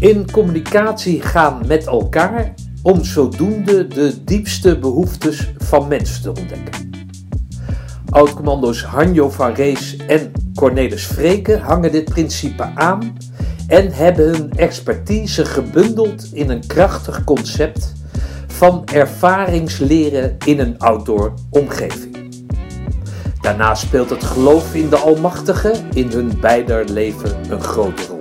In communicatie gaan met elkaar om zodoende de diepste behoeftes van mensen te ontdekken. Oud-commando's Hanjo van Rees en Cornelis Vreken hangen dit principe aan en hebben hun expertise gebundeld in een krachtig concept van ervaringsleren in een outdoor omgeving. Daarnaast speelt het geloof in de Almachtige in hun beider leven een grote rol.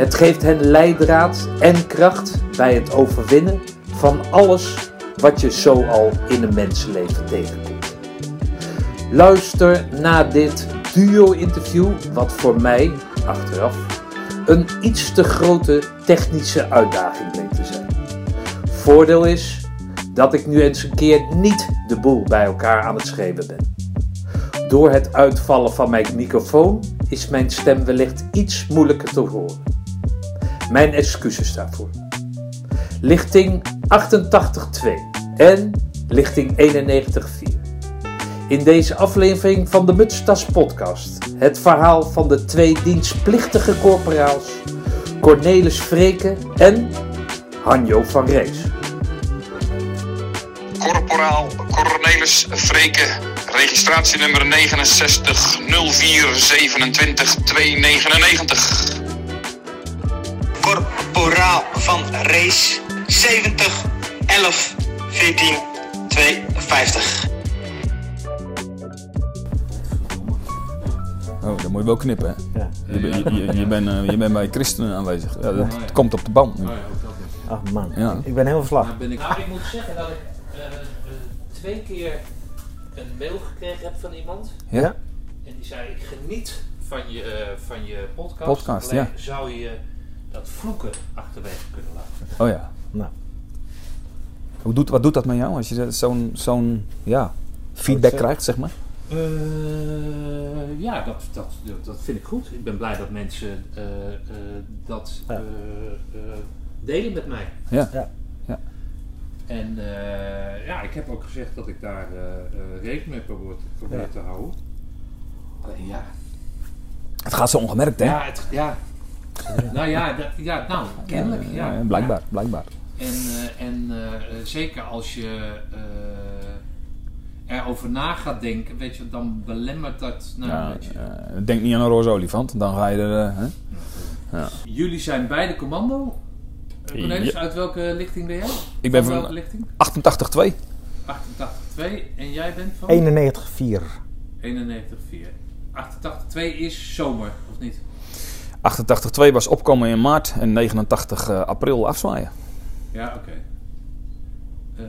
Het geeft hen leidraad en kracht bij het overwinnen van alles wat je zo al in een mensenleven tegenkomt. Luister naar dit duo-interview, wat voor mij, achteraf, een iets te grote technische uitdaging bleek te zijn. Voordeel is dat ik nu eens een keer niet de boel bij elkaar aan het schreeuwen ben. Door het uitvallen van mijn microfoon is mijn stem wellicht iets moeilijker te horen. Mijn excuses daarvoor. Lichting 88.2 en lichting 91.4. In deze aflevering van de Mutstas podcast het verhaal van de twee dienstplichtige corporaals Cornelis Vreken en Hanjo van Rees. Corporaal Cornelis Vreken, registratienummer 69 04 27 299. Corporaal van Race 70 11 14 52. Oh, dat moet je wel knippen, hè? Ja. Je, je, je, je bent, eh, je bent bij christenen aanwezig. Ja, dat komt op de band nu. Ach man, Ja. ik ben heel verslag. Nou, ik moet zeggen dat ik eh, eh, twee keer een mail gekregen heb van iemand. Ja? En die zei, ik geniet van je, van je podcast. Podcast, Alleen ja. zou je dat vloeken achterwege kunnen laten. Oh ja. Nou, Hoe doet, wat doet dat met jou als je zo'n zo'n ja, feedback zeg- krijgt, zeg maar? Eh, ja, dat, dat, dat vind ik goed. Ik ben blij dat mensen eh, eh, dat Ja. eh, eh, delen met mij. Ja. Ja. ja. En eh, ja, ik heb ook gezegd dat ik daar eh, eh, rekening mee probeer, probeer Ja. te houden. Alleen ja, Het gaat zo ongemerkt, hè? ja, het, ja. Nou ja, dat, ja, nou, kennelijk. Ja, Ja, blijkbaar, blijkbaar. En, eh, en eh, eh, zeker als je eh, erover na gaat denken, weet je, dan belemmert dat. Nou, Ja, weet je. eh, denk niet aan een roze olifant, dan ga je er... eh, hè? Jullie zijn beide commando. Eh, Cornelis, Ja. uit welke lichting ben jij? Ik ben van van welke lichting? 88-2. 88-2 en jij bent van? 91-4. 91-4. 88-2 is zomer, of niet? 88-2 was opkomen in maart en 89 eh, april afzwaaien. Ja, oké. Eh,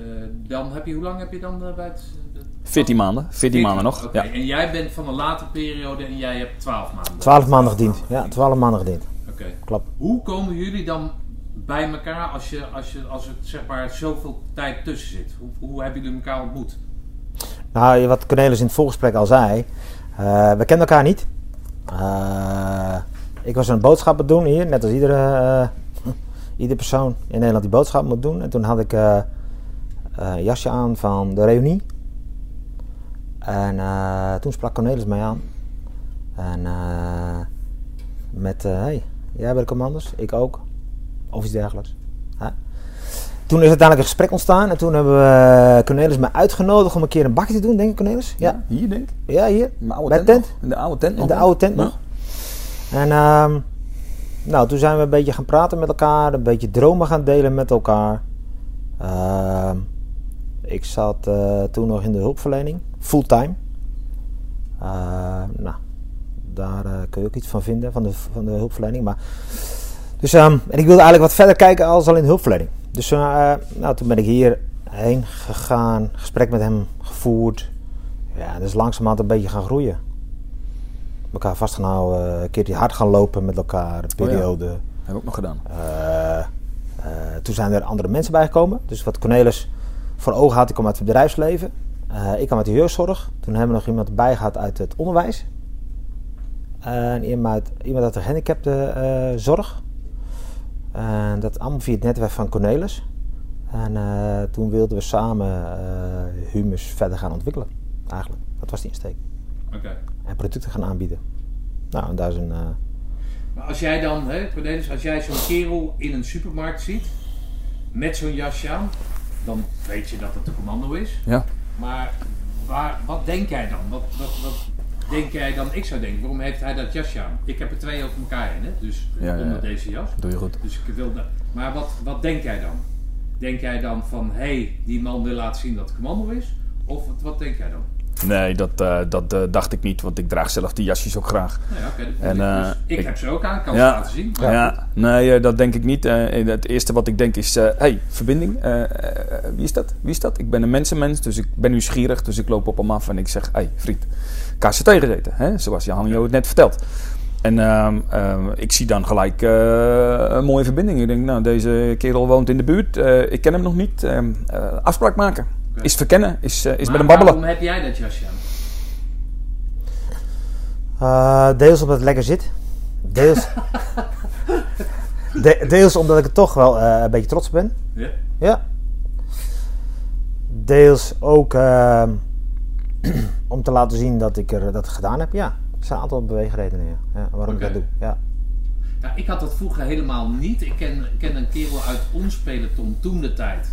dan heb je, hoe lang heb je dan eh, bij het... de- 14 maanden, 14 maanden nog. Ja. En jij bent van een latere periode en jij hebt 12 maanden. 12 maanden gediend. Ja, 12 maanden gediend. Oké. Klopt. Hoe komen jullie dan bij elkaar als, je, als, je, als er zeg maar zoveel tijd tussen zit? Hoe, hoe hebben jullie elkaar ontmoet? Nou, wat Cornelis in het voorgesprek al zei. eh, we kenden elkaar niet. Eh, ik was een boodschap doen hier, net als iedere, eh, iedere persoon in Nederland die boodschap moet doen. En toen had ik eh, eh, een jasje aan van de reunie. En toen sprak Cornelis mij aan. En met, hey, jij bent de commanders, ik ook. Of iets dergelijks. Toen is uiteindelijk een gesprek ontstaan. En toen hebben we Cornelis mij uitgenodigd om een keer een bakje te doen, denk ik Cornelis? Ja, Hier denk ik. ja hier. In de oude Bij tent. In de oude tent In nog. de oude tent nog. En ehm, nou, toen zijn we een beetje gaan praten met elkaar, een beetje dromen gaan delen met elkaar. Ehm, ik zat eh, toen nog in de hulpverlening, fulltime. Eh, nou, daar eh, kun je ook iets van vinden, van de, van de hulpverlening. Maar, dus, ehm, en ik wilde eigenlijk wat verder kijken als al in de hulpverlening. Dus eh, nou, toen ben ik hierheen gegaan, gesprek met hem gevoerd. Ja, dus langzamerhand een beetje gaan groeien elkaar vastgehouden, een keertje hard gaan lopen met elkaar, een Oh ja. periode. Hebben we ook nog gedaan. Eh, eh, toen zijn er andere mensen bijgekomen. Dus wat Cornelis voor ogen had, ik kwam uit het bedrijfsleven. Eh, ik kwam uit de jeugdzorg. Toen hebben we nog iemand erbij gehad uit het onderwijs. En iemand uit, iemand uit de gehandicaptenzorg. En dat allemaal via het netwerk van Cornelis. En eh, toen wilden we samen eh, Humus verder gaan ontwikkelen. Eigenlijk, dat was die insteek Oké. En producten gaan aanbieden. Nou, en daar is een, eh, Maar als jij dan, hè, Cornelis, als jij zo'n kerel in een supermarkt ziet, met zo'n jasje aan, dan weet je dat het de commando is. Ja. Maar waar, wat denk jij dan? Wat, wat, wat denk jij dan? Ik zou denken, waarom heeft hij dat jasje aan? Ik heb er twee over elkaar in, hè? dus Ja, ja, onder ja. deze jas. Doe je goed. Dus ik wil dat. Maar wat, wat denk jij dan? Denk jij dan van, hé, hey, die man wil laten zien dat het commando is? Of wat, wat denk jij dan? Nee, dat, eh, dat eh, dacht ik niet, want ik draag zelf die jasjes ook graag. Ja, oké. dat En, eh, Dus ik, ik- heb ze ook aan, kan Ja. ze laten zien. Ja, nee, eh, dat denk ik niet. Eh, het eerste wat ik denk is, hé, hey, verbinding, wie is dat? Wie is dat? Ik ben een mensenmens, dus ik ben nieuwsgierig, dus ik loop op hem af en ik zeg, hé, hey, vriend, KCT gezeten, hè? zoals Jan het net vertelt. En ehm, ehm, ik zie dan gelijk eh, een mooie verbinding. Ik denk, nou, deze kerel woont in de buurt, eh, ik ken hem nog niet. Ehm, eh, afspraak maken. Is verkennen, is, eh, is Maar met hem babbelen. waarom heb jij dat jasje aan? Eh, deels omdat het lekker zit. Deels, de- deels omdat ik er toch wel eh, een beetje trots op ben. Ja? Ja. Deels ook ehm, om te laten zien dat ik er dat gedaan heb. Ja, er zijn een aantal beweegredenen ja. Ja, waarom ik dat doe. Ja. Nou, ik had dat vroeger helemaal niet. Ik ken, ik ken een kerel uit ons peloton toen de tijd.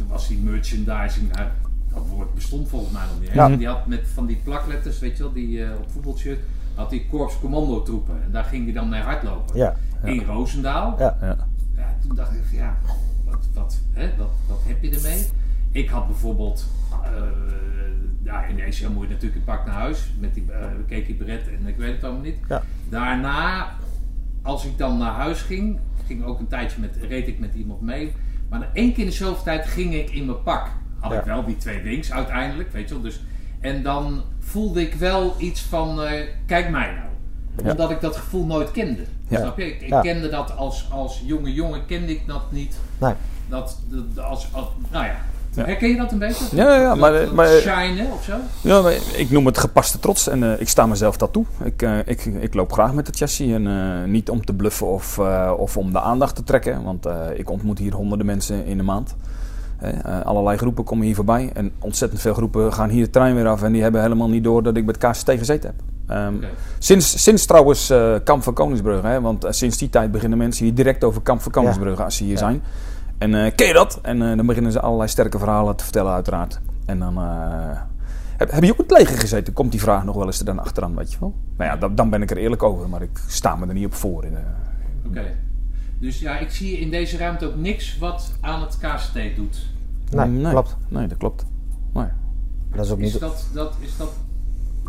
Toen was die merchandising, nou, dat woord bestond volgens mij nog niet. Ja. Die had met van die plakletters, weet je wel, die eh, op voetbalshirt, had die korps commando troepen. En daar ging hij dan mee hardlopen. Ja. In Roosendaal. Ja. Ja. Ja, toen dacht ik, ja, wat, wat, hè, wat, wat heb je ermee? Ik had bijvoorbeeld, eh ja, in deze moet je natuurlijk een pak naar huis met die uh, Keki Beret en ik weet het allemaal niet. Ja. Daarna, als ik dan naar huis ging, ging ook een tijdje met, reed ik met iemand mee. Maar één keer in de zoveel tijd ging ik in mijn pak. Had Ja. ik wel die twee wings uiteindelijk, weet je wel. Dus, en dan voelde ik wel iets van, eh, kijk mij nou. Ja. Omdat ik dat gevoel nooit kende. Ja. Snap je? Ik, kende dat als, als jonge jongen, kende ik dat niet. Nee. Dat, dat als, als, nou ja. Ja. Herken je dat een beetje? Ja, ja, Dat- maar- dat maar- shinen of zo? Ja, maar ik noem het gepaste trots en eh, ik sta mezelf dat toe. Ik, eh, ik, ik loop graag met het chassis en eh, niet om te bluffen of, eh, of om de aandacht te trekken. Want eh, ik ontmoet hier honderden mensen in de maand. Eh, eh, allerlei groepen komen hier voorbij en ontzettend veel groepen gaan hier de trein weer af en die hebben helemaal niet door dat ik met KCT gezeten heb. Ehm, sinds, sinds trouwens eh, Kamp van Koningsbrugge, hè, want eh, sinds die tijd beginnen mensen hier direct over Kamp van Koningsbrugge als ze hier Ja. zijn. En eh, ken je dat? En eh, dan beginnen ze allerlei sterke verhalen te vertellen uiteraard. En dan... eh, heb, heb je ook in het leger gezeten? Komt die vraag nog wel eens er dan achteraan, weet je wel? Nou ja, dan, dan ben ik er eerlijk over, maar ik sta me er niet op voor. In, eh. Oké. Dus ja, ik zie in deze ruimte ook niks wat aan het KCT doet. Nee, klopt. Nee, dat klopt. Nee, Dat is ook Is niet... dat, dat, is dat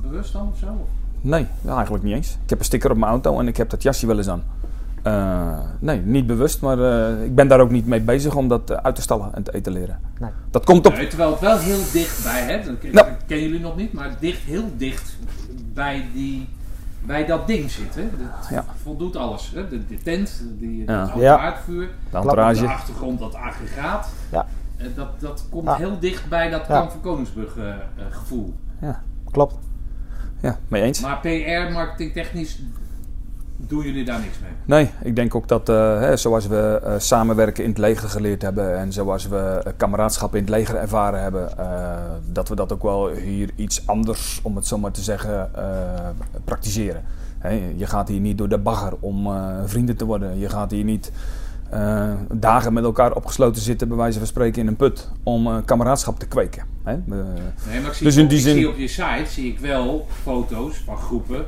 bewust dan of zo? nee eigenlijk niet eens. Ik heb een sticker op mijn auto en ik heb dat jasje wel eens aan. Eh, nee, niet bewust, maar eh, ik ben daar ook niet mee bezig om dat eh, uit te stallen en te etaleren. Nee. Dat komt op. Nee, terwijl het wel heel dichtbij, hè? Dat ken, Nou. dat kennen jullie nog niet, maar dicht, heel dicht bij, die, bij dat ding zit. Hè? Dat Ja. voldoet alles. Hè? De, de tent, die, Ja. dat Ja. haardvuur, De entourage. de achtergrond dat aggregaat. Ja. Dat, dat komt heel dicht bij dat Ja. Kamp van Koningsbrug eh, eh, gevoel. Ja, Klopt. ja, mee eens. Maar PR, marketing technisch, doen jullie daar niks mee? Nee, ik denk ook dat eh, hè, zoals we eh, samenwerken in het leger geleerd hebben en zoals we eh, kameraadschap in het leger ervaren hebben, dat we dat ook wel hier iets anders, om het zo maar te zeggen, praktiseren. Hè, je gaat hier niet door de bagger om vrienden te worden. Je gaat hier niet dagen met elkaar opgesloten zitten, bij wijze van spreken, in een put om kameraadschap te kweken. Hè? Nee, maar ik zie, Dus in op, die ik zin- zie op je site zie ik wel foto's van groepen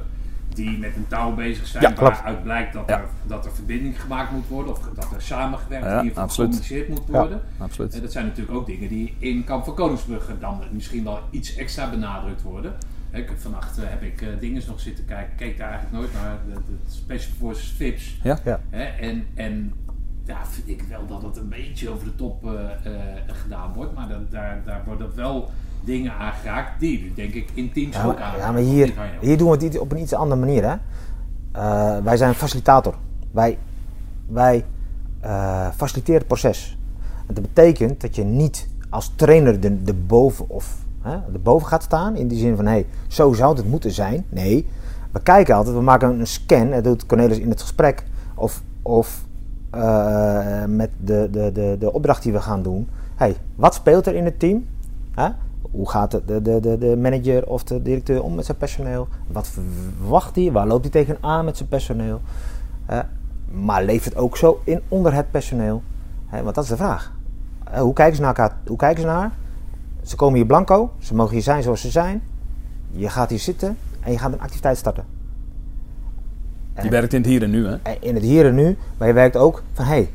die met een touw bezig zijn. Ja, waaruit blijkt dat, Ja. er, dat er verbinding gemaakt moet worden. Of dat er samengewerkt, Ja, absoluut. gecommuniceerd moet Ja. worden. absoluut. En dat zijn natuurlijk ook dingen die in Kamp van Koningsbrugge dan misschien wel iets extra benadrukt worden. Hè, Ik vannacht eh, heb ik eh dingen nog zitten kijken. Ik keek daar eigenlijk nooit naar. De, de Special Forces VIPs. Ja? Ja. Hè, en, en ja, vind ik wel dat het een beetje over de top eh, eh, gedaan wordt. Maar dat, daar, daar worden wel dingen aangeraakt die, denk ik, in teams Ja, ook aan. ja, maar hier, hier doen we het op een iets andere manier. Hè? Eh, wij zijn facilitator. Wij, wij eh, faciliteren het proces. En dat betekent dat je niet als trainer de, de boven of hè, de boven gaat staan. In die zin van, hé, hey, zo zou het moeten zijn. Nee, we kijken altijd, we maken een scan. Dat doet Cornelis in het gesprek. Of, of eh, met de, de, de, de opdracht die we gaan doen. hey, wat speelt er in het team? Hè? Hoe gaat de, de, de, de- manager of de directeur om met zijn personeel? Wat verwacht hij? Waar loopt hij tegenaan met zijn personeel? Eh, maar leeft het ook zo in onder het personeel? Want dat is de vraag. Eh, hoe, kijken ze naar elkaar, hoe kijken ze naar? Ze komen hier blanco, ze mogen hier zijn zoals ze zijn. Je gaat hier zitten en je gaat een activiteit starten. Je werkt in het hier en nu, hè? En in het hier en nu, maar je werkt ook van hé, hey,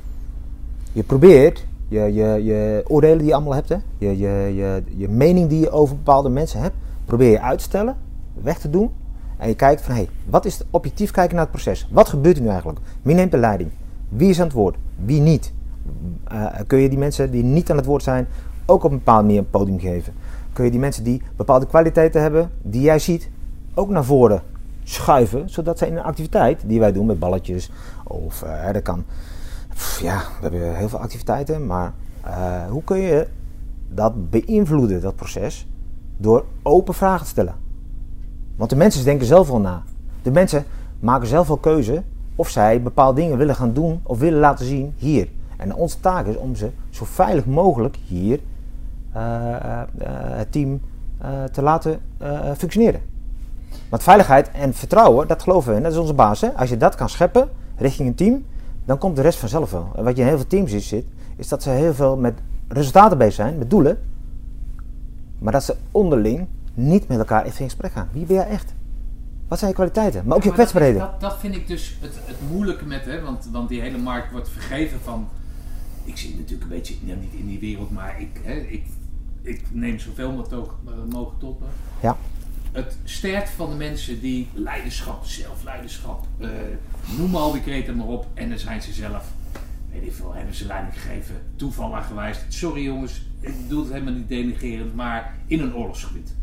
je probeert je, oordelen die je allemaal hebt, hè? Je, je, je, je mening die je over bepaalde mensen hebt, probeer je uit te stellen, weg te doen. En je kijkt van hé, hey, wat is het objectief kijken naar het proces? Wat gebeurt er nu eigenlijk? Wie neemt de leiding? Wie is aan het woord? Wie niet? Uh, kun je die mensen die niet aan het woord zijn ook op een bepaalde manier een podium geven? Kun je die mensen die bepaalde kwaliteiten hebben, die jij ziet, ook naar voren schuiven, zodat ze in een activiteit die wij doen met balletjes of uh, dat kan. Ja, we hebben heel veel activiteiten, maar uh, hoe kun je dat beïnvloeden, dat proces, door open vragen te stellen? Want de mensen denken zelf al na. De mensen maken zelf al keuze of zij bepaalde dingen willen gaan doen of willen laten zien hier. En onze taak is om ze zo veilig mogelijk hier uh, uh, het team te laten functioneren. Want veiligheid en vertrouwen, dat geloven we dat is onze basis. Als je dat kan scheppen richting een team, dan komt de rest vanzelf wel. En wat je in heel veel teams zit, is dat ze heel veel met resultaten bezig zijn, met doelen. Maar dat ze onderling niet met elkaar even in gesprek gaan. Wie ben jij echt? Wat zijn je kwaliteiten? Maar ook je kwetsbaarheden. Dat, dat, dat, vind ik dus het, het moeilijke met, hè, want, want die hele markt wordt vergeven van. Ik zit natuurlijk een beetje ja, niet in die wereld, maar ik, hè, ik, ik neem zoveel mogelijk tot me. Ja het sterft van de mensen die leiderschap, zelfleiderschap, uh, noem al die kreten maar op. En dan zijn ze zelf, weet ik veel, hebben ze leiding gegeven, toeval gewijs. Sorry jongens, ik bedoel het helemaal niet denigerend, maar in een oorlogsgebied.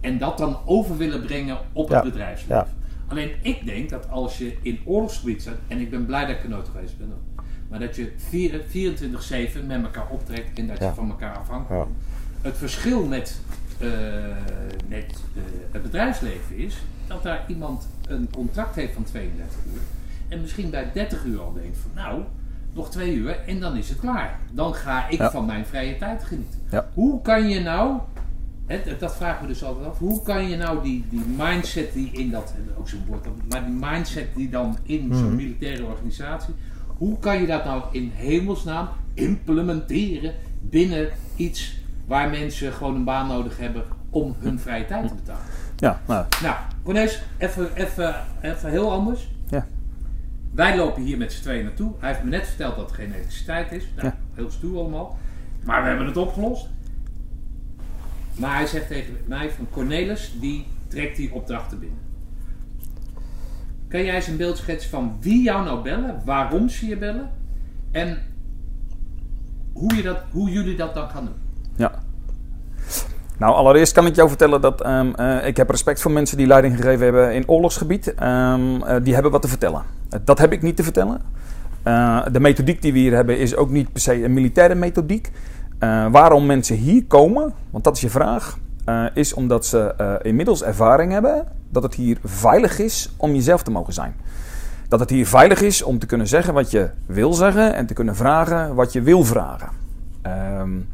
En dat dan over willen brengen op het bedrijfsleven. Ja. Alleen ik denk dat als je in oorlogsgebied zit, en ik ben blij dat ik er nooit geweest ben, maar dat je 24-7 met elkaar optrekt en dat je van elkaar bent. Het verschil met uh, met uh, het bedrijfsleven is dat daar iemand een contract heeft van 32 uur. En misschien bij 30 uur al denkt van nou, nog twee uur en dan is het klaar. Dan ga ik van mijn vrije tijd genieten. Ja. Hoe kan je nou, hè, dat vragen we dus altijd af, hoe kan je nou die, die mindset die in dat, ook zo'n woord, maar die mindset die dan in zo'n mhm. militaire organisatie, hoe kan je dat nou in hemelsnaam implementeren binnen iets waar mensen gewoon een baan nodig hebben om hun vrije tijd te betalen. Ja, nou. Nou, Cornelis, even, even, even heel anders. Ja. Wij lopen hier met z'n tweeën naartoe. Hij heeft me net verteld dat er geen elektriciteit is. Nou, ja. heel stoer allemaal. Maar we hebben het opgelost. Maar hij zegt tegen mij van Cornelis, die trekt die opdrachten binnen. Kan jij eens een beeld schetsen van wie jou nou bellen, waarom ze je bellen en hoe, je dat, hoe jullie dat dan gaan doen? Nou, allereerst kan ik jou vertellen dat um, uh, ik heb respect voor mensen die leiding gegeven hebben in oorlogsgebied. Um, uh, die hebben wat te vertellen. Uh, dat heb ik niet te vertellen. de methodiek die we hier hebben is ook niet per se een militaire methodiek. waarom mensen hier komen, want dat is je vraag, is omdat ze inmiddels ervaring hebben dat het hier veilig is om jezelf te mogen zijn. Dat het hier veilig is om te kunnen zeggen wat je wil zeggen en te kunnen vragen wat je wil vragen. Um,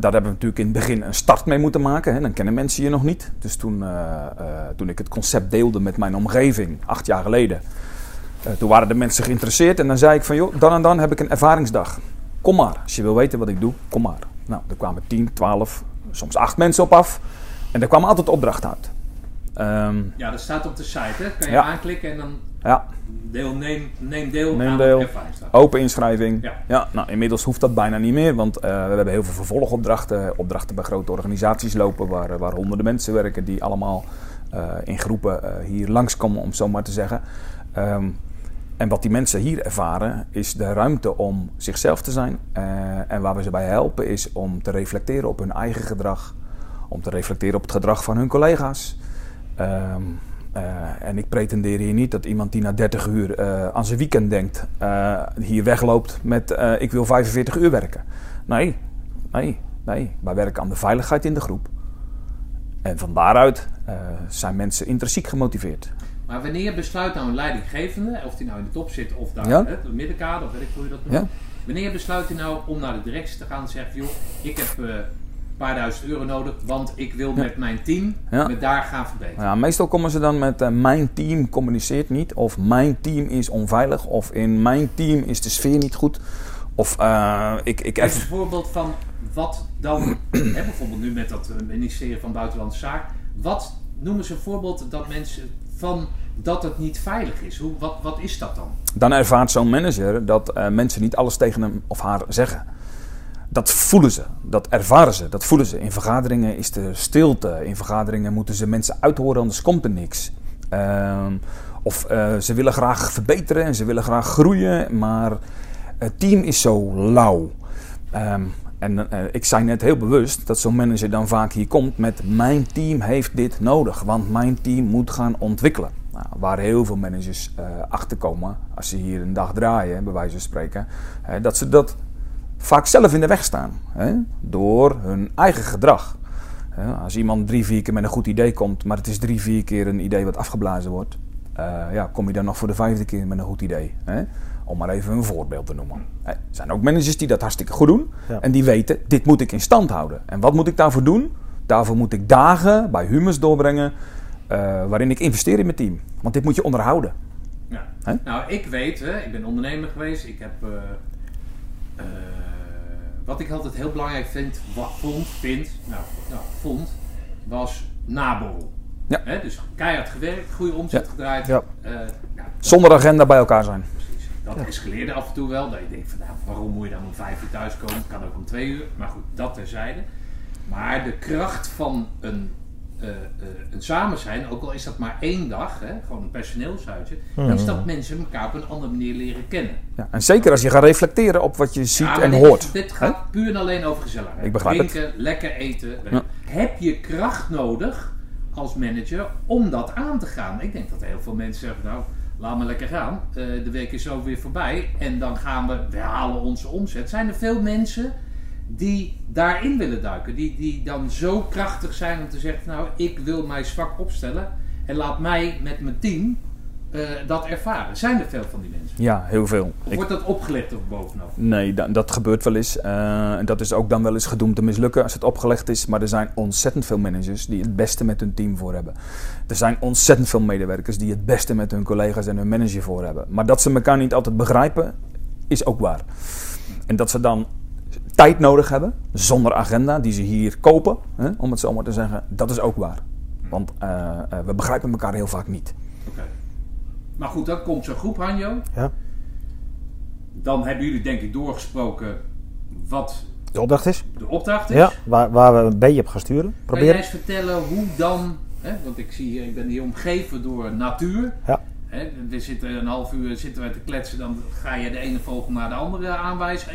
daar hebben we natuurlijk in het begin een start mee moeten maken. Hè. Dan kennen mensen je nog niet. Dus toen, uh, uh, toen ik het concept deelde met mijn omgeving, acht jaar geleden, uh, toen waren de mensen geïnteresseerd. En dan zei ik van, joh, dan en dan heb ik een ervaringsdag. Kom maar, als je wil weten wat ik doe, kom maar. Nou, er kwamen 10, 12, soms acht mensen op af. En er kwam altijd opdracht uit. Um, ja, dat staat op de site, hè? Kan je ja. aanklikken en dan ja. Deel, neem, neem deel neem aan deel. de Open inschrijving. Ja. ja. nou, inmiddels hoeft dat bijna niet meer, want uh, we hebben heel veel vervolgopdrachten. Opdrachten bij grote organisaties lopen waar, waar honderden mensen werken die allemaal uh, in groepen uh, hier langskomen, om zo maar te zeggen. Um, en wat die mensen hier ervaren is de ruimte om zichzelf te zijn. en waar we ze bij helpen is om te reflecteren op hun eigen gedrag. Om te reflecteren op het gedrag van hun collega's. Um, uh, en ik pretendeer hier niet dat iemand die na 30 uur uh, aan zijn weekend denkt, uh, hier wegloopt met ik wil 45 uur werken. Nee, nee, nee. Wij werken aan de veiligheid in de groep. En van daaruit zijn mensen intrinsiek gemotiveerd. Maar wanneer besluit nou een leidinggevende, of die nou in de top zit of daar ja? het middenkader, of weet ik hoe je dat noemt. Ja? Wanneer besluit hij nou om naar de directie te gaan en zegt, joh, ik heb paar duizend euro nodig, want ik wil met mijn team Ja. me daar gaan verbeteren. Ja, meestal komen ze dan met eh, mijn team communiceert niet. Of mijn team is onveilig. Of in mijn team is de sfeer niet goed. Of eh, ik, ik Even een voorbeeld van wat dan, hè, bijvoorbeeld nu met dat eh, ministerie van Buitenlandse Zaken, wat noemen ze een voorbeeld dat mensen van dat het niet veilig is? Hoe, wat, wat is dat dan? dan ervaart zo'n manager dat mensen niet alles tegen hem of haar zeggen. Dat voelen ze, dat ervaren ze, dat voelen ze. In vergaderingen is er stilte. In vergaderingen moeten ze mensen uithoren, anders komt er niks. Ehm, of eh, ze willen graag verbeteren en ze willen graag groeien, maar het team is zo lauw. Ehm, en eh, ik zei net heel bewust dat zo'n manager dan vaak hier komt met mijn team heeft dit nodig, want mijn team moet gaan ontwikkelen. Nou, waar heel veel managers eh achter komen als ze hier een dag draaien, bij wijze van spreken, dat ze dat vaak zelf in de weg staan hè, door hun eigen gedrag. Hè, als iemand drie, vier keer met een goed idee komt, maar het is drie, vier keer een idee wat afgeblazen wordt, eh, ja, kom je dan nog voor de vijfde keer met een goed idee. Hè? Om maar even een voorbeeld te noemen. Hè, Er zijn ook managers die dat hartstikke goed doen Ja. en die weten, dit moet ik in stand houden. En wat moet ik daarvoor doen? Daarvoor moet ik dagen bij humus doorbrengen eh, waarin ik investeer in mijn team. Want dit moet je onderhouden. Ja. Hè? Nou, ik weet, hè, ik ben ondernemer geweest. Ik heb. eh, eh, wat ik altijd heel belangrijk vind, wat vond, vind, nou, nou vond, was naborrel. Ja. Hè, dus keihard gewerkt, goede omzet Ja. gedraaid. Ja. Eh, nou, dat- Zonder agenda bij elkaar zijn. precies. Dat escaleerde af en toe wel. Dat je denkt van, nou, waarom moet je dan om vijf uur thuiskomen? Kan ook om twee uur. Maar goed, dat terzijde. Maar de kracht van een, eh, een samen zijn, ook al is dat maar één dag, hè, gewoon een personeelsuitje, dan is dat mensen elkaar op een andere manier leren kennen. Ja, en zeker als je gaat reflecteren op wat je ziet Ja, en dit, hoort. Dit gaat puur en alleen over gezelligheid. Ik begrijp het. Drinken, lekker eten. Ja. Heb je kracht nodig als manager om dat aan te gaan? Ik denk dat heel veel mensen zeggen, nou, laat maar lekker gaan. Eh, de week is zo weer voorbij en dan gaan we, we halen onze omzet. Zijn er veel mensen die daarin willen duiken? Die, die dan zo krachtig zijn om te zeggen, nou, ik wil mij zwak opstellen en laat mij met mijn team eh, dat ervaren. Zijn er veel van die mensen? Ja, heel veel. Of Ik- wordt dat opgelegd of bovenop? Nee, da- dat gebeurt wel eens. Eh, en dat is ook dan wel eens gedoemd te mislukken als het opgelegd is. Maar er zijn ontzettend veel managers die het beste met hun team voor hebben. Er zijn ontzettend veel medewerkers die het beste met hun collega's en hun manager voor hebben. Maar dat ze elkaar niet altijd begrijpen, is ook waar. En dat ze dan tijd nodig hebben, zonder agenda, die ze hier kopen, hè, om het zo maar te zeggen, dat is ook waar. Want eh, eh, we begrijpen elkaar heel vaak niet. Oké. Maar goed, dan komt zo'n groep, Hanjo. Ja. Dan hebben jullie denk ik doorgesproken wat De opdracht is? de opdracht is. Ja, waar, waar we een beetje op gaan sturen. Kan jij Proberen. eens vertellen hoe dan, hè, want ik zie hier, ik ben hier omgeven door natuur. Ja. Hè, we zitten een half uur zitten wij te kletsen, dan ga je de ene vogel naar de andere aanwijzen.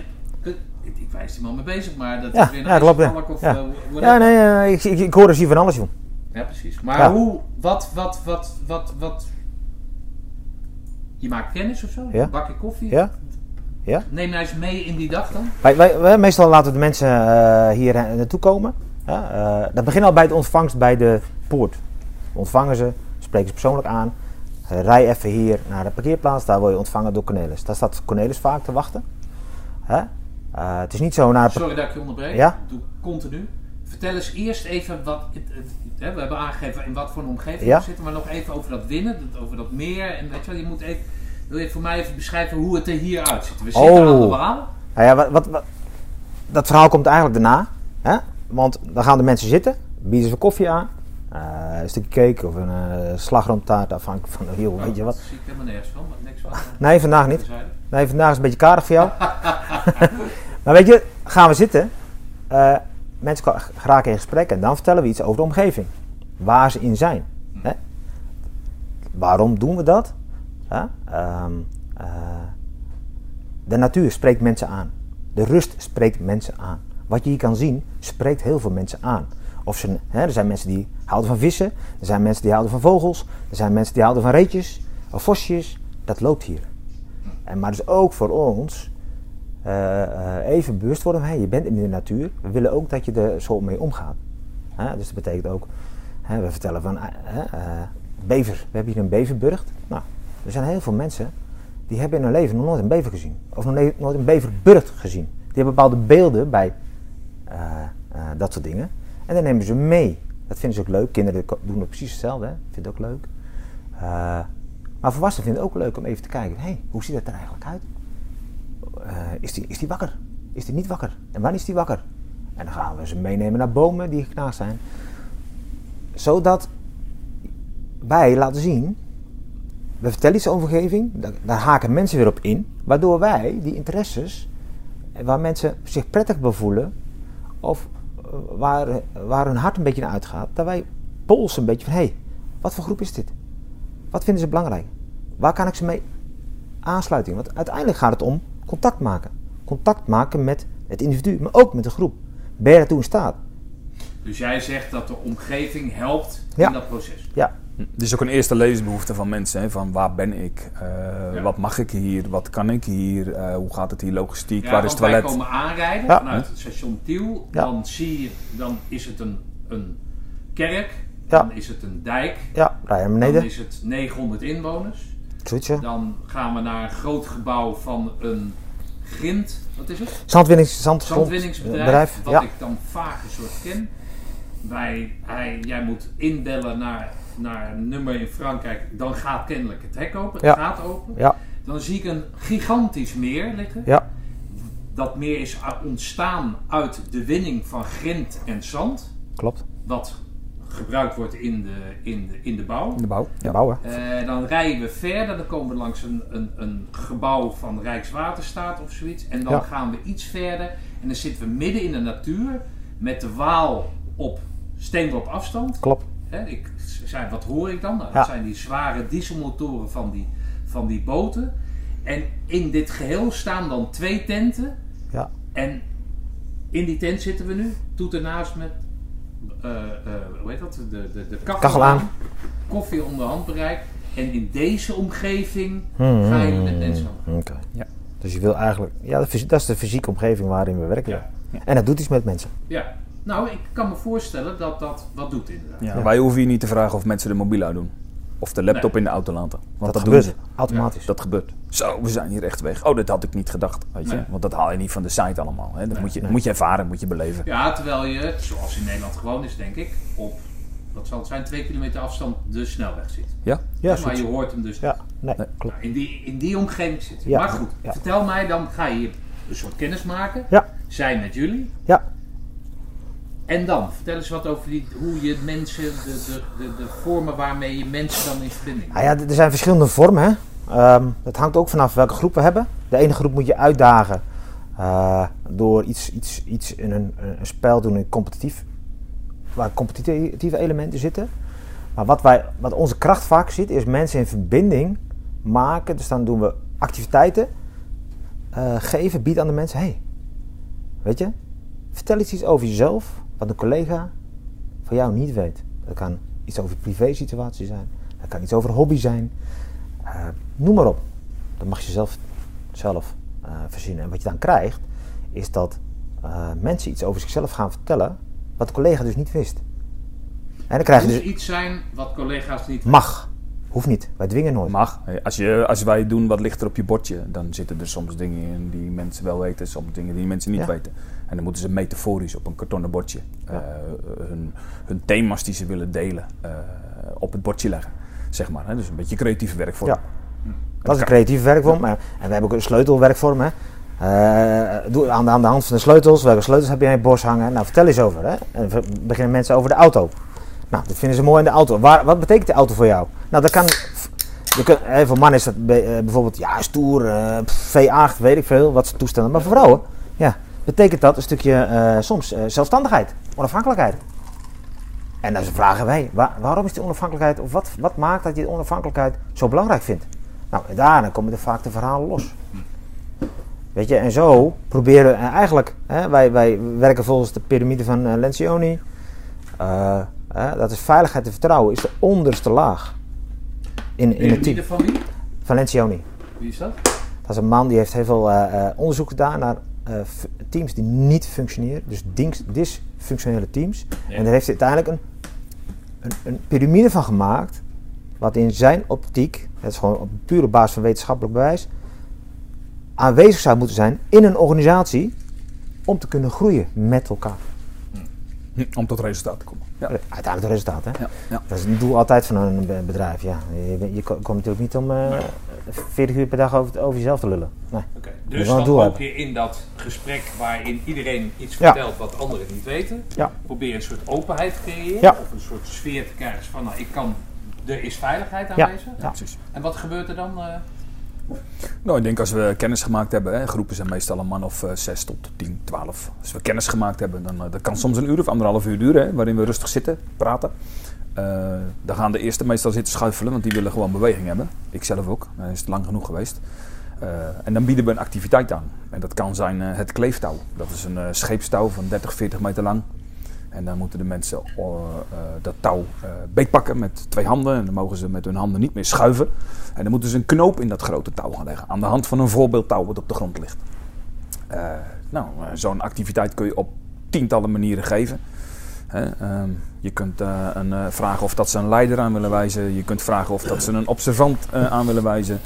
Ik, wijs die man mee bezig, maar dat Ja, is weer een ja, klopt, ja. of Ja. Ja, nee, eh, ik, ik, ik hoor dus hier van alles, joh. Ja, precies. Maar Ja. hoe, wat, wat, wat, wat, wat... Je maakt kennis of zo? Ja. Een bakje koffie? Ja? Ja? Neem nou eens mee in die dag dan. Wij, wij, wij- meestal laten we de mensen eh, hier naartoe komen. Dat begint al bij de ontvangst bij de poort. We ontvangen ze, spreken ze persoonlijk aan. Rij even hier naar de parkeerplaats, daar word je ontvangen door Cornelis. Daar staat Cornelis vaak te wachten. Hè? Eh, het is niet zo naar Sorry dat ik je onderbreek. Ja? Doe continu. Vertel eens eerst even wat... Het, het- het- hè, we hebben aangegeven in wat voor een omgeving Ja. we zitten. Maar nog even over dat winnen. Over dat meer. En weet je wel, je moet even... Wil je voor mij even beschrijven hoe het er hier uitziet? We zitten Oh. allemaal. Nou ja, wat, wat, wat- dat verhaal komt eigenlijk daarna. Hè? Want dan gaan de mensen zitten, bieden ze koffie aan. eh, een stukje cake of een eh slagroomtaart, afhankelijk van de heel, weet je wat. Zie ik helemaal nergens van. Maar niks van. Nee, vandaag niet. Nee, vandaag is het een beetje karig voor jou. maar weet je, gaan we zitten. eh, mensen geraken in gesprek en dan vertellen we iets over de omgeving. Waar ze in zijn. Hè? Waarom doen we dat? Ehm, eh, de natuur spreekt mensen aan. De rust spreekt mensen aan. Wat je hier kan zien, spreekt heel veel mensen aan. Of ze, hè, er zijn mensen die houden van vissen. Er zijn mensen die houden van vogels. Er zijn mensen die houden van reetjes of vosjes. Dat loopt hier. En, maar dus ook voor ons even bewust worden hey, je bent in de natuur. We willen ook dat je er zo mee omgaat. Dus dat betekent ook, we vertellen van eh, eh, bever. We hebben hier een beverburg. Nou, er zijn heel veel mensen die hebben in hun leven nog nooit een bever gezien. Of nog nooit een beverburg gezien. Die hebben bepaalde beelden bij, eh, Eh, dat soort dingen. En dan nemen ze mee. Dat vinden ze ook leuk. Kinderen doen het precies hetzelfde. Hè? Vinden het ook leuk. Eh, maar volwassenen vinden het ook leuk om even te kijken. hey, hoe ziet het er eigenlijk uit? Eh, is, die, is die wakker? Is die niet wakker? En wanneer is die wakker? En dan gaan we ze meenemen naar bomen die geknaagd zijn. Zodat wij laten zien, we vertellen iets over omgeving, daar, haken mensen weer op in, waardoor wij die interesses, eh, waar mensen zich prettig bij voelen, of eh, waar, waar hun hart een beetje naar uitgaat, dat wij polsen een beetje van, hé, hey, wat voor groep is dit? Wat vinden ze belangrijk? Waar kan ik ze mee aansluiten? Want uiteindelijk gaat het om contact maken. Contact maken met het individu, maar ook met de groep. Ben je daartoe in staat? Dus jij zegt dat de omgeving helpt Ja. in dat proces. Ja, Dit is ook een eerste levensbehoefte van mensen. Hè? Van waar ben ik? Eh, Ja. Wat mag ik hier? Wat kan ik hier? Eh, hoe gaat het hier logistiek? Ja, waar is het wij toilet? komen aanrijden Ja. vanuit het station Tiel. Ja. Dan zie je, dan is het een, een kerk. Ja. Dan is het een dijk. ja, rij naar Dan beneden. is het 900 inwoners. Dan gaan we naar een groot gebouw van een grind. Wat is het? Zandwinnings, zand, Zandwinningsbedrijf. bedrijf, Wat ja. ik dan een soort ken. Wij, hij, jij moet inbellen naar, naar een nummer in Frankrijk. Dan gaat kennelijk het hek open. Het Ja. gaat open. Ja, Dan zie ik een gigantisch meer liggen. ja, Dat meer is ontstaan uit de winning van grind en zand. klopt. Wat gebruikt wordt in de, in de, in de bouw. In de bouw. Ja, bouwen. Eh, dan rijden we verder, dan komen we langs een, een, een gebouw van Rijkswaterstaat of zoiets. En dan Ja. gaan we iets verder en dan zitten we midden in de natuur met de Waal op steenworp afstand. Klopt. Hè, ik zei, wat hoor ik dan? Nou, Ja. Dat zijn die zware dieselmotoren van die, van die boten. En in dit geheel staan dan twee tenten. Ja, En in die tent zitten we nu, toet ernaast met, hoe heet dat, de, de, de kachel, Kachel aan. aan, koffie onder handbereik. En in deze omgeving Hmm, ga je met mensen aan. Oké. Ja. Dus je wil eigenlijk, ja, dat is- de fysieke omgeving waarin we werken. Ja. En dat doet iets met mensen. Ja, nou, ik kan me voorstellen dat dat wat doet inderdaad. Ja, Ja. Wij hoeven hier niet te vragen of mensen de mobiel uitdoen. Of de laptop Nee. in de auto laten. Want dat dat, doen gebeurt ze. automatisch. Dat gebeurt. Zo, we zijn hier echt weg. Oh, dat had ik niet gedacht. Weet je? Nee. Want dat haal je niet van de site allemaal. Hè? Dat Nee. moet, je, Nee. moet je ervaren, moet je beleven. Ja, terwijl je, zoals in Nederland gewoon is, denk ik, op, wat zal het zijn, twee kilometer afstand de snelweg zit. Ja? ja, maar je hoort hem dus ja, nee, Nee. klopt. Nou, in, die, in die omgeving zit. Ja, Maar goed, ja. vertel mij dan, ga je hier een soort kennis maken. Ja, Zij met jullie. ja. En dan, vertel eens wat over die, hoe je mensen, de, de, de, de vormen waarmee je mensen dan in verbinding Nou ja, er zijn verschillende vormen. Hè. Ehm, dat hangt ook vanaf welke groep we hebben. De ene groep moet je uitdagen eh, door iets, iets, iets in een, een spel doen in competitief, waar competitieve elementen zitten. Maar wat, wij, wat onze kracht vaak zit, is mensen in verbinding maken. Dus dan doen we activiteiten eh, geven, bieden aan de mensen. hey, weet je, vertel eens iets over jezelf, wat een collega van jou niet weet. Dat kan iets over privé situatie zijn. Dat kan iets over hobby zijn. Eh, noem maar op. Dat mag je zelf, zelf eh, verzinnen. En wat je dan krijgt, is dat eh, mensen iets over zichzelf gaan vertellen, wat de collega dus niet wist. En dan krijg je moet dus... iets zijn wat collega's niet Mag. Hoeft niet. Wij dwingen nooit. Mag. Als, je, als wij doen wat ligt er op je bordje, dan zitten er soms dingen in die mensen wel weten, soms dingen die mensen niet Ja. weten. En dan moeten ze metaforisch op een kartonnen bordje Ja. eh, hun, hun thema's die ze willen delen eh, op het bordje leggen. Zeg maar. Hè? Dus een beetje creatieve werkvorm. Ja. Dat is een creatieve werkvorm. En we hebben ook een sleutelwerkvorm. Hè. Eh, doe aan, de, aan de hand van de sleutels. Welke sleutels heb je in je borst hangen? Nou, vertel eens over. Hè. En beginnen mensen over de auto. Nou, dat vinden ze mooi in de auto. Waar, wat betekent de auto voor jou? Nou, dat kan... je kunt- voor mannen is dat be- bijvoorbeeld ja, stoer, eh, V8, weet ik veel, wat ze toestellen. Maar voor vrouwen, ja, betekent dat een stukje eh, soms eh, zelfstandigheid, onafhankelijkheid. En dan vragen wij, waar- waarom is die onafhankelijkheid, of wat, wat maakt dat je die onafhankelijkheid zo belangrijk vindt? Nou, daarna komen er vaak de verhalen los. Weet je, en zo proberen we eh, eigenlijk, hè, wij, wij werken volgens de piramide van eh, Lencioni. Hè, dat is veiligheid en vertrouwen, is de onderste laag in, in het team. Piramide van wie? Van Lencioni. Wie is dat? Dat is een man die heeft heel veel onderzoek gedaan naar eh, teams die niet functioneren. Dus dysfunctionele teams. Ja. En daar heeft hij uiteindelijk een, een, een piramide van gemaakt. Wat in zijn optiek, dat is gewoon op pure basis van wetenschappelijk bewijs, aanwezig zou moeten zijn in een organisatie om te kunnen groeien met elkaar. Om tot resultaat te komen. Ja. Uiteindelijk het resultaat, hè? Ja. Ja. Dat is het doel altijd van een be- bedrijf, ja. Je, je ko- komt natuurlijk niet om eh 40 uur per dag over, over jezelf te lullen. Nee. Dus dan doel hoop je in dat gesprek waarin iedereen iets Ja. vertelt wat anderen niet weten. Ja. Probeer een soort openheid te creëren. Ja. Of een soort sfeer te krijgen van nou, ik kan, er is veiligheid aanwezig. Ja. Precies. En wat gebeurt er dan? eh? Nou, ik denk als we kennis gemaakt hebben, hè, groepen zijn meestal een man of eh, 6 tot 10, 12. Als we kennis gemaakt hebben, dan eh, dat kan soms een uur of anderhalf uur duren, hè, waarin we rustig zitten, praten. Eh, dan gaan de eerste meestal zitten schuifelen, want die willen gewoon beweging hebben. Ik zelf ook, dan is het lang genoeg geweest. Eh, en dan bieden we een activiteit aan. En dat kan zijn eh, het kleeftouw. Dat is een scheepstouw van 30, 40 meter lang. En dan moeten de mensen dat touw eh, beetpakken met twee handen. En dan mogen ze met hun handen niet meer schuiven. En dan moeten ze een knoop in dat grote touw gaan leggen. Aan de hand van een voorbeeldtouw wat op de grond ligt. Nou, zo'n activiteit kun je op tientallen manieren geven. Ehm, je kunt eh, een, eh, vragen of dat ze een leider aan willen wijzen. Je kunt vragen of dat ze een observant eh, aan willen wijzen.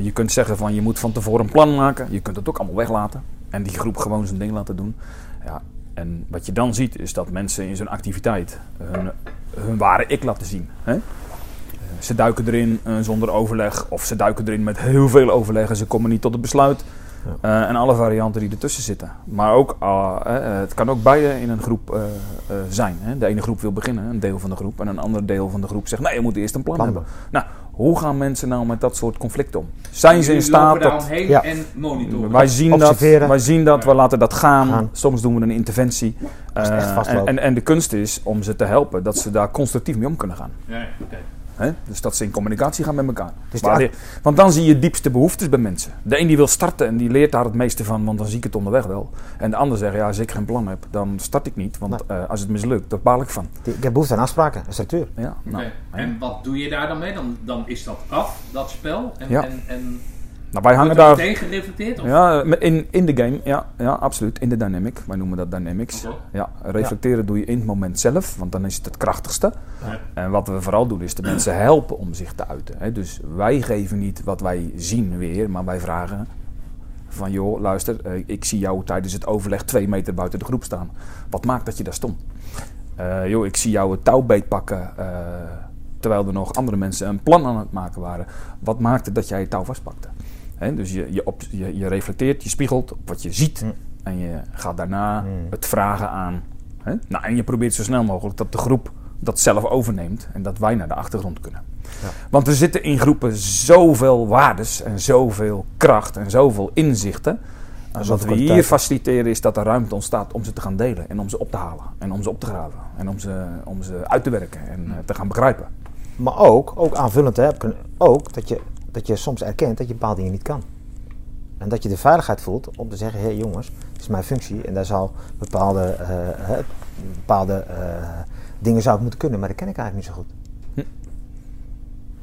Je kunt zeggen van je moet van tevoren een plan maken. Je kunt het ook allemaal weglaten. En die groep gewoon zijn ding laten doen. Ja, en wat je dan ziet is dat mensen in zo'n activiteit hun, ware ik laten zien. Ze duiken erin zonder overleg. Of ze duiken erin met heel veel overleg en ze komen niet tot het besluit. Eh, en alle varianten die ertussen zitten. Maar ook, ah, eh, het kan ook beide in een groep eh, eh, zijn. Hè? De ene groep wil beginnen, een deel van de groep. En een ander deel van de groep zegt, nee, je moet eerst een plan, Plan hebben. Nou, hoe gaan mensen nou met dat soort conflicten om? Zijn ze in staat dat... Ja. en monitoren. Wij zien, dat, Observeren. wij zien dat, we laten dat gaan. Gaan. Soms doen we een interventie. Echt Eh, en, en, en de kunst is om ze te helpen dat ze daar constructief mee om kunnen gaan. Ja, ja, oké. Hè? Dus dat ze in communicatie gaan met elkaar. Dus act- want dan zie je diepste behoeftes bij mensen. De een die wil starten en die leert daar het meeste van, want dan zie ik het onderweg wel. En de ander zegt, ja, als ik geen plan heb, dan start ik niet. Want eh, als het mislukt, daar baal ik van. Ik heb behoefte aan afspraken, een structuur. Ja, nou, Oké. hè. En wat doe je daar dan mee? Dan, dan is dat af, dat spel. En, Ja. en, en nou wij hangen daar... meteen gereflecteerd? Of? Ja, met- in, in de game, ja, ja, absoluut. In de dynamic. Wij noemen dat dynamics. Ja, reflecteren doe je in het moment zelf, want dan is het het krachtigste. Ja. En wat we vooral doen is de mensen helpen om zich te uiten. Hè. Dus wij geven niet wat wij zien weer, maar wij vragen van joh, luister, eh, ik zie jou tijdens het overleg twee meter buiten de groep staan. Wat maakt dat je daar stond? Eh, joh, ik zie jou het touwbeet pakken eh, terwijl er nog andere mensen een plan aan het maken waren. Wat maakte dat jij het touw vastpakte? Hè, dus je, je, op, je, je reflecteert, je spiegelt op wat je ziet. Hm. En je gaat daarna Hm. het vragen aan. Hè? Nou, en je probeert zo snel mogelijk dat de groep dat zelf overneemt. En dat wij naar de achtergrond kunnen. Ja. Want er zitten in groepen zoveel waardes en zoveel kracht en zoveel inzichten. En wat we hier faciliteren is dat er ruimte ontstaat om ze te gaan delen. En om ze op te halen. En om ze op te graven. En om ze, om ze uit te werken en eh, te gaan begrijpen. Maar ook, ook aanvullend, hè, ook dat je, dat je soms erkent dat je bepaalde dingen niet kan. En dat je de veiligheid voelt om te zeggen, hé hey, jongens, dit is mijn functie en daar zal bepaalde, eh, bepaalde eh, dingen zou ik moeten kunnen, maar dat ken ik eigenlijk niet zo goed. Hm.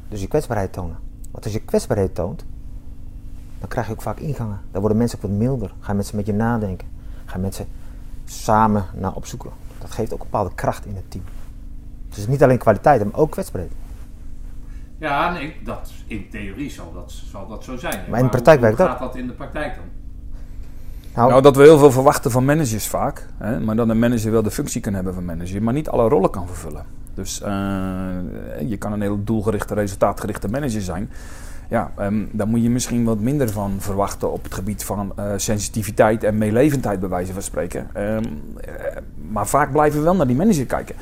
Dus je kwetsbaarheid tonen. Want als je kwetsbaarheid toont, dan krijg je ook vaak ingangen. Dan worden mensen ook wat milder. Gaan mensen met je nadenken. Gaan mensen samen naar opzoeken. Dat geeft ook een bepaalde kracht in het team. Dus het is niet alleen kwaliteit, maar ook kwetsbaarheid. Ja, nee, dat, in theorie zal dat, zal dat zo zijn. Maar in de praktijk hoe, werkt hoe dat. gaat dat in de praktijk dan? Nou, Nou, dat we heel veel verwachten van managers vaak. Hè, maar dat een manager wel de functie kan hebben van manager, maar niet alle rollen kan vervullen. Dus eh, je kan een heel doelgerichte, resultaatgerichte manager zijn. Ja, ehm, dan moet je misschien wat minder van verwachten op het gebied van eh, sensitiviteit en meelevendheid, bij wijze van spreken. Ehm, eh, maar vaak blijven we wel naar die manager kijken.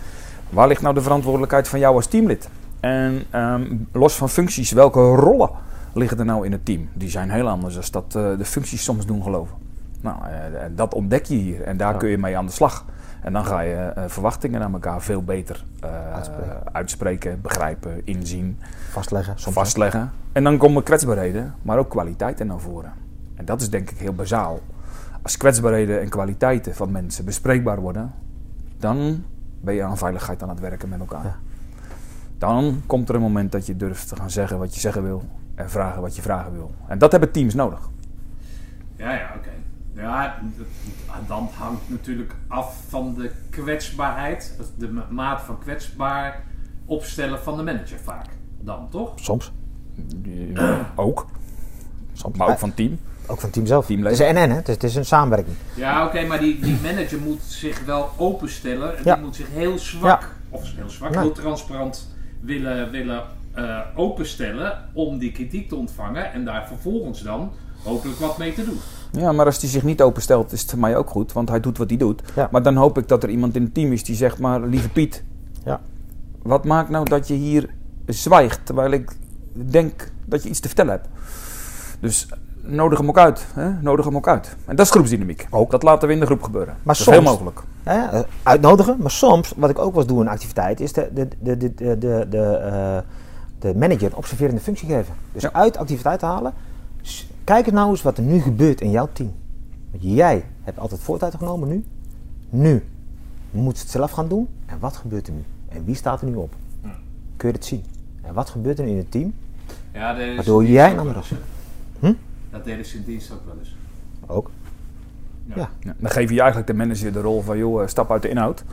Waar ligt nou de verantwoordelijkheid van jou als teamlid? En ehm, los van functies, welke rollen liggen er nou in het team? Die zijn heel anders dan dat eh, de functies soms doen geloven. Nou, eh, dat ontdek je hier en daar Ja. kun je mee aan de slag. En dan ga je eh, verwachtingen naar elkaar veel beter Uitspreken. uitspreken, begrijpen, inzien, vastleggen. Soms vastleggen. En dan komen kwetsbaarheden, maar ook kwaliteiten naar voren. En dat is denk ik heel bazaal. Als kwetsbaarheden en kwaliteiten van mensen bespreekbaar worden, dan ben je aan veiligheid aan het werken met elkaar. Ja. Dan komt er een moment dat je durft te gaan zeggen wat je zeggen wil en vragen wat je vragen wil. En dat hebben teams nodig. Ja, ja, oké. Ja, dat- dan hangt natuurlijk af van de kwetsbaarheid, de ma- maat van kwetsbaar opstellen van de manager vaak. Dan toch? Soms. ook, Soms. maar ook van team. Ook van het team zelf. Teamleden. Het is een NN, hè? Het is, het is een samenwerking. Ja, oké, maar die, die manager moet zich wel openstellen. Ja. Die moet zich heel zwak, Ja. of heel zwak, heel transparant willen, willen eh, openstellen om die kritiek te ontvangen en daar vervolgens dan hopelijk wat mee te doen. Ja, maar als hij zich niet openstelt, is het voor mij ook goed, want hij doet wat hij doet. Ja. Maar dan hoop ik dat er iemand in het team is die zegt, maar lieve Piet, Ja. wat maakt nou dat je hier zwijgt, terwijl ik denk dat je iets te vertellen hebt. Dus nodig hem ook uit, hè? nodig hem ook uit. En dat is groepsdynamiek. Ook. Dat laten we in de groep gebeuren. Maar Zoveel soms- mogelijk. Hè, eh, uitnodigen. Maar soms, wat ik ook wel eens doe in een activiteit, is de, de, de, de, de, de, de, eh, de manager een observerende functie geven. Dus Ja. uit activiteit halen. Kijk eens nou eens wat er nu gebeurt in jouw team. Want jij hebt altijd voortijd genomen nu. Nu moet ze het zelf gaan doen. En wat gebeurt er nu? En wie staat er nu op? Kun je het zien? En wat gebeurt er nu in het team? Ja, Waardoor jij een ander. Hm? Dat deden ze in dienst ook wel eens. Ook. Ja. Ja. Ja, dan geef je eigenlijk de manager de rol van, joh, eh, stap uit de inhoud.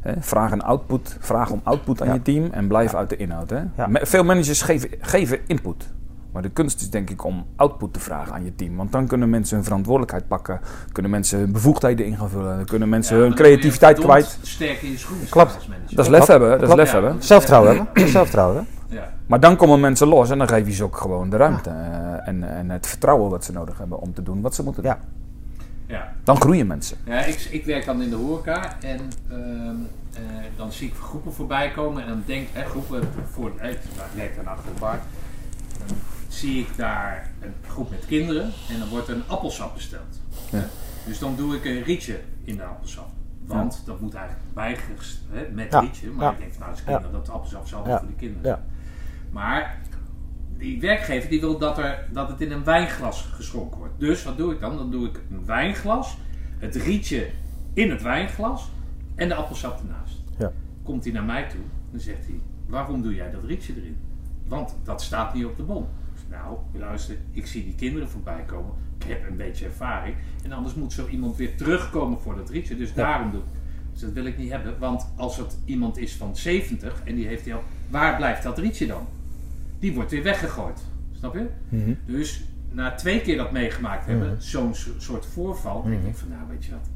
Hè, vraag een output, vraag om output aan Ja. je team en blijf uit de inhoud. Hè. Veel managers geven, geven input. Maar de kunst is denk ik om output te vragen aan je team. Want dan kunnen mensen hun verantwoordelijkheid pakken. Kunnen mensen hun bevoegdheden in gaan vullen. Kunnen mensen Ja, hun creativiteit kwijt. Sterk in je schoenen Klopt. Dat is lef hebben. Dat is lef Ja. hebben. Zelfvertrouwen hebben. Zelfvertrouwen. Maar dan komen mensen los en dan geef je ze ook gewoon de ruimte. eh, En, en het vertrouwen wat ze nodig hebben om te doen wat ze moeten doen. Ja. Ja. Dan groeien mensen. Ja, ik, ik werk dan in de horeca en ehm, eh, dan zie ik groepen voorbij komen en dan denk ik, groepen voor eh, ik werk daarna voor bar. Dan zie ik daar een groep met kinderen en dan wordt er een appelsap besteld. Ja. Dus dan doe ik een rietje in de appelsap. Want dat moet eigenlijk bijgest hè, met Ja. rietje. Maar Ja. ik denk van nou, als Ja. kinderen, dat appelsap zal voor de kinderen. Maar die werkgever die wil dat, er, dat het in een wijnglas geschonken wordt. Dus wat doe ik dan? Dan doe ik een wijnglas, het rietje in het wijnglas en de appelsap ernaast. Ja. Komt hij naar mij toe, dan zegt hij, waarom doe jij dat rietje erin? Want dat staat niet op de bon. Nou, luister, ik zie die kinderen voorbij komen. Ik heb een beetje ervaring. En anders moet zo iemand weer terugkomen voor dat rietje. Dus daarom doe ik. Dus dat wil ik niet hebben. Want als het iemand is van 70 en die heeft al... Waar blijft dat rietje dan? Die wordt weer weggegooid. Snap je? Mhm. Dus na twee keer dat meegemaakt hebben, zo'n so- soort voorval, denk ik van nou weet je wat,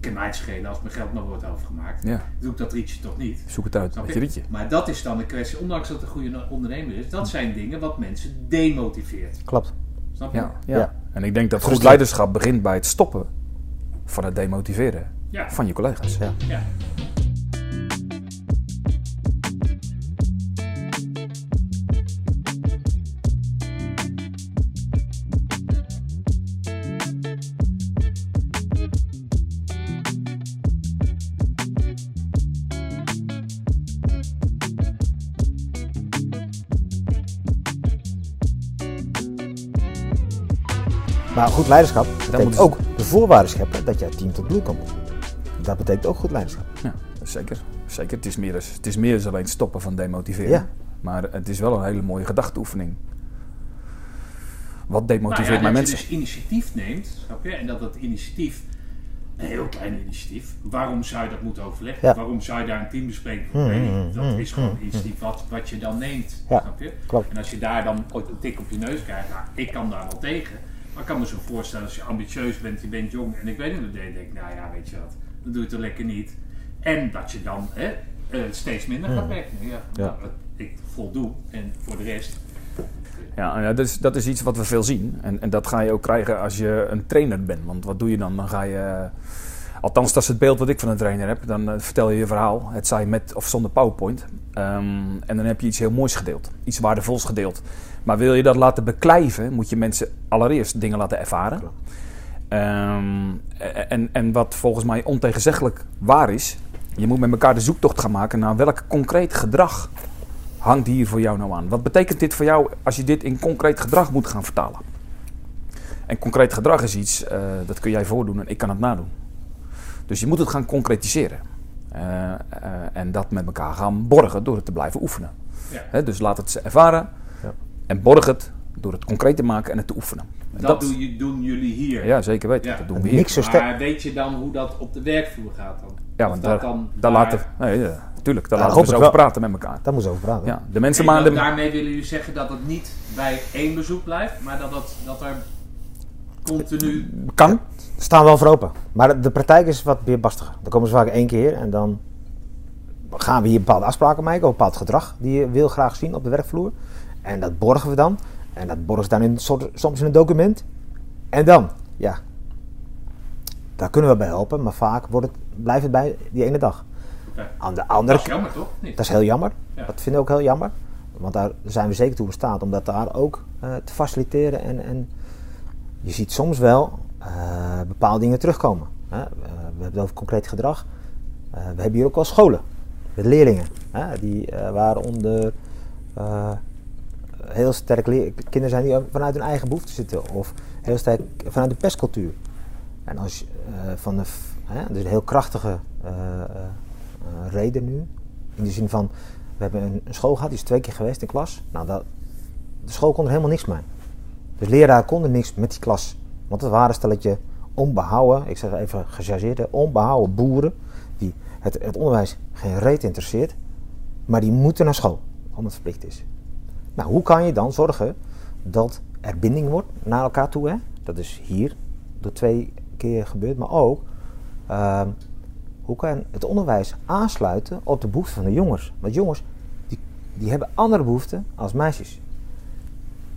kan mij schelen als mijn geld nog wordt overgemaakt. Ja. Doe ik dat rietje toch niet. Zoek het uit met je? je rietje. Maar dat is dan een kwestie, ondanks dat het een goede ondernemer is, dat zijn dingen wat mensen demotiveert. Klopt. Snap je? Ja, ja. Ja. En ik denk dat goed leiderschap begint bij het stoppen van het demotiveren Ja. van je collega's. Ja. Maar goed leiderschap betekent ook de voorwaarden scheppen dat jouw team tot bloei komt. Dat betekent ook goed leiderschap. Ja, zeker. zeker. Het, is meer, als- het is meer dan alleen stoppen van demotiveren. Ja. Maar het is wel een hele mooie gedachteoefening. Wat Nou demotiveert ja, mijn dat mensen? je dus initiatief neemt, snap je? En dat dat initiatief, een heel klein initiatief, waarom zou je dat moeten overleggen? Ja. Waarom zou je daar een teambespreking voor Hmm, hmm, Dat hmm, is gewoon hmm, een initiatief wat, wat je dan neemt, Ja, snap je? klopt. En als je daar dan ooit een tik op je neus krijgt, nou, ik kan daar wel tegen. Maar ik kan me zo voorstellen, als je ambitieus bent, je bent jong en ik weet niet wat je denkt, nou ja, weet je wat, dan doe je het toch lekker niet. En dat je dan hè, eh, steeds minder gaat werken. Ja, Ja. Nou, dat ik voldoe en voor de rest. Ja, ja dat, is, dat is iets wat we veel zien. En, en dat ga je ook krijgen als je een trainer bent. Want wat doe je dan? Dan ga je... Althans, dat is het beeld wat ik van een trainer heb. Dan eh, vertel je je verhaal. Het zij met of zonder PowerPoint. Ehm, en dan heb je iets heel moois gedeeld. Iets waardevols gedeeld. Maar wil je dat laten beklijven, moet je mensen allereerst dingen laten ervaren. Ehm, en, en wat volgens mij ontegenzeggelijk waar is, je moet met elkaar de zoektocht gaan maken naar welk concreet gedrag hangt hier voor jou nou aan. Wat betekent dit voor jou als je dit in concreet gedrag moet gaan vertalen? En concreet gedrag is iets, eh, dat kun jij voordoen en ik kan het nadoen. Dus je moet het gaan concretiseren. Eh, eh, en dat met elkaar gaan borgen door het te blijven oefenen. Ja. Dus laat het ze ervaren. En borg het door het concreet te maken en het te oefenen. En Dat, doe je, doen jullie hier. Ja, zeker weten. Ja. Dat doen En we hier. niks. Maar weet je dan hoe dat op de werkvloer gaat dan? Ja, want dat daar, dan daar daar- laten we, nee, ja, tuurlijk, daar Ja, laten we over wel. praten met elkaar. Daar moeten we over praten. Ja, de mensen maar dat- de, daarmee willen jullie zeggen dat het niet bij één bezoek blijft, maar dat, het, dat er continu. Kan. staan wel voor open. Maar de, de praktijk is wat weerbastiger. Dan komen ze vaak één keer en dan gaan we hier bepaalde afspraken maken, of bepaald gedrag die je wil graag zien op de werkvloer. En dat borgen we dan. En dat borgen ze dan in soms in een document. En dan, ja, daar kunnen we bij helpen, maar vaak wordt het, blijft het bij die ene dag. Aan de Dat andere is jammer toch? Niet? dat is heel jammer. Ja. Dat vind ik ook heel jammer. Want daar zijn we zeker toe in staat om dat daar ook eh, te faciliteren. En, en je ziet soms wel eh, bepaalde dingen terugkomen. Hè. Eh, we hebben het over concreet gedrag. We hebben hier ook wel scholen met leerlingen. Hè, die waaronder eh, heel sterk kinderen zijn die vanuit hun eigen behoefte zitten. Of heel sterk vanuit de pestcultuur. En als je, eh, van de, dus een heel krachtige eh, eh, eh, reden nu. In de zin van, we hebben een, school gehad, die is twee keer geweest in klas. Nou, dat, de school kon er helemaal niks mee. De leraar kon er niks met die klas. Want het waren stelletje onbehouden, ik zeg even gechargeerd, hè, onbehouden boeren. Die het, het onderwijs geen reet interesseert. Maar die moeten naar school, omdat het verplicht is. Nou, hoe kan je dan zorgen dat er binding wordt naar elkaar toe? Hè? Dat is hier door twee keer gebeurd, maar ook ehm, hoe kan het onderwijs aansluiten op de behoeften van de jongens? Want jongens, die, die hebben andere behoeften als meisjes.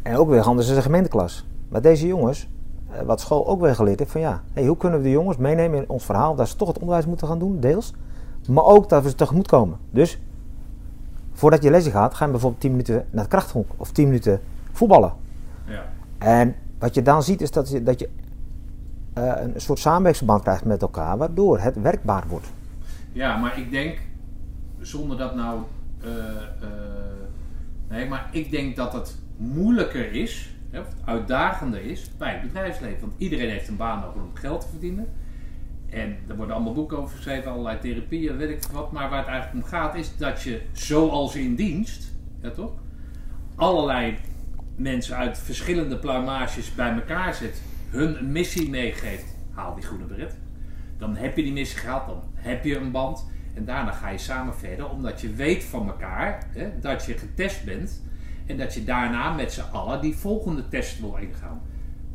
En ook weer anders is de gemeenteklas. Maar deze jongens, eh, wat school ook weer geleerd heeft, van ja, hoe kunnen we de jongens meenemen in ons verhaal dat ze toch het onderwijs moeten gaan doen, deels. Maar ook dat we ze tegemoet komen. Dus voordat je lesje gaat, ga je bijvoorbeeld 10 minuten naar het krachthonk of 10 minuten voetballen. Ja. En wat je dan ziet is dat je, dat je eh, een soort samenwerkingsverband krijgt met elkaar, waardoor het werkbaar wordt. Ja, maar ik denk, zonder dat nou. eh, eh, nee, maar ik denk dat het moeilijker is, hè, of het uitdagender is bij het bedrijfsleven. Want iedereen heeft een baan nodig om geld te verdienen. En er worden allemaal boeken over geschreven, allerlei therapieën, weet ik wat. Maar waar het eigenlijk om gaat is dat je, zoals in dienst, toch? Allerlei mensen uit verschillende pluimages bij elkaar zet, hun missie meegeeft. Haal die groene beret. Dan heb je die missie gehad, dan heb je een band. En daarna ga je samen verder, omdat je weet van elkaar hè, dat je getest bent. En dat je daarna met z'n allen die volgende test wil ingaan.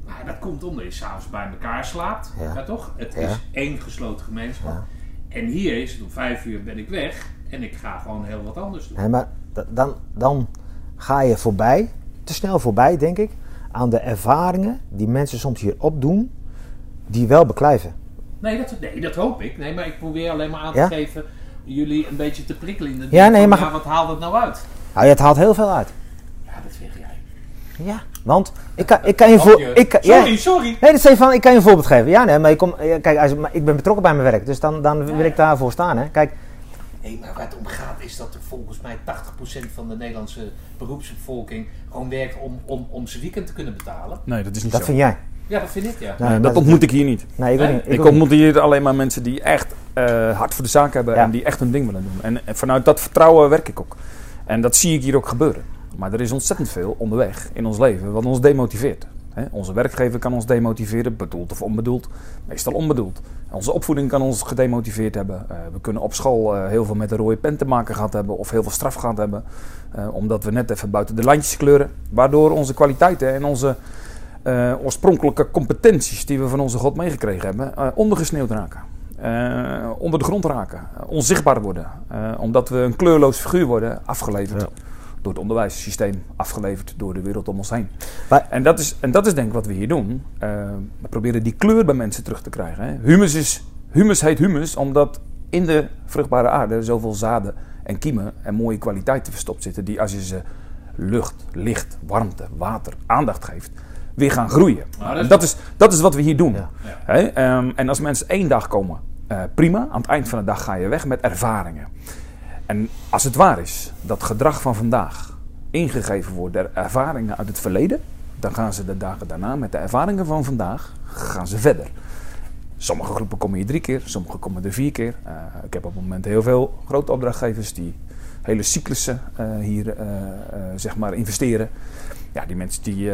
Maar dat komt omdat je s'avonds bij elkaar slaapt. Ja. Ja. toch? Het is één gesloten gemeenschap. En hier is het om vijf uur ben ik weg. En ik ga gewoon heel wat anders doen. Nee, maar da- dan, dan ga je voorbij, te snel voorbij denk ik, aan de ervaringen die mensen soms hier opdoen, die wel beklijven. Nee dat, nee, dat hoop ik. Nee, maar ik probeer alleen maar aan Ja? te geven jullie een beetje te prikkelen. In de Ja, nee, maar- ja, wat haalt het nou uit? Nou, het haalt heel veel uit. Ja, dat zeg jij. Ja, want ik kan, ik kan je voor. Ik, kan- ja, Sorry, sorry. Nee, dat is even van, ik kan je een voorbeeld geven. Ja, nee, maar ik, kom, ja, kijk, als, maar ik ben betrokken bij mijn werk, dus dan, dan wil ik daarvoor staan. Hè. Kijk, Nee, maar waar het om gaat is dat er volgens mij 80% van de Nederlandse beroepsbevolking gewoon werkt om, om, om zijn weekend te kunnen betalen. Nee, dat is niet dat zo. vind jij. Ja, dat vind ik ja. Nee, dat ontmoet ik hier niet. Nee, ik Nee? niet. Ik, niet. ontmoet hier alleen maar mensen die echt eh, hard voor de zaak hebben Ja. en die echt hun ding willen doen. En, en vanuit dat vertrouwen werk ik ook. En dat zie ik hier ook gebeuren. Maar er is ontzettend veel onderweg in ons leven wat ons demotiveert. Onze werkgever kan ons demotiveren, bedoeld of onbedoeld. Meestal onbedoeld. Onze opvoeding kan ons gedemotiveerd hebben. Eh, we kunnen op school eh, heel veel met een rode pen te maken gehad hebben of heel veel straf gehad hebben. eh, omdat we net even buiten de lijntjes kleuren. Waardoor onze kwaliteiten en onze oorspronkelijke competenties die we van onze God meegekregen hebben, ondergesneeuwd raken. Onder de grond raken, onzichtbaar worden. Omdat we een kleurloos figuur worden afgeleverd. Door het onderwijssysteem, afgeleverd door de wereld om ons heen. Maar- en, dat is, en dat is denk ik wat we hier doen. Eh, we proberen die kleur bij mensen terug te krijgen. Hè. Humus, is, humus heet humus omdat in de vruchtbare aarde zoveel zaden en kiemen en mooie kwaliteiten verstopt zitten. Die als je ze lucht, licht, warmte, water, aandacht geeft, weer gaan groeien. Nou, dat is en dat is, dat is wat we hier doen. Ja. Ja. Hè? Ehm, en als mensen één dag komen, eh, prima. Aan het eind van de dag ga je weg met ervaringen. En als het waar is dat gedrag van vandaag ingegeven wordt door ervaringen uit het verleden, dan gaan ze de dagen daarna met de ervaringen van vandaag gaan ze verder. Sommige groepen komen hier drie keer, sommige komen er vier keer. Eh, ik heb op het moment heel veel grote opdrachtgevers die hele cyclussen eh, hier eh, zeg maar investeren. Ja, die mensen, die,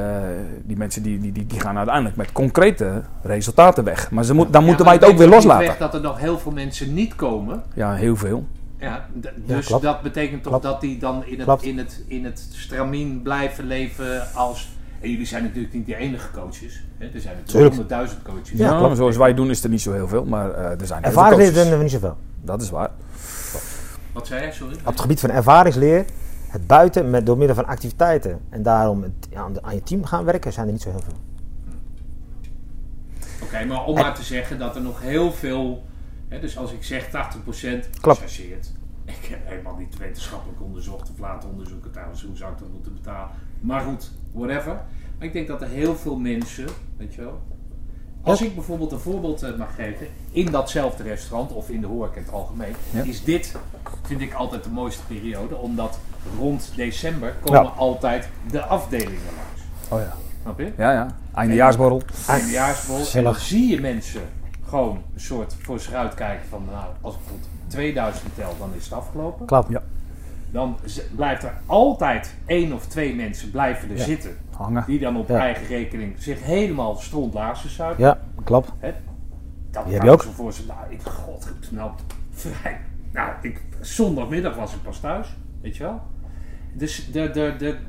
die, mensen die, die, die, gaan uiteindelijk met concrete resultaten weg. Maar ze moet, dan moeten wij het ook weer loslaten. weg dat er nog heel veel mensen niet komen. Ja, heel veel. Ja, dus dat betekent toch Klopt. dat die dan in het, Klopt. in, het, in het stramien blijven leven als En jullie zijn natuurlijk niet de enige coaches. Hè? Er zijn Tuurlijk. natuurlijk honderdduizend coaches. Ja, zoals wij doen is er niet zo heel veel, maar eh, er zijn Ervaringsleer coaches. vinden we niet zoveel. Dat is waar. Wat zei jij, sorry? Op het gebied van ervaringsleer, het buiten met, door middel van activiteiten en daarom het, ja, aan, de- aan je team gaan werken, zijn er niet zo heel veel. Oké, maar om maar te zeggen dat er nog heel veel... Dus als ik zeg 80% Klopt. chargeert. Ik heb helemaal niet wetenschappelijk onderzocht of laten onderzoeken trouwens hoe zou ik dat moeten betalen. Maar goed, whatever. Maar ik denk dat er heel veel mensen, weet je wel... Als ik bijvoorbeeld een voorbeeld eh, mag geven, in datzelfde restaurant of in de horeca in het algemeen, Ja. is dit, vind ik altijd de mooiste periode, omdat rond december komen Ja. altijd de afdelingen langs. Oh ja. Snap je? Ja, ja. Eindejaarsborrel. Eindejaarsbol. En dan zie je mensen gewoon een soort voor zich uitkijken van, nou, als ik bijvoorbeeld 2000 tel, dan is het afgelopen. Klopt. Ja. Dan blijft er altijd één of twee mensen blijven er Ja. zitten. Hangen. Die dan op Ja. eigen rekening zich helemaal strontlaarzen zuipen. Ja, klopt. Hè? Dat heb je ook. zo voor ze. Nou, ik, god, nou, vrij. Nou, ik, zondagmiddag was ik pas thuis, weet je wel. Dus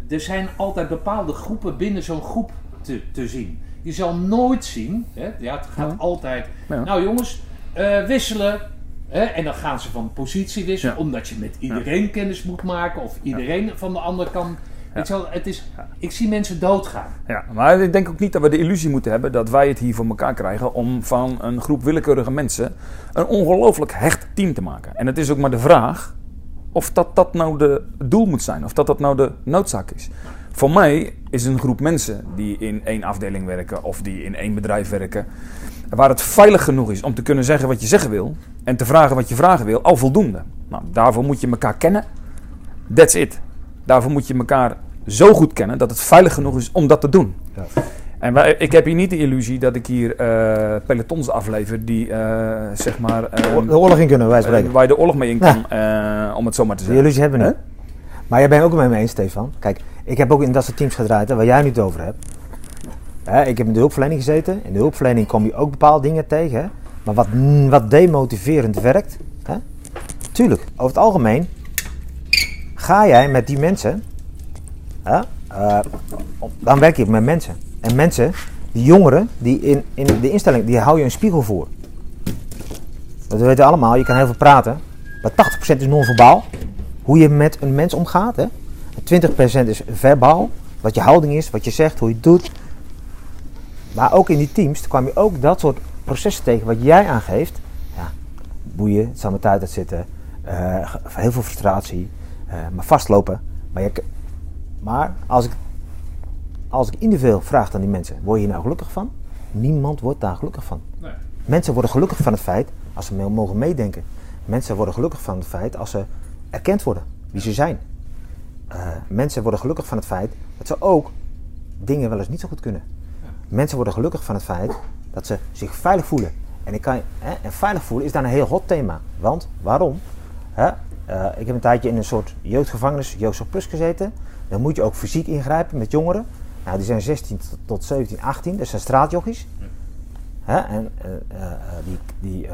er zijn altijd bepaalde groepen binnen zo'n groep te, te zien. Je zal nooit zien, hè, ja, het gaat Ja. altijd. Ja. Nou jongens, eh, wisselen. Hè, en dan gaan ze van positie wisselen, omdat je met iedereen kennis moet maken of iedereen van de andere kant. Het is, ik zie mensen doodgaan. Ja, maar ik denk ook niet dat we de illusie moeten hebben dat wij het hier voor elkaar krijgen om van een groep willekeurige mensen een ongelooflijk hecht team te maken. En het is ook maar de vraag of dat dat nou de doel moet zijn, of dat dat nou de noodzaak is. Voor mij is een groep mensen die in één afdeling werken of die in één bedrijf werken, waar het veilig genoeg is om te kunnen zeggen wat je zeggen wil en te vragen wat je vragen wil, al voldoende. Nou, daarvoor moet je elkaar kennen. That's it. Daarvoor moet je elkaar zo goed kennen dat het veilig genoeg is om dat te doen. Ja. En wij, ik heb hier niet de illusie dat ik hier eh, pelotons aflever die, eh, zeg maar, eh, De oorlog in kunnen, wij spreken. waar je de oorlog mee in kan, eh, om het zo maar te Die zeggen. illusie hebben we niet. Maar jij bent ook met me eens, Stefan. Kijk, ik heb ook in dat soort teams gedraaid, waar jij nu het over hebt. Hè, ik heb in de hulpverlening gezeten. In de hulpverlening kom je ook bepaalde dingen tegen. Maar wat, mm, wat demotiverend werkt. Hè. Tuurlijk, over het algemeen ga jij met die mensen. Hè, eh, dan werk je met mensen. En mensen, die jongeren, die in, in de instelling, die hou je een spiegel voor. Dat weten we allemaal, je kan heel veel praten. Maar 80% is non-verbaal. Hoe je met een mens omgaat. Hè? 20% is verbaal. Wat je houding is, wat je zegt, hoe je het doet. Maar ook in die teams kwam je ook dat soort processen tegen wat jij aangeeft. Ja, boeien, het zal met tijd uitzitten. eh, ge- heel veel frustratie. eh, maar vastlopen. Maar, je, maar als, ik, als ik individueel vraag aan die mensen, word je hier nou gelukkig van? Niemand wordt daar gelukkig van. Nee. Mensen worden gelukkig van het feit als ze mee- mogen meedenken. Mensen worden gelukkig van het feit als ze erkend worden wie ze zijn. Eh, mensen worden gelukkig van het feit dat ze ook dingen wel eens niet zo goed kunnen. Mensen worden gelukkig van het feit dat ze zich veilig voelen. En, ik kan, hè, en veilig voelen is daar een heel hot thema. Want waarom? Hè, eh, ik heb een tijdje in een soort jeugdgevangenis, Jozef Plus gezeten. Dan moet je ook fysiek ingrijpen met jongeren. Nou, die zijn 16 tot- tot 17, 18, dat zijn straatjochies. Hè, en eh, die, die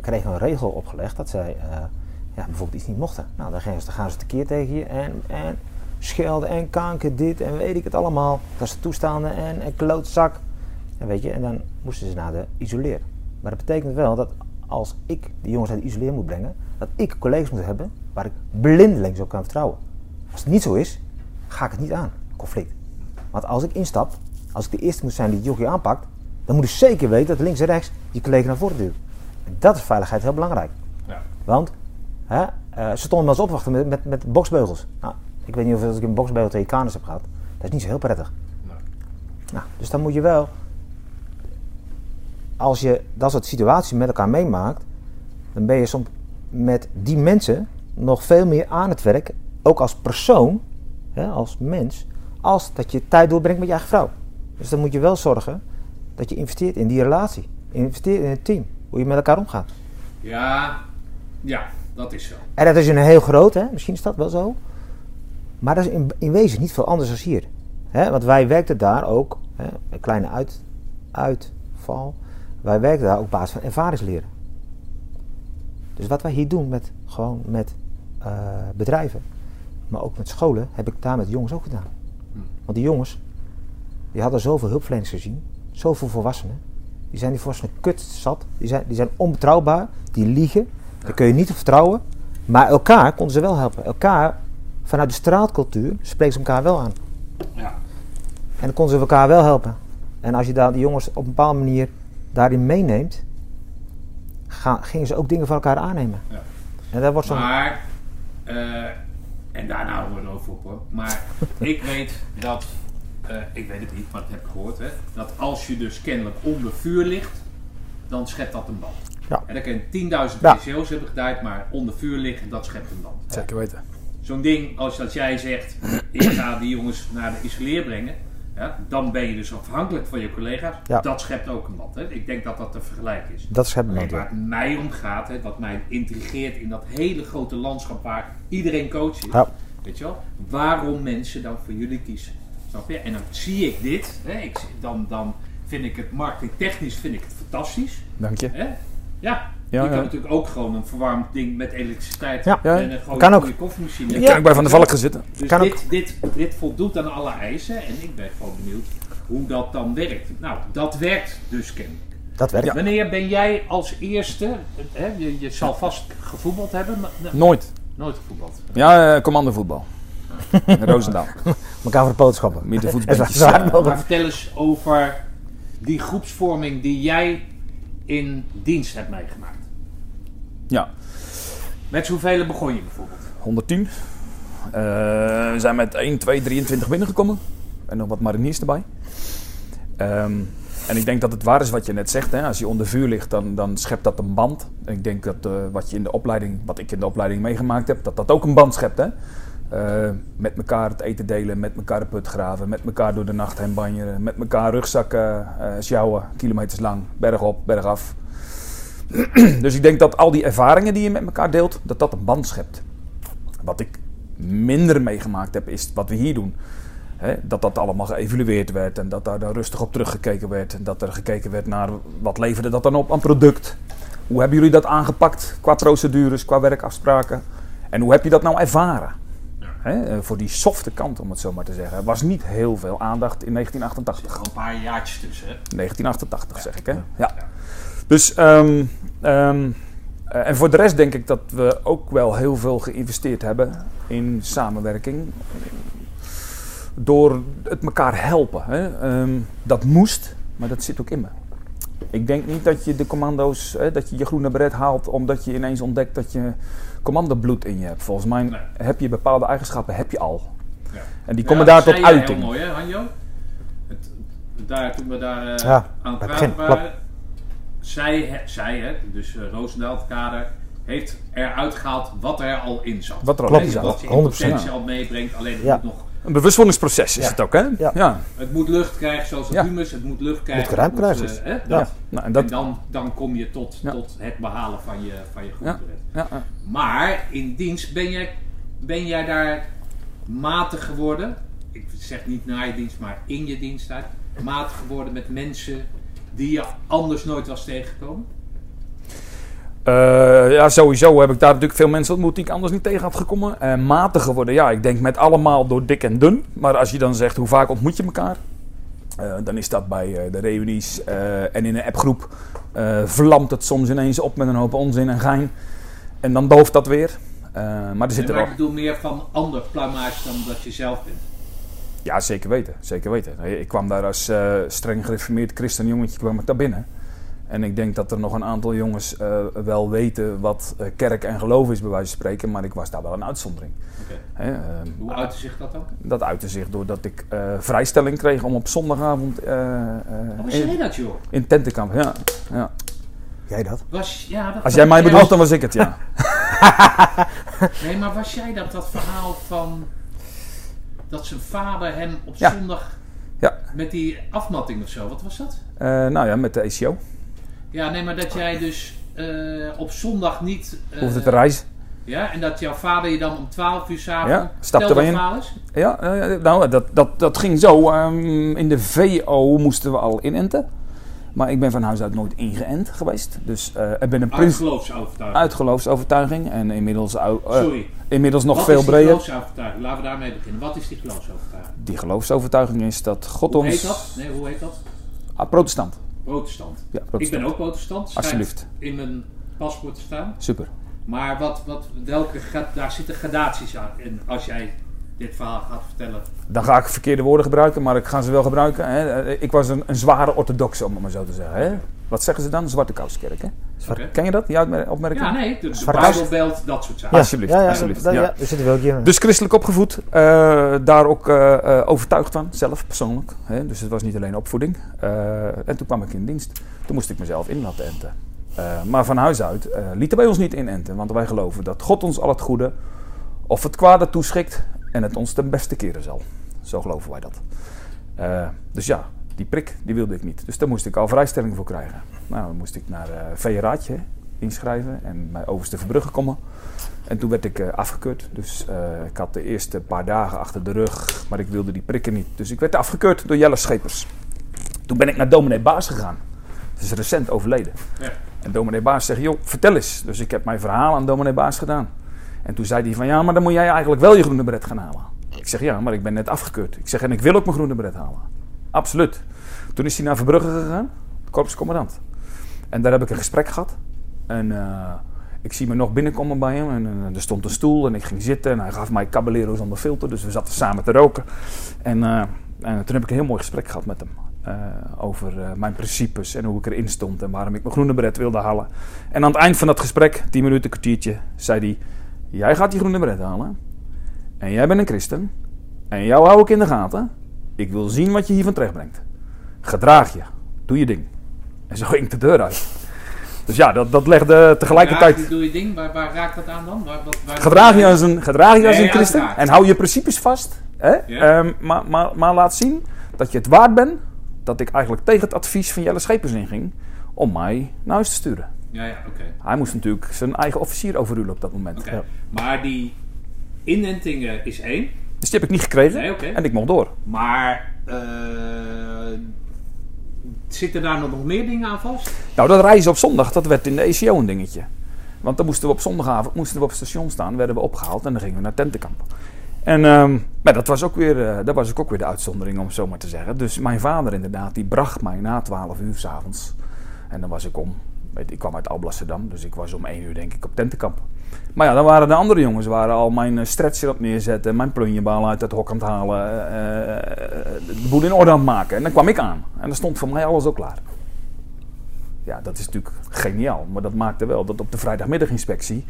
kregen een regel opgelegd dat zij ja, bijvoorbeeld iets niet mochten. Nou, dan gaan ze, dan gaan ze tekeer tegen je en, en schelden en kanker dit en weet ik het allemaal. Dat is de toestaande en klootzak. En weet je, en dan moesten ze naar de isoleer. Maar dat betekent wel dat als ik die jongens uit de isoleer moet brengen, dat ik collega's moet hebben waar ik blindelings op kan vertrouwen. Als het niet zo is, ga ik het niet aan, conflict. Want als ik instap, als ik de eerste moet zijn die het jochie aanpakt, dan moet ik zeker weten dat links en rechts die collega naar voren duwt. En dat is veiligheid heel belangrijk. Ja. Want hè, eh, ze stonden maar eens opwachten met, met, met boksbeugels. Nou, ik weet niet of ik een boksbeugel tegen kanus heb gehad. Dat is niet zo heel prettig. Nee. Nou, dus dan moet je wel, als je dat soort situaties met elkaar meemaakt, dan ben je soms met die mensen nog veel meer aan het werk, ook als persoon, hè, als mens, als dat je tijd doorbrengt met je eigen vrouw. Dus dan moet je wel zorgen dat je investeert in die relatie, investeert in het team, hoe je met elkaar omgaat. Ja, ja, dat is zo. En dat is een heel groot, hè? misschien is dat wel zo. Maar dat is in, in wezen niet veel anders dan hier. Hè? Want wij werkten daar ook, hè, een kleine uit, uitval, wij werkten daar ook op basis van ervaringsleren. Dus wat wij hier doen met, gewoon met eh, bedrijven, maar ook met scholen, heb ik daar met jongens ook gedaan. Want die jongens, Je had er zoveel hulpverleners gezien. Zoveel volwassenen. Die zijn die volwassenen kut zat. Die zijn, die zijn onbetrouwbaar. Die liegen. Daar kun je niet op vertrouwen. Maar elkaar konden ze wel helpen. Elkaar, vanuit de straatcultuur, spreken ze elkaar wel aan. Ja. En dan konden ze elkaar wel helpen. En als je daar die jongens op een bepaalde manier daarin meeneemt, gaan, gingen ze ook dingen van elkaar aannemen. Ja. En dat wordt zo'n... Maar, eh, en daarna houden we het over op hoor. Maar ik weet dat, eh, ik weet het niet, maar dat heb ik gehoord, hè, dat als je dus kennelijk onder vuur ligt, dan schept dat een band. Ja. En dan kan je 10.000 Ja. PCO's hebben gedaan, maar onder vuur liggen, dat schept een band. Zeker weten. Zo'n ding, als dat jij zegt, ik ga die jongens naar de isoleer brengen, ja, dan ben je dus afhankelijk van je collega's. Ja. Dat schept ook een band. Hè. Ik denk dat dat te vergelijken is. Dat het Kijk, moment, waar het mij om gaat, hè, wat mij intrigeert in dat hele grote landschap waar iedereen coach is. Ja. Weet je wel? Waarom mensen dan voor jullie kiezen. Snap je? En dan zie ik dit. Hè, ik, dan, dan vind ik het marketingtechnisch vind ik het fantastisch. Dank je. Hè? Ja. Ja, je kan ja. natuurlijk ook gewoon een verwarmd ding met elektriciteit Ja. Ja. en een gewoon Kan een ook. goede koffiemachine. Ik kan ook bij Van der Valk gaan zitten. Dus Kan dit, dit, dit voldoet aan alle eisen en ik ben gewoon benieuwd hoe dat dan werkt. Nou, dat werkt dus kennelijk. Dat werkt. Wanneer ben jij als eerste, hè, je, je zal vast gevoetbald hebben, maar nou, Nooit. nooit gevoetbald. Ja, eh, commandovoetbal. In Roosendaal. Elkaar voor de poot schoppen. Met de En voetballetjes. zo hard ja. mogelijk. Maar vertel eens over die groepsvorming die jij in dienst hebt meegemaakt. Ja, Met hoeveel begon je bijvoorbeeld? 110. Eh, we zijn met 1, 2, 23 binnengekomen. En nog wat mariniers erbij. Ehm, en ik denk dat het waar is wat je net zegt. Hè? Als je onder vuur ligt, dan, dan schept dat een band. En ik denk dat eh, wat, je in de opleiding, wat ik in de opleiding meegemaakt heb, dat dat ook een band schept. Hè? Eh, met elkaar het eten delen, met elkaar de put graven, met elkaar door de nacht heen banjeren, met elkaar rugzakken eh sjouwen, kilometers lang, berg op, berg af. dus ik denk dat al die ervaringen die je met elkaar deelt, dat dat een band schept. Wat ik minder meegemaakt heb, is wat we hier doen. Dat dat allemaal geëvalueerd werd en dat daar dan rustig op teruggekeken werd. En dat er gekeken werd naar wat leverde dat dan op aan product. Hoe hebben jullie dat aangepakt qua procedures, qua werkafspraken? En hoe heb je dat nou ervaren? Hè, eh, voor die softe kant, om het zo maar te zeggen. Er was niet heel veel aandacht in 1988. Al een paar jaartjes tussen, hè? 1988 zeg ik, hè? Ja. Dus, ehm, ehm, eh, en voor de rest denk ik dat we ook wel heel veel geïnvesteerd hebben in samenwerking. Door het elkaar helpen. Hè? Ehm, dat moest, maar dat zit ook in me. Ik denk niet dat je de commando's, hè, dat je je groene beret haalt omdat je ineens ontdekt dat je commandobloed in je hebt. Volgens mij Nee. heb je bepaalde eigenschappen, heb je al. Ja. En die komen Ja, daar tot uiting. Heel mooi, hè, Hanjo? Het, daar, toen we daar eh, Ja, aan het praten begin, waren, zij, zij hè, dus uh, Roosendaal, het kader, heeft eruit gehaald wat er al in zat. Wat er al in zat. Wat je in 100%. potentie al meebrengt, alleen het Ja. moet nog Een bewustwordingsproces is Ja. het ook, hè? Ja. ja. Het moet lucht krijgen zoals het Ja. humus, het moet lucht krijgen. Moet ruimte het krijgen. eh, hè, Ja. dat. Nou, en dan, dan kom je tot, Ja. tot het behalen van je, van je ja. Maar in dienst ben jij, ben jij daar matig geworden. Ik zeg niet na je dienst, maar in je diensttijd. Matig geworden met mensen die je anders nooit was tegengekomen. Eh, ja, sowieso heb ik daar natuurlijk veel mensen ontmoet die ik anders niet tegen had gekomen. Eh matig geworden, ja, ik denk met allemaal door dik en dun. Maar als je dan zegt hoe vaak ontmoet je elkaar, eh, dan is dat bij eh, de reunies en in een appgroep. vlamt het soms ineens op met een hoop onzin en gein. En dan dooft dat weer. Maar er zit Nee, maar ik bedoel meer van ander pluimage dan dat je zelf bent. Ja, zeker weten. Zeker weten. Ik kwam daar als streng gereformeerd christenjongetje kwam ik daar binnen. En ik denk dat er nog een aantal jongens eh, wel weten wat eh, kerk en geloof is, bij wijze van spreken. Maar ik was daar wel een uitzondering. Oké. Hè, ehm, Hoe uitte zich dat dan? dat uitte zich doordat ik eh, vrijstelling kreeg om op zondagavond eh, eh, Hoe was jij in, dat joh? in tent te kampen. Ja, ja. Jij dat? Was, ja, dat Als jij mij bedoelt, dan was ik het, ja. Nee, maar was jij dat, dat verhaal van dat zijn vader hem op Ja. zondag Ja. met die afmatting of zo, wat was dat? Eh, nou ja, met de ACO. Ja, nee, maar dat jij dus eh, op zondag niet... eh, Hoefde te reizen. Ja, en dat jouw vader je dan om 12 uur s'avonds... Ja, stapte dat in. Ja, eh, nou, dat, dat, dat ging zo. ehm, in de VO moesten we al inenten. Maar ik ben van huis uit nooit ingeënt geweest. Dus eh ik ben een prins geloofsovertuiging. uit geloofsovertuiging. En inmiddels, eh, Sorry. inmiddels nog Wat veel is die breder. geloofsovertuiging? Laten we daarmee beginnen. Wat is die geloofsovertuiging? Die geloofsovertuiging is dat God Hoe ons... heet dat? Nee, hoe heet dat? Ah, protestant. Protestant. Ja, Ik ben ook protestant. Alsjeblieft. in mijn paspoort staan. Super. Maar wat, wat, welke, daar zitten gradaties aan. En als jij dit verhaal gaat vertellen. Dan ga ik verkeerde woorden gebruiken, maar ik ga ze wel gebruiken. Hè. Ik was een, een zware orthodoxe, om het maar zo te zeggen. Hè. Wat zeggen ze dan? Zwarte Kouskerk, hè? Ken je dat, die opmerking? Ja, nee, de, Bijbelbelt, dat soort zaken. Ja, Alsjeblieft, Ja, ja, alsjeblieft, ja. ja, daar zitten we ook hier. Dus christelijk opgevoed, eh, daar ook eh, eh, overtuigd van, zelf persoonlijk. Hè? Dus het was niet alleen opvoeding. Eh, en toen kwam ik in dienst. Toen moest ik mezelf in laten enten. Eh, maar van huis uit eh, lieten wij ons niet inenten, want wij geloven dat God ons al het goede of het kwade toeschikt en het ons ten beste keren zal. Zo geloven wij dat. Eh, dus ja, die prik die wilde ik niet. Dus daar moest ik al vrijstelling voor krijgen. Nou, dan moest ik naar uh, inschrijven en bij Overste Verbrugge komen. En toen werd ik eh, afgekeurd. Dus eh, ik had de eerste paar dagen achter de rug, maar ik wilde die prikken niet. Dus ik werd afgekeurd door Jelle Schepers. Toen ben ik naar dominee Baas gegaan. Dat is recent overleden. Ja. En dominee Baas zegt, joh, vertel eens. Dus ik heb mijn verhaal aan dominee Baas gedaan. En toen zei hij van, ja, maar dan moet jij eigenlijk wel je groene bret gaan halen. Ik zeg, ja, maar ik ben net afgekeurd. Ik zeg, en ik wil ook mijn groene bret halen. Absoluut. Toen is hij naar Verbrugge gegaan, korpscommandant. En daar heb ik een gesprek gehad. En uh, ik zie me nog binnenkomen bij hem. En uh, er stond een stoel en ik ging zitten. En hij gaf mij Caballero zonder filter. Dus we zaten samen te roken. En, uh, en toen heb ik een heel mooi gesprek gehad met hem. Over mijn principes en hoe ik erin stond en waarom ik mijn groene bret wilde halen. En aan het eind van dat gesprek, tien minuten, kwartiertje, zei hij: Jij gaat die groene bret halen. En jij bent een christen. En jou hou ik in de gaten. Ik wil zien wat je hiervan terechtbrengt. Gedraag je. Doe je ding. En zo ging de deur uit. Dus ja, dat, dat legde tegelijkertijd. Doe je ding, waar, waar raakt dat aan dan? Waar, wat, waar gedraag je als een, gedraag je als een christen. En hou je principes vast. Hè? Ja. Ehm, maar, maar, maar laat zien dat je het waard bent. Dat ik eigenlijk tegen het advies van Jelle Schepers inging. Om mij naar huis te sturen. Ja, ja, oké. Hij moest natuurlijk zijn eigen officier overrulen op dat moment. Ja. Maar die inentingen is één. Dus die heb ik niet gekregen. Nee. En ik mocht door. Maar eh, zitten daar nog meer dingen aan vast? Nou, dat reizen op zondag, dat werd in de ECO een dingetje. Want dan moesten we op zondagavond moesten we op het station staan, werden we opgehaald en dan gingen we naar tentenkamp. En um, maar dat was ook weer, uh, dat was ook weer de uitzondering, om het zo maar te zeggen. Dus mijn vader inderdaad, die bracht mij na 12 uur s'avonds. En dan was ik om, ik kwam uit Alblasserdam, dus ik was om 1 uur denk ik op tentenkamp. Maar ja, dan waren de andere jongens waren al mijn eh, stretcher op neerzetten, mijn plunjebal uit het hok aan het halen, uh, de boel in orde aan het maken. En dan kwam ik aan. En dan stond voor mij alles ook klaar. Ja, dat is natuurlijk geniaal. Maar dat maakte wel dat op de vrijdagmiddaginspectie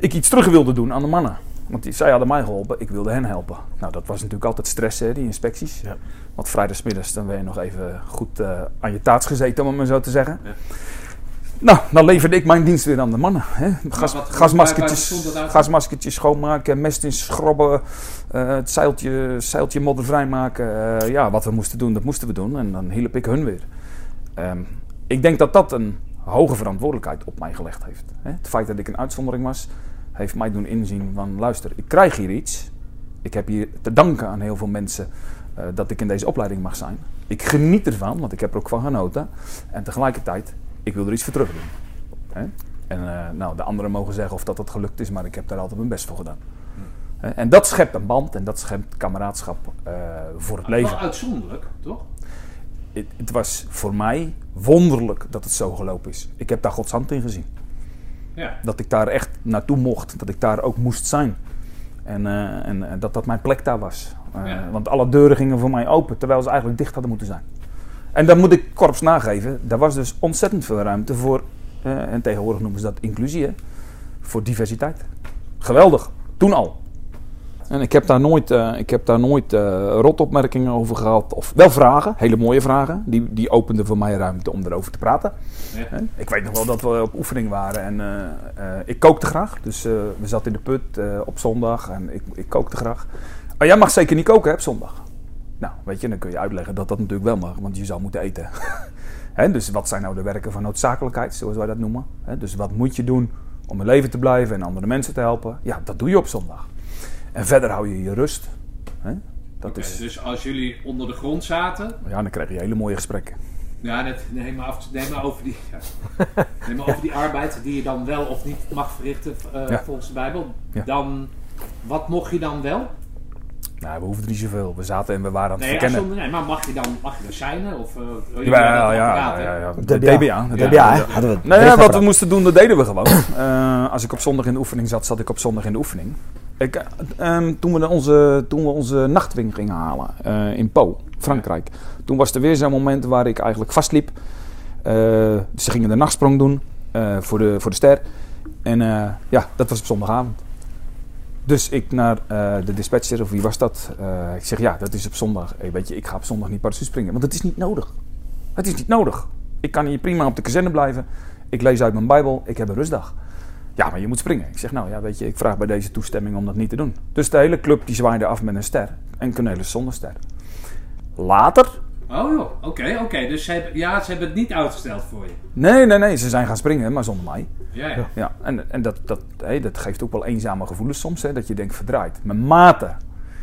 ik iets terug wilde doen aan de mannen. Want die, zij hadden mij geholpen, ik wilde hen helpen. Nou, dat was natuurlijk altijd stress, hè, die inspecties. Ja. Want vrijdagmiddags dan ben je nog even goed uh, aan je taats gezeten, om het maar zo te zeggen. Ja. Nou, dan leverde ik mijn dienst weer aan de mannen. Hè. Gas, wat- gasmaskertjes, gasmaskertjes schoonmaken, mest in schrobben, eh, het zeiltje, zeiltje modder vrijmaken. Eh, ja, wat we moesten doen, dat moesten we doen. En dan hielp ik hun weer. Ehm, ik denk dat dat een hoge verantwoordelijkheid op mij gelegd heeft. Hè. Het feit dat ik een uitzondering was, heeft mij doen inzien van... luister, ik krijg hier iets. Ik heb hier te danken aan heel veel mensen uh, dat ik in deze opleiding mag zijn. Ik geniet ervan, want ik heb er ook van genoten. En tegelijkertijd, ik wil er iets voor terug doen. Hè? En uh, nou, de anderen mogen zeggen of dat, dat gelukt is, maar ik heb daar altijd mijn best voor gedaan. Hè? En dat schept een band en dat schept kameraadschap uh, voor het leven. Wel uitzonderlijk, toch? Het, het, was voor mij wonderlijk dat het zo gelopen is. Ik heb daar Gods hand in gezien. Ja. Dat ik daar echt naartoe mocht, dat ik daar ook moest zijn. En, uh, en, dat dat mijn plek daar was. Ja. Want alle deuren gingen voor mij open, terwijl ze eigenlijk dicht hadden moeten zijn. En dan moet ik korps nageven, daar was dus ontzettend veel ruimte voor, uh, en tegenwoordig noemen ze dat inclusie, hè, voor diversiteit. Geweldig, toen al. En ik heb daar nooit, uh, ik heb daar nooit uh, rotopmerkingen over gehad. Of wel vragen, hele mooie vragen. Die, die openden voor mij ruimte om erover te praten. Ja. Ik weet nog wel dat we op oefening waren. En uh, ik kookte graag. Dus we zaten in de put op zondag. En ik, ik kookte graag. Maar jij mag zeker niet koken hè, op zondag. Nou, weet je, dan kun je uitleggen dat dat natuurlijk wel mag. Want je zou moeten eten. Dus wat zijn nou de werken van noodzakelijkheid, zoals wij dat noemen. Dus wat moet je doen om in leven te blijven en andere mensen te helpen? Ja, dat doe je op zondag. En verder hou je je rust. Dat is, Dus als jullie onder de grond zaten, ja, dan krijg je hele mooie gesprekken. Ja, net, nee, maar, af- nee, maar over die, ja. nee, maar over die arbeid die je dan wel of niet mag verrichten eh, Ja. volgens de Bijbel. Ja. Dan, wat mocht je dan wel? Nou, we hoefden niet zoveel. We zaten en we waren aan het Nee, verkennen. zonder- nee, maar mag je dan, mag je dan shinen? Of, eh, wil je Ja, ja, ja. De DBA. De DBA, hè? Hadden we ja, bericht wat we moesten doen, dat deden we gewoon. Eh, als ik op zondag in de oefening zat, zat ik op zondag in de oefening. Ik, eh, ehm, toen, we onze, toen we onze nachtwing gingen halen eh, in Po, Frankrijk. Toen was er weer zo'n moment waar ik eigenlijk vastliep. Eh, ze gingen de nachtsprong doen eh, voor, de, voor de ster. En eh, ja, dat was op zondagavond. Dus ik naar eh, de dispatcher, of wie was dat? Eh, ik zeg ja, dat is op zondag. Hey, weet je, ik ga op zondag niet parachute springen, want het is niet nodig. Het is niet nodig. Ik kan hier prima op de kazerne blijven. Ik lees uit mijn Bijbel. Ik heb een rustdag. Ja, maar je moet springen. Ik zeg, nou ja, weet je, ik vraag bij deze toestemming om dat niet te doen. Dus de hele club die zwaaide af met een ster. En Cornelis zonder ster. Later, Oh joh, oké, oké. Dus ze hebben, ja, ze hebben het niet uitgesteld voor je. nee, nee, nee, ze zijn gaan springen, maar zonder mij. Ja, ja. Ja, en, en dat, dat, hé, dat geeft ook wel eenzame gevoelens soms, hè, dat je denkt verdraaid. Mijn maten,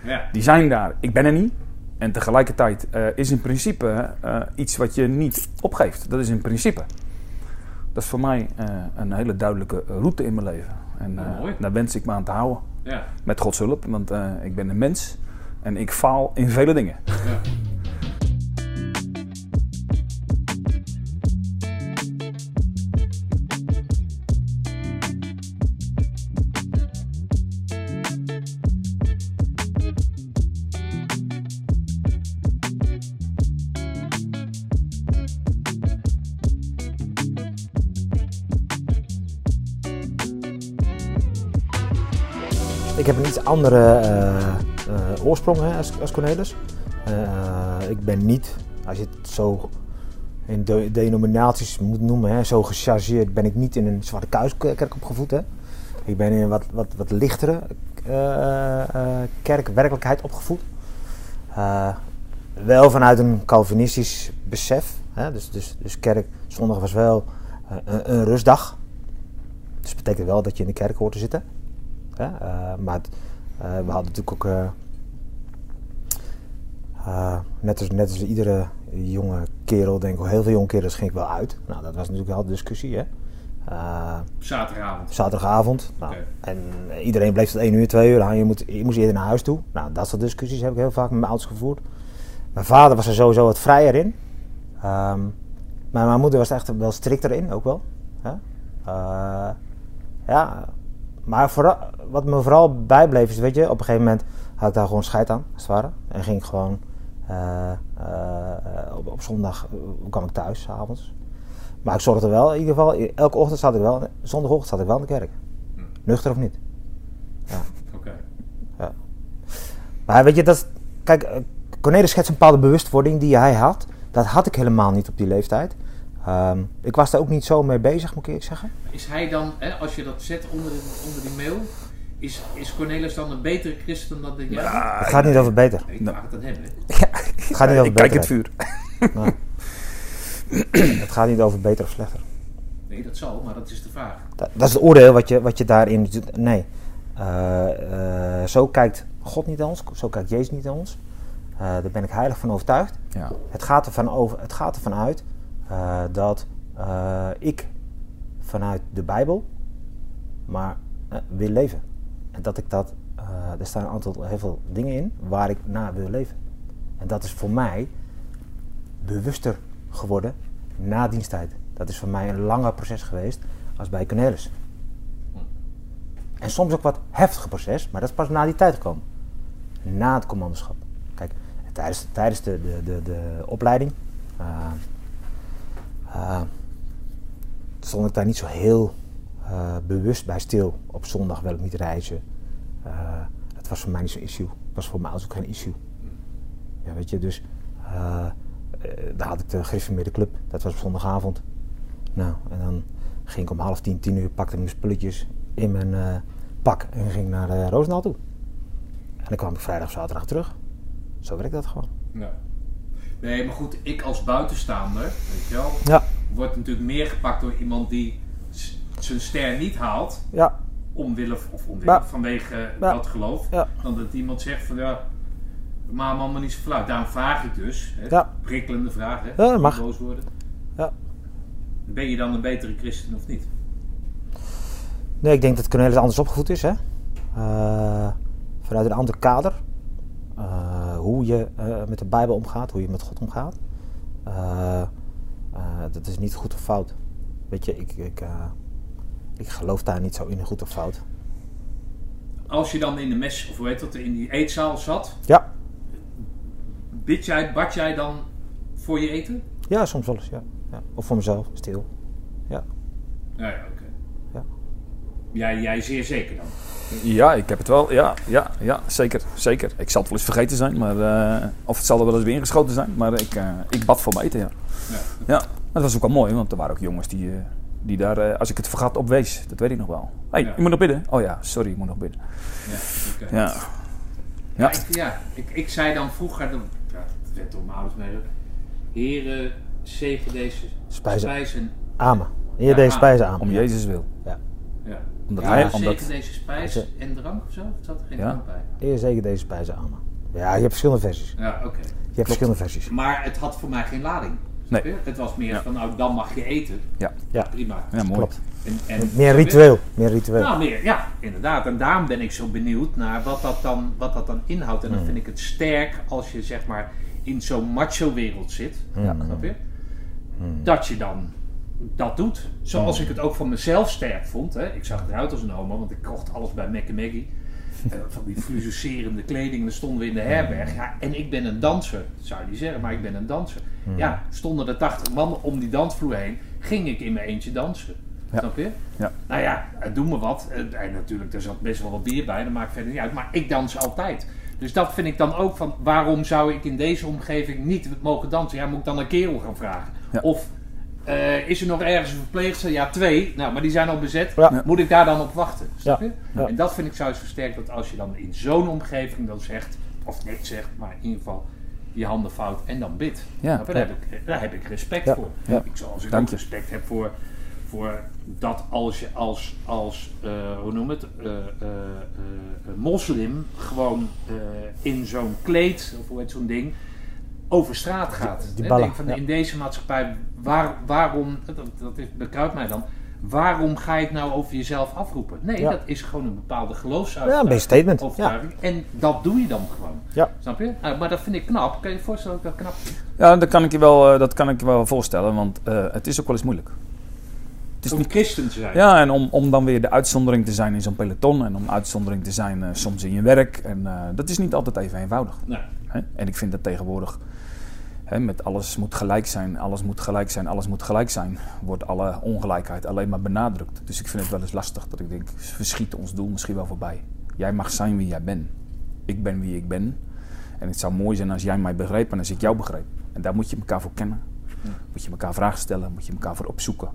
ja. die zijn daar. Ik ben er niet. En tegelijkertijd eh, is in principe eh, iets wat je niet opgeeft. Dat is in principe. Dat is voor mij eh, een hele duidelijke route in mijn leven. En Oh, mooi. daar wens ik me aan te houden. ja. Met Gods hulp. Want ik ben een mens. En ik faal in vele dingen. ja. Ik heb een iets andere eh, eh, oorsprong hè, als, als Cornelis. Eh, ik ben niet, als je het zo in de, denominaties moet noemen, hè, zo gechargeerd, ben ik niet in een zwarte kuiskerk opgevoed. Hè. Ik ben in een wat, wat, wat lichtere eh, kerkwerkelijkheid opgevoed. Eh, wel vanuit een Calvinistisch besef. Hè. Dus, dus, dus kerk, zondag was wel een, rustdag. Dus dat betekent wel dat je in de kerk hoort te zitten. Hè? maar we hadden natuurlijk ook, net, als, net als iedere jonge kerel, denk ik, heel veel jonge kerels ging ik wel uit. Nou, dat was natuurlijk wel de discussie. Hè? Eh, Zaterdagavond. zaterdagavond. Nou. En iedereen bleef tot 1 uur, 2 uur. Nou, je, moet, je moest eerder naar huis toe. Nou, dat soort discussies heb ik heel vaak met mijn ouders gevoerd. Mijn vader was er sowieso wat vrijer in. Ehm, maar mijn moeder was er echt wel strikter in, ook wel. Hè? Eh, ja, maar vooral, wat me vooral bijbleef is, weet je, op een gegeven moment had ik daar gewoon scheid aan, als het ware. En ging ik gewoon, eh, op, op zondag eh, kwam ik thuis, 's avonds. Maar ik zorgde wel, in ieder geval, elke ochtend zat ik wel, zondagochtend zat ik wel in de kerk. Nuchter of niet. Oké. Maar weet je, dat, kijk, eh, Cornelis schetst een bepaalde bewustwording die hij had. Dat had ik helemaal niet op die leeftijd. Ehm, ik was daar ook niet zo mee bezig, moet ik eerlijk zeggen. Is hij dan, hè, als je dat zet onder, de, onder die mail, is, is Cornelis dan een betere christen dan dat jij bent? Het gaat niet over beter. Ik vraag het aan hem. Hè. Het gaat niet over ik kijk beter. het vuur. Het gaat niet over beter of slechter. Nee, dat zal, maar dat is de vraag. Dat, dat is het oordeel wat je, wat je daarin doet. Nee. Eh, eh, zo kijkt God niet naar ons. Zo kijkt Jezus niet naar ons. Eh, daar ben ik heilig van overtuigd. Ja. Het gaat ervan, over, het gaat ervan uit eh, dat eh, ik vanuit de Bijbel maar wil leven. En dat ik dat, eh, er staan een aantal heel veel dingen in waar ik naar wil leven. En dat is voor mij bewuster geworden na diensttijd. Dat is voor mij een langer proces geweest als bij Cornelis. En soms ook wat heftiger proces, maar dat is pas na die tijd gekomen. Na het commandoschap. Kijk, tijdens, tijdens de, de, de, de opleiding eh, stond ik daar niet zo heel eh, bewust bij stil. Op zondag wil ik niet reizen. Dat was voor mij niet zo'n issue. Dat was voor mij ook geen issue. Ja, weet je, dus daar had ik de gereformeerde club. Dat was op zondagavond. Nou, en dan ging ik om half tien, tien uur, pakte ik mijn spulletjes in mijn eh, pak en ging naar uh, Roosendaal toe. En dan kwam ik vrijdag zaterdag terug. Zo werkt dat gewoon. Ja. Nee, maar goed, ik als buitenstaander, weet je wel, Ja. wordt natuurlijk meer gepakt door iemand die zijn ster niet haalt, Ja, omwille of omwille, Ja. vanwege dat geloof, dan dat iemand zegt van ja, Maar man, maar niet zo flauw. Daarom vraag ik dus. Hè, Ja. Prikkelende vraag, hè? Ja, dat mag. Boos worden. Ja. Ben je dan een betere christen of niet? Nee, ik denk dat Cornelis anders opgevoed is. Hè? Eh, vanuit een ander kader. Eh, hoe je eh, met de Bijbel omgaat, hoe je met God omgaat. Dat is niet goed of fout. Weet je, ik, ik, ik geloof daar niet zo in, goed of fout. Als je dan in de mes, of hoe heet dat, in die eetzaal zat, Ja, bid jij, bad jij dan voor je eten? ja soms wel eens. Ja. Ja. Of voor mezelf, stil. Ja. Ja, ja, oké. Ja. Jij, jij zeer zeker dan? Ja, ik heb het wel. Ja, ja, ja zeker, zeker. Ik zal het wel eens vergeten zijn, maar, eh, of het zal er wel eens weer ingeschoten zijn. Maar ik, eh, ik bad voor mijn eten, ja. Ja. Ja, dat was ook wel mooi, want er waren ook jongens die, eh, die daar, eh, als ik het vergat, op wees. Dat weet ik nog wel. Hé, hey, Ja. je moet nog bidden. Oh ja, sorry, ik moet nog bidden. Ja, oké. Ja, Ja, Ja. ik, ja ik, ik zei dan vroeger, dan, ja, het werd door mijn ouders mee. Heren, zegen deze Spijzen. spijzen. Amen. Hier Ja, deze amen. spijzen aan. om Jezus wil. Ja. Omdat Ja, hij, zegen omdat, deze spijs en drank of zo? Of zat er geen Ja. drank bij? Eer zeker deze spijzen amen. Ja, je hebt verschillende versies. Ja, oké. Je hebt verschillende versies. Maar het had voor mij geen lading. Nee. Het was meer Ja. van, nou dan mag je eten. ja, Ja, Prima. ja, mooi. klopt. En, en, Meer ritueel. Meer ritueel. Nou, meer, ja, inderdaad. En daarom ben ik zo benieuwd naar wat dat dan, wat dat dan inhoudt. En dan vind ik het sterk als je zeg maar in zo'n macho-wereld zit. Ja. Snap je? Dat je dan dat doet. Zoals ik het ook van mezelf sterk vond. Hè. Ik zag eruit als een homo, want ik kocht alles bij Mac Maggie. Eh, van die fluorescerende kleding. En dan stonden we in de herberg. Ja, en ik ben een danser, zou je niet zeggen, maar ik ben een danser. Ja, stonden er 80 man om die dansvloer heen. Ging ik in mijn eentje dansen. Ja. Snap je? Ja. Nou ja, het doe me wat. En natuurlijk, er zat best wel wat bier bij. Dat maakt verder niet uit. Maar ik dans altijd. Dus dat vind ik dan ook van... Waarom zou ik in deze omgeving niet mogen dansen? Ja, moet ik dan een kerel gaan vragen? Ja. Of eh, is er nog ergens een verpleegster? Ja, twee. Nou, maar die zijn al bezet. Ja. Moet ik daar dan op wachten? Snap je? Ja. En dat vind ik juist versterkt. Dat als je dan in zo'n omgeving dan zegt... Of net zegt, maar in ieder geval je handen fout en dan bidt. Ja. Je? Daar, heb ik, daar heb ik respect Ja. voor. Ja. Ik, zoals ik ook respect heb voor, voor dat als je als, als eh, hoe noem het, eh, eh, moslim gewoon in zo'n kleed, of hoe heet zo'n ding, over straat gaat. die ballen, denk van. In deze maatschappij, waar, waarom, dat, dat bekruipt mij dan, waarom ga ik nou over jezelf afroepen? Nee, Ja. dat is gewoon een bepaalde Ja, geloofsuiting. een statement. Ja. En dat doe je dan gewoon. Ja. Snap je? Nou, maar dat vind ik knap. Kan je je voorstellen dat ik dat knap vind? Ja, dat kan ik je wel, eh, dat kan ik je wel voorstellen, want eh, het is ook wel eens moeilijk. Het is Om niet christen te zijn. Ja, en om, om dan weer de uitzondering te zijn in zo'n peloton en om uitzondering te zijn eh, soms in je werk. En dat is niet altijd even eenvoudig. Nee. Hè? En ik vind dat tegenwoordig, met alles moet gelijk zijn, alles moet gelijk zijn, alles moet gelijk zijn, wordt alle ongelijkheid alleen maar benadrukt. Dus ik vind het wel eens lastig dat ik denk, we schieten ons doel misschien wel voorbij. Jij mag zijn wie jij bent. Ik ben wie ik ben. En het zou mooi zijn als jij mij begreep en als ik jou begreep. En daar moet je elkaar voor kennen. Moet je elkaar vragen stellen, moet je elkaar voor opzoeken.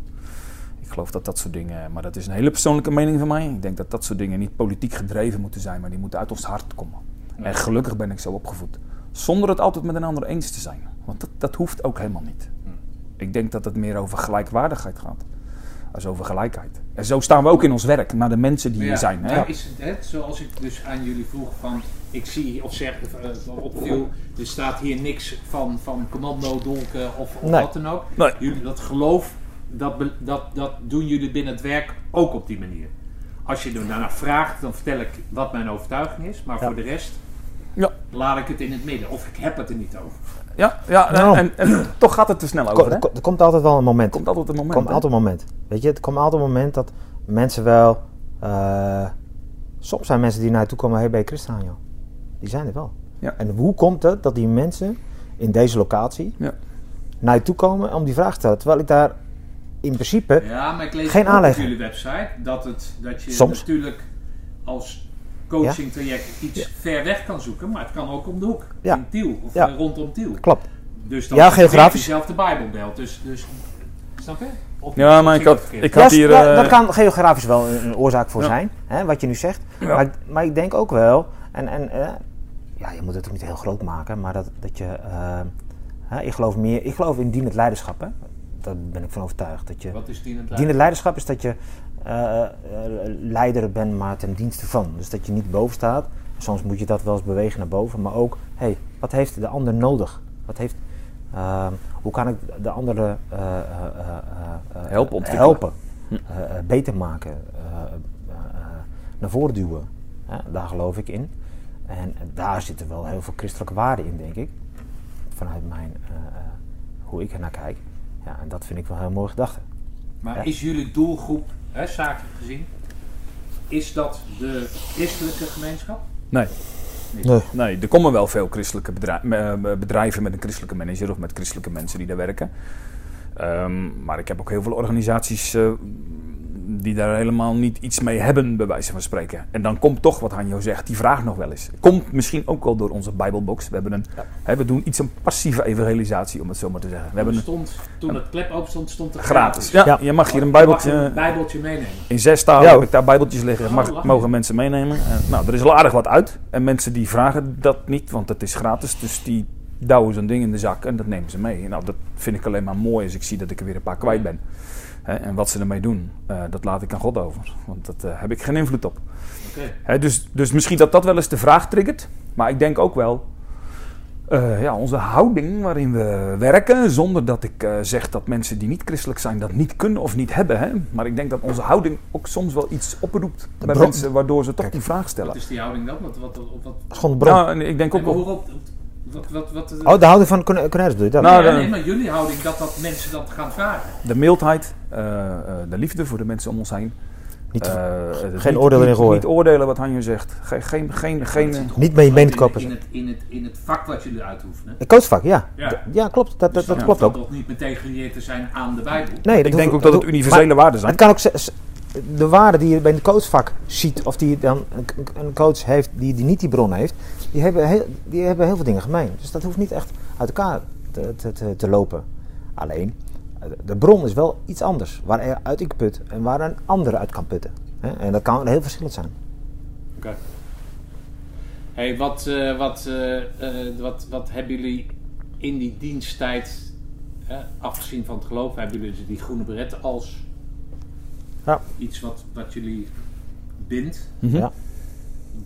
Ik geloof dat dat soort dingen, maar dat is een hele persoonlijke mening van mij. Ik denk dat dat soort dingen niet politiek gedreven moeten zijn, maar die moeten uit ons hart komen. En gelukkig ben ik zo opgevoed. Zonder het altijd met een ander eens te zijn. Want dat, dat hoeft ook helemaal niet. Ik denk dat het meer over gelijkwaardigheid gaat. Als over gelijkheid. En zo staan we ook in ons werk, naar de mensen die Ja, hier zijn. Hè? maar is het, hè, zoals ik dus aan jullie vroeg van, ik zie of zeg uh, opviel, er staat hier niks van, van commando, dolken of, of Nee. wat dan ook. Nee. Jullie, dat geloof, dat, dat, dat doen jullie binnen het werk ook op die manier. Als je er daarna vraagt, dan vertel ik wat mijn overtuiging is, maar Ja. voor de rest Ja, laat ik het in het midden. Of ik heb het er niet over. Ja, ja Nou. en, en toch gaat het te snel Ko- over. Hè? Er ko- er komt altijd wel een moment. komt altijd een moment. komt altijd een moment. Weet je, het komt altijd een moment dat mensen wel. eh, soms zijn mensen die naar je toe komen: hey, ben je christen joh? Die zijn er wel. Ja. En hoe komt het dat die mensen in deze locatie Ja. naar je toe komen om die vraag te stellen? Terwijl ik daar in principe. Ja, maar ik lees Geen ook aanleg. op jullie website dat, het, dat je Soms. natuurlijk als coaching traject iets ver weg kan zoeken, maar het kan ook om de hoek. Ja. In Tiel of Ja. eh, rondom Tiel. Klopt. Dus dan Ja, geografisch. je zelf de Bijbelbelt. Dus, dus, snap je? Of- Ja, maar ik had, dat ik had hier... ja, eh, daar kan geografisch wel een, een oorzaak voor Ja. zijn, hè, wat je nu zegt. Ja. Maar, ik- maar ik denk ook wel, en, en eh, ja, je moet het ook niet heel groot maken, maar dat, dat je, eh, hè, ik geloof meer, ik geloof in dienend leiderschap. Hè. Daar ben ik van overtuigd. Dat je, Wat is dienend dienend leiderschap is dat je eh, leider bent, maar ten dienste van. Dus dat je niet boven staat, soms moet je dat wel eens bewegen naar boven. Maar ook, hey, wat heeft de ander nodig? Wat heeft, ehm, hoe kan ik de andere eh, Helpen helpen? Eh, beter maken? naar voren duwen? Daar geloof ik in. En daar zitten wel heel veel christelijke waarden in, denk ik. Vanuit mijn, hoe ik er naar kijk. Ja, en dat vind ik wel een heel mooi gedachte. Maar Ja. is jullie doelgroep, hè, zakelijk gezien, is dat de christelijke gemeenschap? Nee. Nee. Nee, er komen wel veel christelijke bedrij- bedrijven met een christelijke manager of met christelijke mensen die daar werken. Ehm, maar ik heb ook heel veel organisaties eh, die daar helemaal niet iets mee hebben, bij wijze van spreken. En dan komt toch wat Hanjo zegt, die vraag nog wel eens. Komt misschien ook wel door onze Bijbelbox. We, hebben een, hè, we doen iets een passieve evangelisatie, om het zo maar te zeggen. We hebben een stond, toen het klep open stond, stond er gratis. Ja, Ja. je mag hier een bijbeltje... een bijbeltje meenemen. In zes talen Ja, heb ik daar bijbeltjes liggen. Oh, Mag, mogen mensen meenemen. En, nou, er is al aardig wat uit. En mensen die vragen dat niet, want het is gratis. Dus die douwen zo'n ding in de zak en dat nemen ze mee. Nou, dat vind ik alleen maar mooi als ik zie dat ik er weer een paar kwijt ben. Hè, en wat ze ermee doen, eh, dat laat ik aan God over. Want dat eh, heb ik geen invloed op. Oké. Hè, dus, dus misschien dat dat wel eens de vraag triggert. Maar ik denk ook wel... eh, ja, onze houding waarin we werken, zonder dat ik eh, zeg dat mensen die niet christelijk zijn dat niet kunnen of niet hebben. Hè? Maar ik denk dat onze houding ook soms wel iets oproept bij bron- mensen waardoor ze toch Kijk. die vraag stellen. Wat is die houding dan? Wat, wat, gewoon de bron. Nou, ik denk ook wat, wat, wat, oh, de houding van Corne- Cornelis bedoel je dat? Nou, nee, maar jullie houding dat dat mensen dat gaan vragen. De mildheid, eh, eh, de liefde voor de mensen om ons heen. Niet, Eh, het geen niet- oordeel erin niet, gooien. Niet oordelen wat Hanjo zegt. Geen, geen, geen, Niet been te in- het, in, het, in het vak wat jullie uitoefenen. een coachvak, ja. Ja. Klopt. Dat, dat, Dus dat klopt hoeft ook. dat toch niet meteen gelieerd te zijn aan de Bijbel. Nee, ik denk ook dat het universele waarden zijn. Het kan ook de waarde die je bij een coachvak ziet, of die dan een, een coach heeft die, die niet die bron heeft, die hebben, heel, die hebben heel veel dingen gemeen. Dus dat hoeft niet echt uit elkaar te, te, te, te lopen. Alleen, eh, de bron is wel iets anders. Waaruit ik put en waar een ander uit kan putten. Hè? En dat kan heel verschillend zijn. Oké. Hey, wat, eh, wat, eh, eh, wat, wat hebben jullie in die diensttijd, afgezien van het geloof, hebben jullie dus die groene beretten als Ja. iets wat, wat jullie bindt? Mhm. Ja.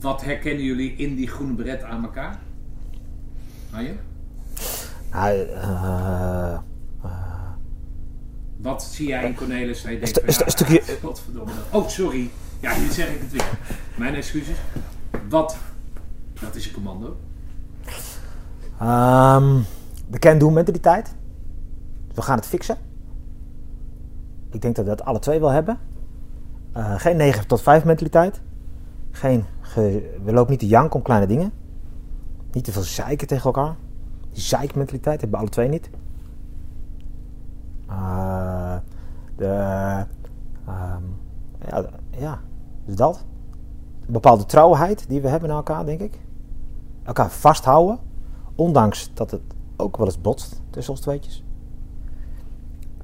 Wat herkennen jullie in die groene beret aan elkaar? Arjen? Nou, eh, Wat zie jij in Cornelis? Hij denkt stu- ja, stukje- godverdomme. Oh, sorry. Ja, hier zeg ik het weer. Mijn excuses. Wat? Dat is een commando. Ehm, de can-do mentaliteit. We gaan het fixen. Ik denk dat we dat alle twee wel hebben. Eh, geen 9 tot 5 mentaliteit. Geen ge- we lopen niet te janken om kleine dingen. Niet te veel zeiken tegen elkaar. Die zeikmentaliteit hebben we alle twee niet. Eh, de, ehm, ja, ja, dus dat. Een bepaalde trouwheid die we hebben naar elkaar, denk ik. Elkaar vasthouden. Ondanks dat het ook wel eens botst tussen ons tweetjes.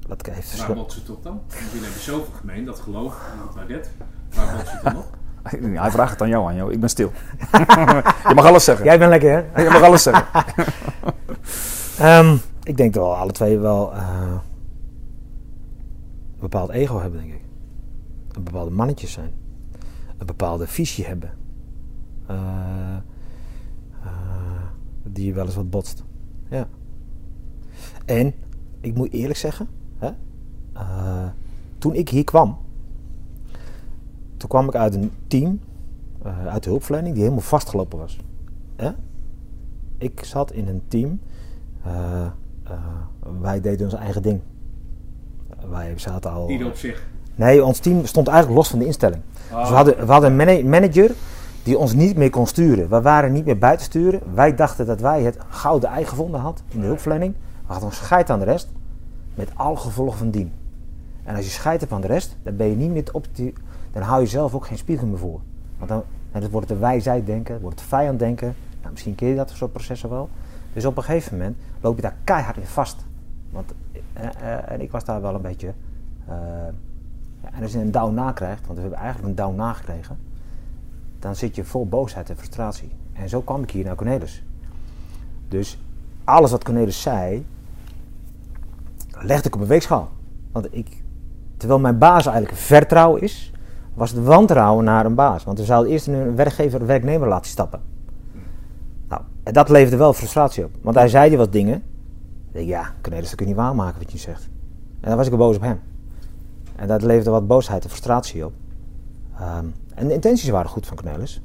Dat Waar het op dan? Jullie hebben zoveel gemeen, dat geloof, dat waardet. Waar botst het dan op? Hij vraagt het aan jou, Hanjo. Ik ben stil. je mag alles zeggen. Jij bent lekker, hè? Je mag alles zeggen. Ehm, ik denk dat we alle twee wel eh, een bepaald ego hebben, denk ik. Een bepaalde mannetjes zijn. Een bepaalde visie hebben. Eh, eh, die wel eens wat botst. Ja. En, ik moet eerlijk zeggen, hè, toen ik hier kwam, toen kwam ik uit een team, eh, uit de hulpverlening, die helemaal vastgelopen was. Ik zat in een team eh, eh, wij deden ons eigen ding. Wij zaten al. Ieder op zich. Nee, ons team stond eigenlijk los van de instelling. Oh. Dus we hadden, we hadden een mana- manager die ons niet meer kon sturen. We waren niet meer buiten sturen. Wij dachten dat wij het gouden ei gevonden hadden in de hulpverlening. We hadden een scheid aan de rest. Met al gevolgen van dien. En als je scheid hebt aan de rest, dan ben je niet meer op die, dan hou je zelf ook geen spiegel meer voor. Want dan, dan wordt het de wijsheid denken, wordt het vijand denken. Nou, misschien ken je dat soort processen wel. Dus op een gegeven moment loop je daar keihard in vast. Want, eh, eh, en ik was daar wel een beetje. eh, en als je een down nakrijgt, want we hebben eigenlijk een down nagekregen, dan zit je vol boosheid en frustratie. En zo kwam ik hier naar Cornelis. Dus alles wat Cornelis zei, legde ik op een weegschaal. Want ik, terwijl mijn baas eigenlijk vertrouwen is, was het wantrouwen naar een baas. Want we zouden eerst een werkgever een werknemer laten stappen. En dat leverde wel frustratie op. Want hij zei die wat dingen. Ik ja, Cornelis, dat kun je niet waarmaken wat je zegt. En dan was ik boos op hem. En dat leverde wat boosheid en frustratie op. Ehm, en de intenties waren goed van Cornelis.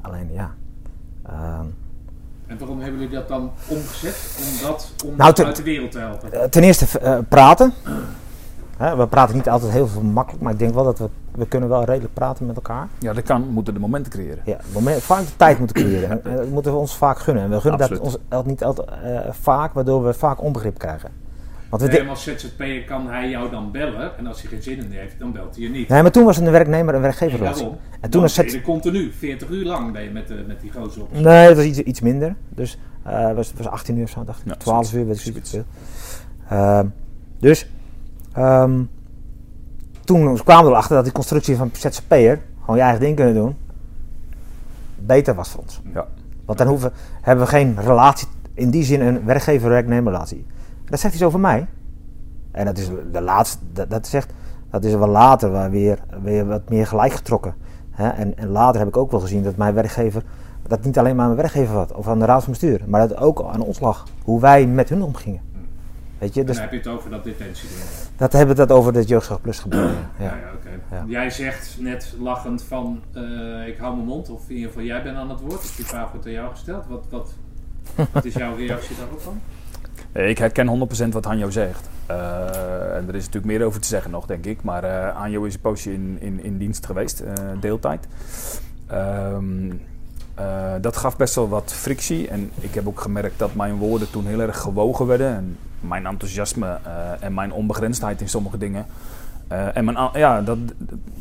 Alleen, ja. ehm, En waarom hebben jullie dat dan omgezet? Om dat om Nou, ten- uit de wereld te helpen? Eh, Ten eerste eh, praten. Hè, we praten niet altijd heel veel makkelijk, maar ik denk wel dat we, we kunnen wel redelijk praten met elkaar. Ja, dat kan. We moeten de momenten creëren. Ja, moment, vaak de tijd moeten creëren. En, dat moeten we ons vaak gunnen. En we gunnen dat ons dat niet altijd eh, vaak, waardoor we vaak onbegrip krijgen. Want we Nee, als ZZP'er kan hij jou dan bellen. En als hij geen zin in heeft, dan belt hij je niet. nee, maar toen was het een werknemer- en werkgeverrelatie. daarom. En Dan toen was ben het... je er continu, 40 uur lang ben je met, eh, met die gozer op. Nee, dat was iets, iets minder. Dus eh, het was, het was 18 uur of zo, dacht ik. Ja, 12 zoiets. uur, weet ik niet veel. Ehm, dus ehm, toen kwamen we erachter dat die constructie van ZZP'er, gewoon je eigen ding kunnen doen, beter was voor ons. Ja. Want dan hoeven, hebben we geen relatie, in die zin een werkgever-werknemer relatie. Dat zegt iets over mij. En dat is de laatste, dat, dat zegt, dat is wel later waar weer, weer wat meer gelijk getrokken. Hè? En, en later heb ik ook wel gezien dat mijn werkgever, dat niet alleen maar aan mijn werkgever was, of aan de raad van bestuur, maar dat ook aan ons lag. Hoe wij met hun omgingen. Weet je, Dan dus heb je het over dat detentieding. dat hebben we het over het jeugdzorg plus gebeuren. Ja, Ja. ja. Jij zegt net lachend van eh, ik hou mijn mond. Of in ieder geval jij bent aan het woord. Dus die vraag wordt aan jou gesteld. Wat, wat, wat is jouw reactie daarop dan? Eh, Ik herken 100% wat Hanjo zegt. Eh, en er is natuurlijk meer over te zeggen nog, denk ik. Maar eh Hanjo is een poosje in, in, in dienst geweest, eh, deeltijd. Ehm, eh, dat gaf best wel wat frictie. En ik heb ook gemerkt dat mijn woorden toen heel erg gewogen werden. En mijn enthousiasme eh, en mijn onbegrensdheid in sommige dingen. Eh, en mijn, ja, dat,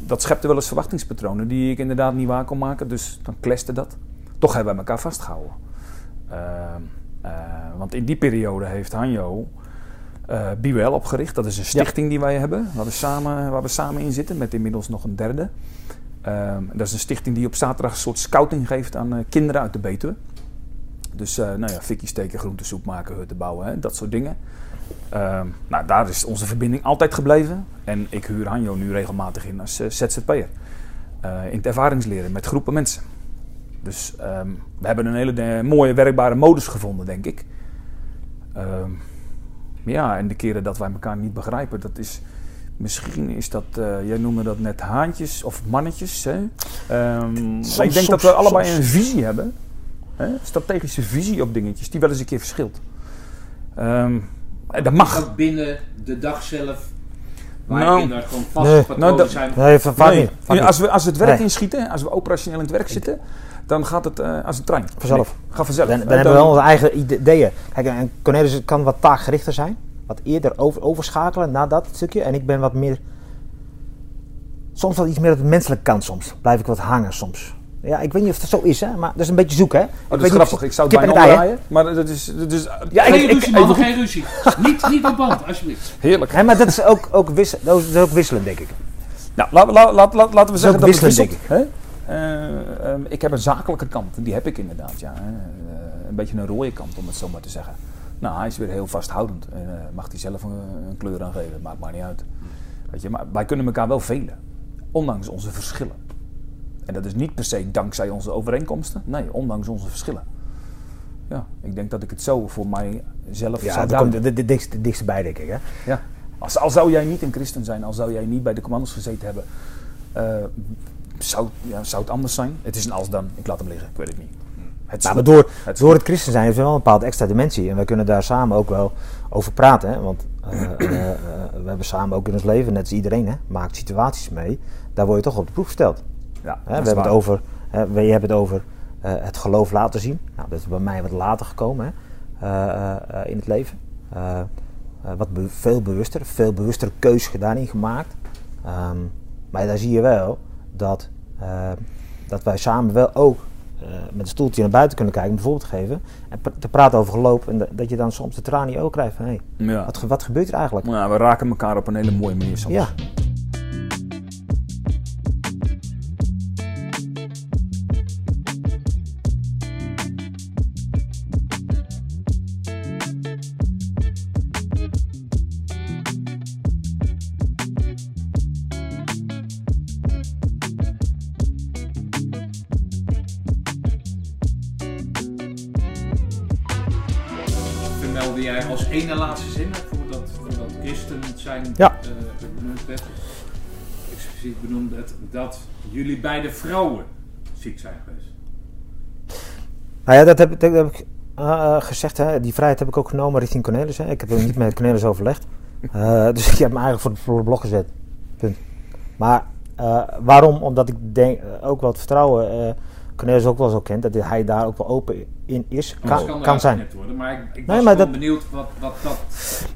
dat schepte wel eens verwachtingspatronen die ik inderdaad niet waar kon maken. Dus dan kleste dat. Toch hebben we elkaar vastgehouden. Ehm, eh, want in die periode heeft Hanjo Biwel opgericht. Dat is een stichting die wij hebben, waar we, samen, waar we samen in zitten, met inmiddels nog een derde. Ehm, dat is een stichting die op zaterdag een soort scouting geeft aan kinderen uit de Betuwe. Dus eh, nou ja, fikkie steken, groentesoep maken, hutten bouwen, hè, dat soort dingen. Ehm, nou, daar is onze verbinding altijd gebleven. En ik huur Hanjo nu regelmatig in als eh, ZZP'er. Eh, in het ervaringsleren met groepen mensen. Dus ehm, we hebben een hele mooie werkbare modus gevonden, denk ik. Ehm, ja, en de keren dat wij elkaar niet begrijpen, dat is... Misschien is dat, jij noemde dat net haantjes of mannetjes. Hè? Ik denk dat we allebei soms. een visie hebben. Hè? Strategische visie op dingetjes, die wel eens een keer verschilt. Ehm, en dat mag. Ook binnen de dag zelf. Waar Nou, daar gewoon vaste nee. patronen Nou, zijn. Nee, vaak Nee, niet. Vaak niet. als, we, als we het werk Nee. inschieten, als we operationeel in het werk zitten, dan gaat het eh, als een trein. Vanzelf. Nee, gaat vanzelf. Dan, dan Eh, hebben we wel onze eigen ideeën. Kijk, en Cornelis kan wat taakgerichter zijn. Wat eerder over, overschakelen naar dat stukje. En ik ben wat meer... Soms wat iets meer op de menselijke kant soms. Blijf ik wat hangen soms. Ja, ik weet niet of het zo is, hè. Maar dat is een beetje zoeken, hè. Oh, ik dat weet is grappig. Ik zou het bijna omdraaien. Maar dat is... Dat is Ja, geen ik, ik, ruzie, man, geen ruzie. niet, niet op band, alsjeblieft. Heerlijk. hè, maar dat is ook, ook, wissel, dat is ook wisselend, denk ik. Nou, laat, laat, laat, laat- laten we zeggen ook dat het wisselend, wisselt. Hè? Eh, ehm, ik heb een zakelijke kant. Die heb ik inderdaad, ja. hè. Eh, een beetje een rode kant, om het zo maar te zeggen. Nou, hij is weer heel vasthoudend. En, eh, mag hij zelf een, een kleur aan geven, maakt maar niet uit. Weet je, maar wij kunnen elkaar wel velen. Ondanks onze verschillen. En dat is niet per se dankzij onze overeenkomsten. Nee, ondanks onze verschillen. Ja, ik denk dat ik het zo voor mijzelf Ja, zou duiden. de, bij, denk ik, hè. Ja. Als, al zou jij niet een christen zijn, al zou jij niet bij de commando's gezeten hebben, eh, zou, ja, zou het anders zijn? Het is een als dan. Ik laat hem liggen, ik weet het niet. Het Nou, maar door, het door het christen zijn heeft wel een bepaalde extra dimensie. En wij kunnen daar samen ook wel over praten. Hè? Want eh, eh, we hebben samen ook in ons leven, net als iedereen, hè, maakt situaties mee. Daar word je toch op de proef gesteld. Ja, We hebben het over, hè, we- hebt het over eh, het geloof laten zien. Nou, dat is bij mij wat later gekomen hè? Eh, eh, in het leven. Wat be- veel bewuster, veel bewustere keuze daarin gemaakt. Ehm, maar daar zie je wel dat, dat wij samen wel ook met een stoeltje naar buiten kunnen kijken, om een voorbeeld te geven. En te praten over geloof. En dat- je dan soms de in je ogen krijgt van hé, Ja. wat, wat gebeurt er eigenlijk? Nou, we raken elkaar op een hele mooie manier soms. Ja, Ja. eh, benoemd werd, expliciet benoemd werd, dat jullie beide vrouwen ziek zijn geweest. Nou ja, dat heb, dat heb ik eh, eh, gezegd. Hè. Die vrijheid heb ik ook genomen richting Cornelis. Hè. Ik heb niet met Cornelis overlegd. Dus ik heb me eigenlijk voor de, voor de blok gezet. Punt. Maar waarom? Omdat ik denk, ook wel het vertrouwen, eh Cornelis ook wel zo kent, dat hij daar ook wel open in is. Kan, kan kan zijn. worden, maar ik, ik Nee, was maar gewoon dat- benieuwd wat, wat dat...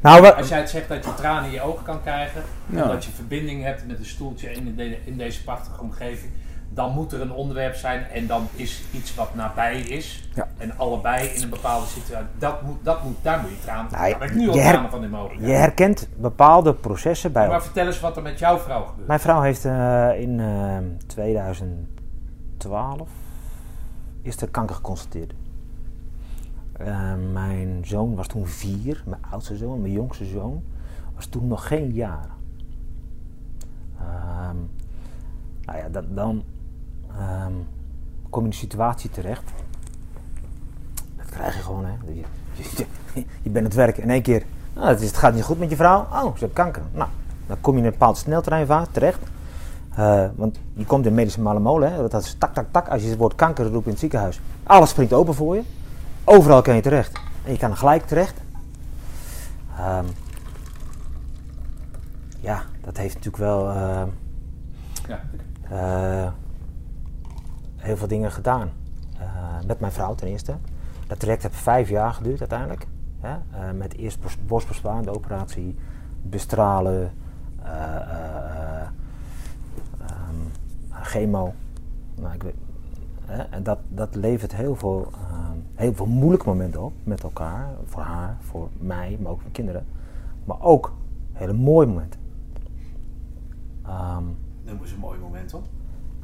Nou, Als jij het zegt dat je tranen in je ogen kan krijgen, Ja. dat je verbinding hebt met een stoeltje in, de, in deze prachtige omgeving, dan moet er een onderwerp zijn en dan is iets wat nabij is. Ja. En allebei in een bepaalde situatie. Dat moet, dat moet, daar moet je tranen. Nou, daar heb ik nu al je her- tranen van in ogen. je herkent bepaalde processen bij maar vertel eens wat er met jouw vrouw gebeurt. Mijn vrouw heeft eh, in eh, 2012 is er kanker geconstateerd. Eh, mijn zoon was toen vier, mijn oudste zoon, mijn jongste zoon was toen nog geen jaar. Ehm, nou ja, dat, dan ehm, kom je in een situatie terecht. Dat krijg je gewoon, hè. Je, je, je, bent het werk in één keer. Nou, het gaat niet goed met je vrouw. Oh, ze heeft kanker. Nou, dan kom je in een bepaald sneltreinvaart terecht. Eh, want je komt in medische malamolen, hè. Dat is tak, tak, tak. Als je het woord kanker roept in het ziekenhuis. Alles springt open voor je. Overal kan je terecht. En je kan gelijk terecht. Ehm, ja, dat heeft natuurlijk wel Ja. eh, heel veel dingen gedaan. Met mijn vrouw ten eerste. Dat traject heeft vijf jaar geduurd uiteindelijk. Eh, met eerst bos- borstbesparing, de operatie, bestralen, chemo. Nou, ik weet, hè? En dat, dat levert heel veel, ehm, heel veel moeilijke momenten op met elkaar. Voor haar, voor mij, maar ook voor kinderen. Maar ook hele mooie momenten. Ehm, Noem eens een mooi moment op.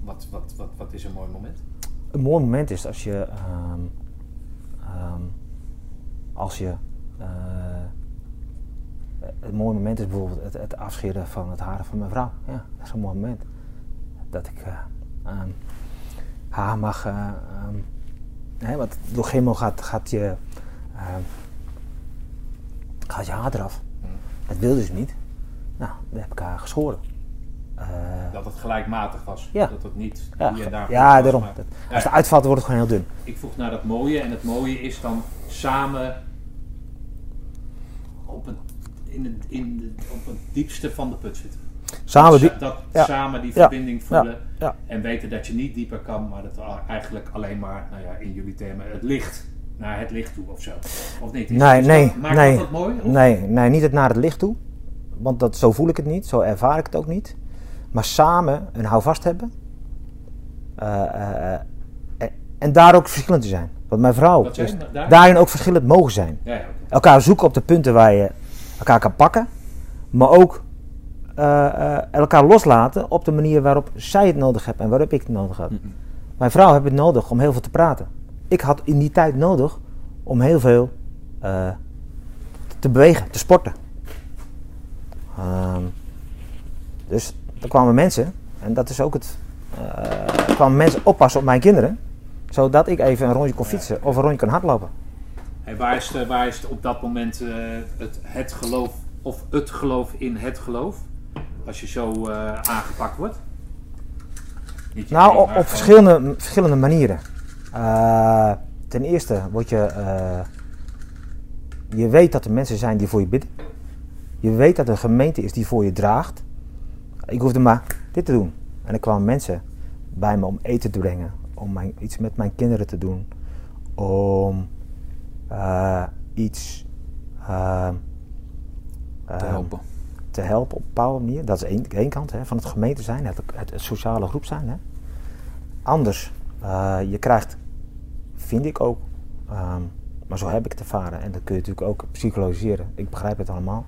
Wat, wat, wat, wat is een mooi moment? een mooi moment is als je. ehm, ehm, als je. eh, een mooi moment is bijvoorbeeld het, het afscheren van het haar van mijn vrouw. Ja, dat is een mooi moment. Dat ik. eh, ehm, haar mag. eh, ehm, hè, want door chemo gaat, gaat je. ehm, gaat je haar eraf. Dat wilde ze niet. Nou, dan heb ik haar geschoren. Eh, Dat het gelijkmatig was. Ja. Dat het niet ja, hier en daar ja, was, daarom. maar- Dat- Ja, als het uitvalt, wordt het gewoon heel dun. Ik vroeg naar dat mooie en het mooie is dan samen op het, in het, in de, op het diepste van de put zitten. Samen die, dat ja. samen die verbinding voelen en weten dat je niet dieper kan, maar dat eigenlijk alleen maar, nou ja, in jullie termen, het licht naar het licht toe of zo. Of niet? Is- Nee, nee, dat, maakt nee. dat mooi? Of- Nee, nee, niet het naar het licht toe. Want dat, zo voel ik het niet, zo ervaar ik het ook niet. Maar samen een houvast hebben. Eh, eh, eh, en, en daar ook verschillend te zijn. Want mijn vrouw, is? Daar? daarin ook verschillend mogen zijn. Ja. Elkaar zoeken op de punten waar je elkaar kan pakken. Maar ook elkaar loslaten op de manier waarop zij het nodig heeft en waarop ik het nodig heb. Mijn vrouw heeft het nodig om heel veel te praten. Ik had in die tijd nodig om heel veel eh, te bewegen, te sporten. Ehm, dus er kwamen mensen, en dat is ook het. eh, er kwamen mensen oppassen op mijn kinderen, zodat ik even een rondje kon fietsen of een rondje kon hardlopen. Hey, waar, is de, waar is de op dat moment eh, het, het geloof of het geloof in het geloof? Als je zo eh, aangepakt wordt? Nou, op, gewoon- verschillende, verschillende manieren. Eh, ten eerste word je. eh, je weet dat er mensen zijn die voor je bidden. Je weet dat er een gemeente is die voor je draagt. Ik hoefde maar dit te doen. En er kwamen mensen bij me om eten te brengen. Om mijn, iets met mijn kinderen te doen. Om iets te eh, helpen. Te helpen op een bepaalde manier. Dat is één, kant hè, van het gemeente zijn, het, het, sociale groep zijn. Hè. Anders, eh, je krijgt, vind ik ook, ehm, maar zo heb ik het ervaren en dat kun je natuurlijk ook psychologiseren. Ik begrijp het allemaal.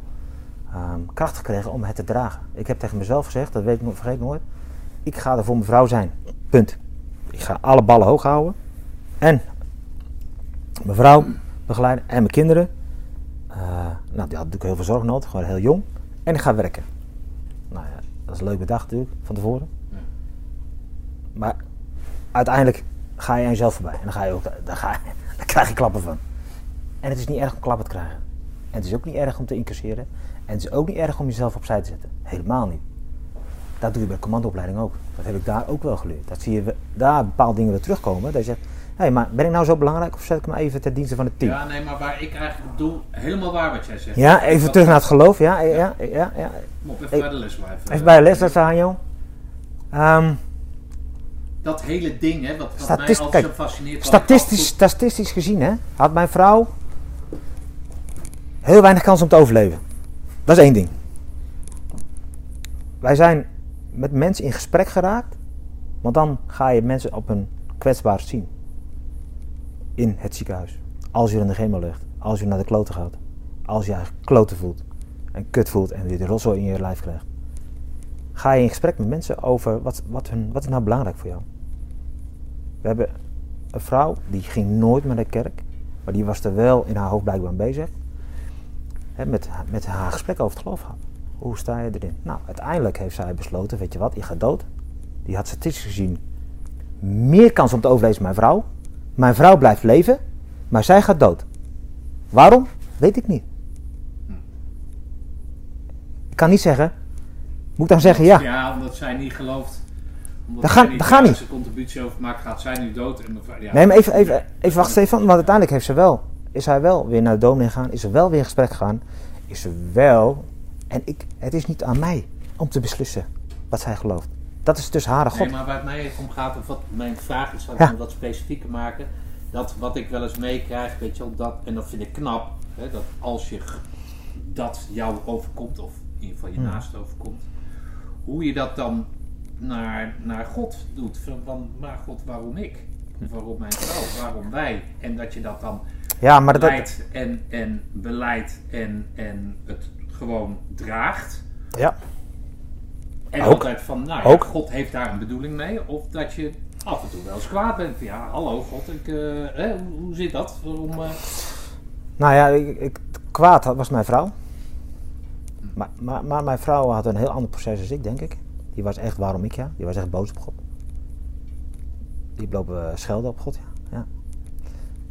ehm, kracht gekregen om het te dragen. Ik heb tegen mezelf gezegd, dat weet ik vergeet ik nooit. Ik ga er voor mijn vrouw zijn. Punt. Ik ga alle ballen hoog houden. En mijn vrouw begeleiden en mijn kinderen. Eh, nou, die had natuurlijk heel veel zorg nodig, gewoon heel jong. En ik ga werken. Nou ja, dat is een leuk bedacht natuurlijk, van tevoren. Ja. Maar uiteindelijk ga je aan jezelf voorbij. En dan, ga je ook, dan, ga je, dan krijg je klappen van. En het is niet erg om klappen te krijgen. En het is ook niet erg om te incasseren. En het is ook niet erg om jezelf opzij te zetten. Helemaal niet. Dat doe je bij de commandoopleiding ook. Dat heb ik daar ook wel geleerd. Dat zie je daar bepaalde dingen weer terugkomen. Dat je zegt, hé, maar ben ik nou zo belangrijk of zet ik me even ten dienste van het team? Ja, nee, maar waar ik eigenlijk doe, helemaal waar wat jij zegt. Ja, even terug naar het geloof. Ja, ja, ja. ja. Op, even bij de les blijven. Even bij de les, dat zei Hanjo. Ehm, Dat hele ding, hè, wat, wat mij altijd zo fascineert. statistisch, statistisch gezien hè, had mijn vrouw heel weinig kans om te overleven. Dat is één ding. Wij zijn met mensen in gesprek geraakt, want dan ga je mensen op hun kwetsbaar zien. In het ziekenhuis. Als je in de chemo ligt, als je naar de kloten gaat, als je je kloten voelt en kut voelt en weer de rotzooi in je lijf krijgt. Ga je in gesprek met mensen over wat, wat, hun, wat is nou belangrijk voor jou. We hebben een vrouw die ging nooit naar de kerk, maar die was er wel in haar hoofd blijkbaar bezig. Met, met haar gesprek over het geloof gehad. Hoe sta je erin? Nou, uiteindelijk heeft zij besloten, weet je wat, je gaat dood. Die had statistisch gezien meer kans om te overleven dan mijn vrouw. Mijn vrouw blijft leven, maar zij gaat dood. Waarom? Weet ik niet. Ik kan niet zeggen. Moet ik dan zeggen ja? Ja, omdat zij niet gelooft. Omdat Dat gaat- niet gaat daar niet. contributie over maakt, gaat zij nu dood. En ja. Nee, maar even, even, even wachten Stefan, want uiteindelijk heeft ze wel, is hij wel weer naar de dominee gegaan, is er wel weer in gesprek gegaan, is ze wel, en ik, het is niet aan mij om te beslissen wat zij gelooft. Dat is tussen haar God. Nee, maar waar het mij om gaat, of wat mijn vraag is, Ja. om dat specifieker maken. Dat wat ik wel eens meekrijg, weet je wel, dat, en dat vind ik knap, hè, dat als je dat jou overkomt, of in ieder geval je Hmm. naast overkomt, hoe je dat dan naar, naar God doet. Van, van, maar God, waarom ik? Of waarom mijn vrouw? Waarom wij? En dat je dat dan Ja, maar dat, en, en beleidt en, en het gewoon draagt. ja, En Ook. altijd van, nou ja, Ook. God heeft daar een bedoeling mee. Of dat je af en toe wel eens kwaad bent. Ja, hallo God, ik, eh, hoe, zit dat? Waarom, eh, nou ja, ik, ik, kwaad was mijn vrouw. Maar, maar, maar mijn vrouw had een heel ander proces als ik, denk ik. Die was echt, waarom ik ja? Die was echt boos op God. Die heeft lopen schelden op God, ja. ja.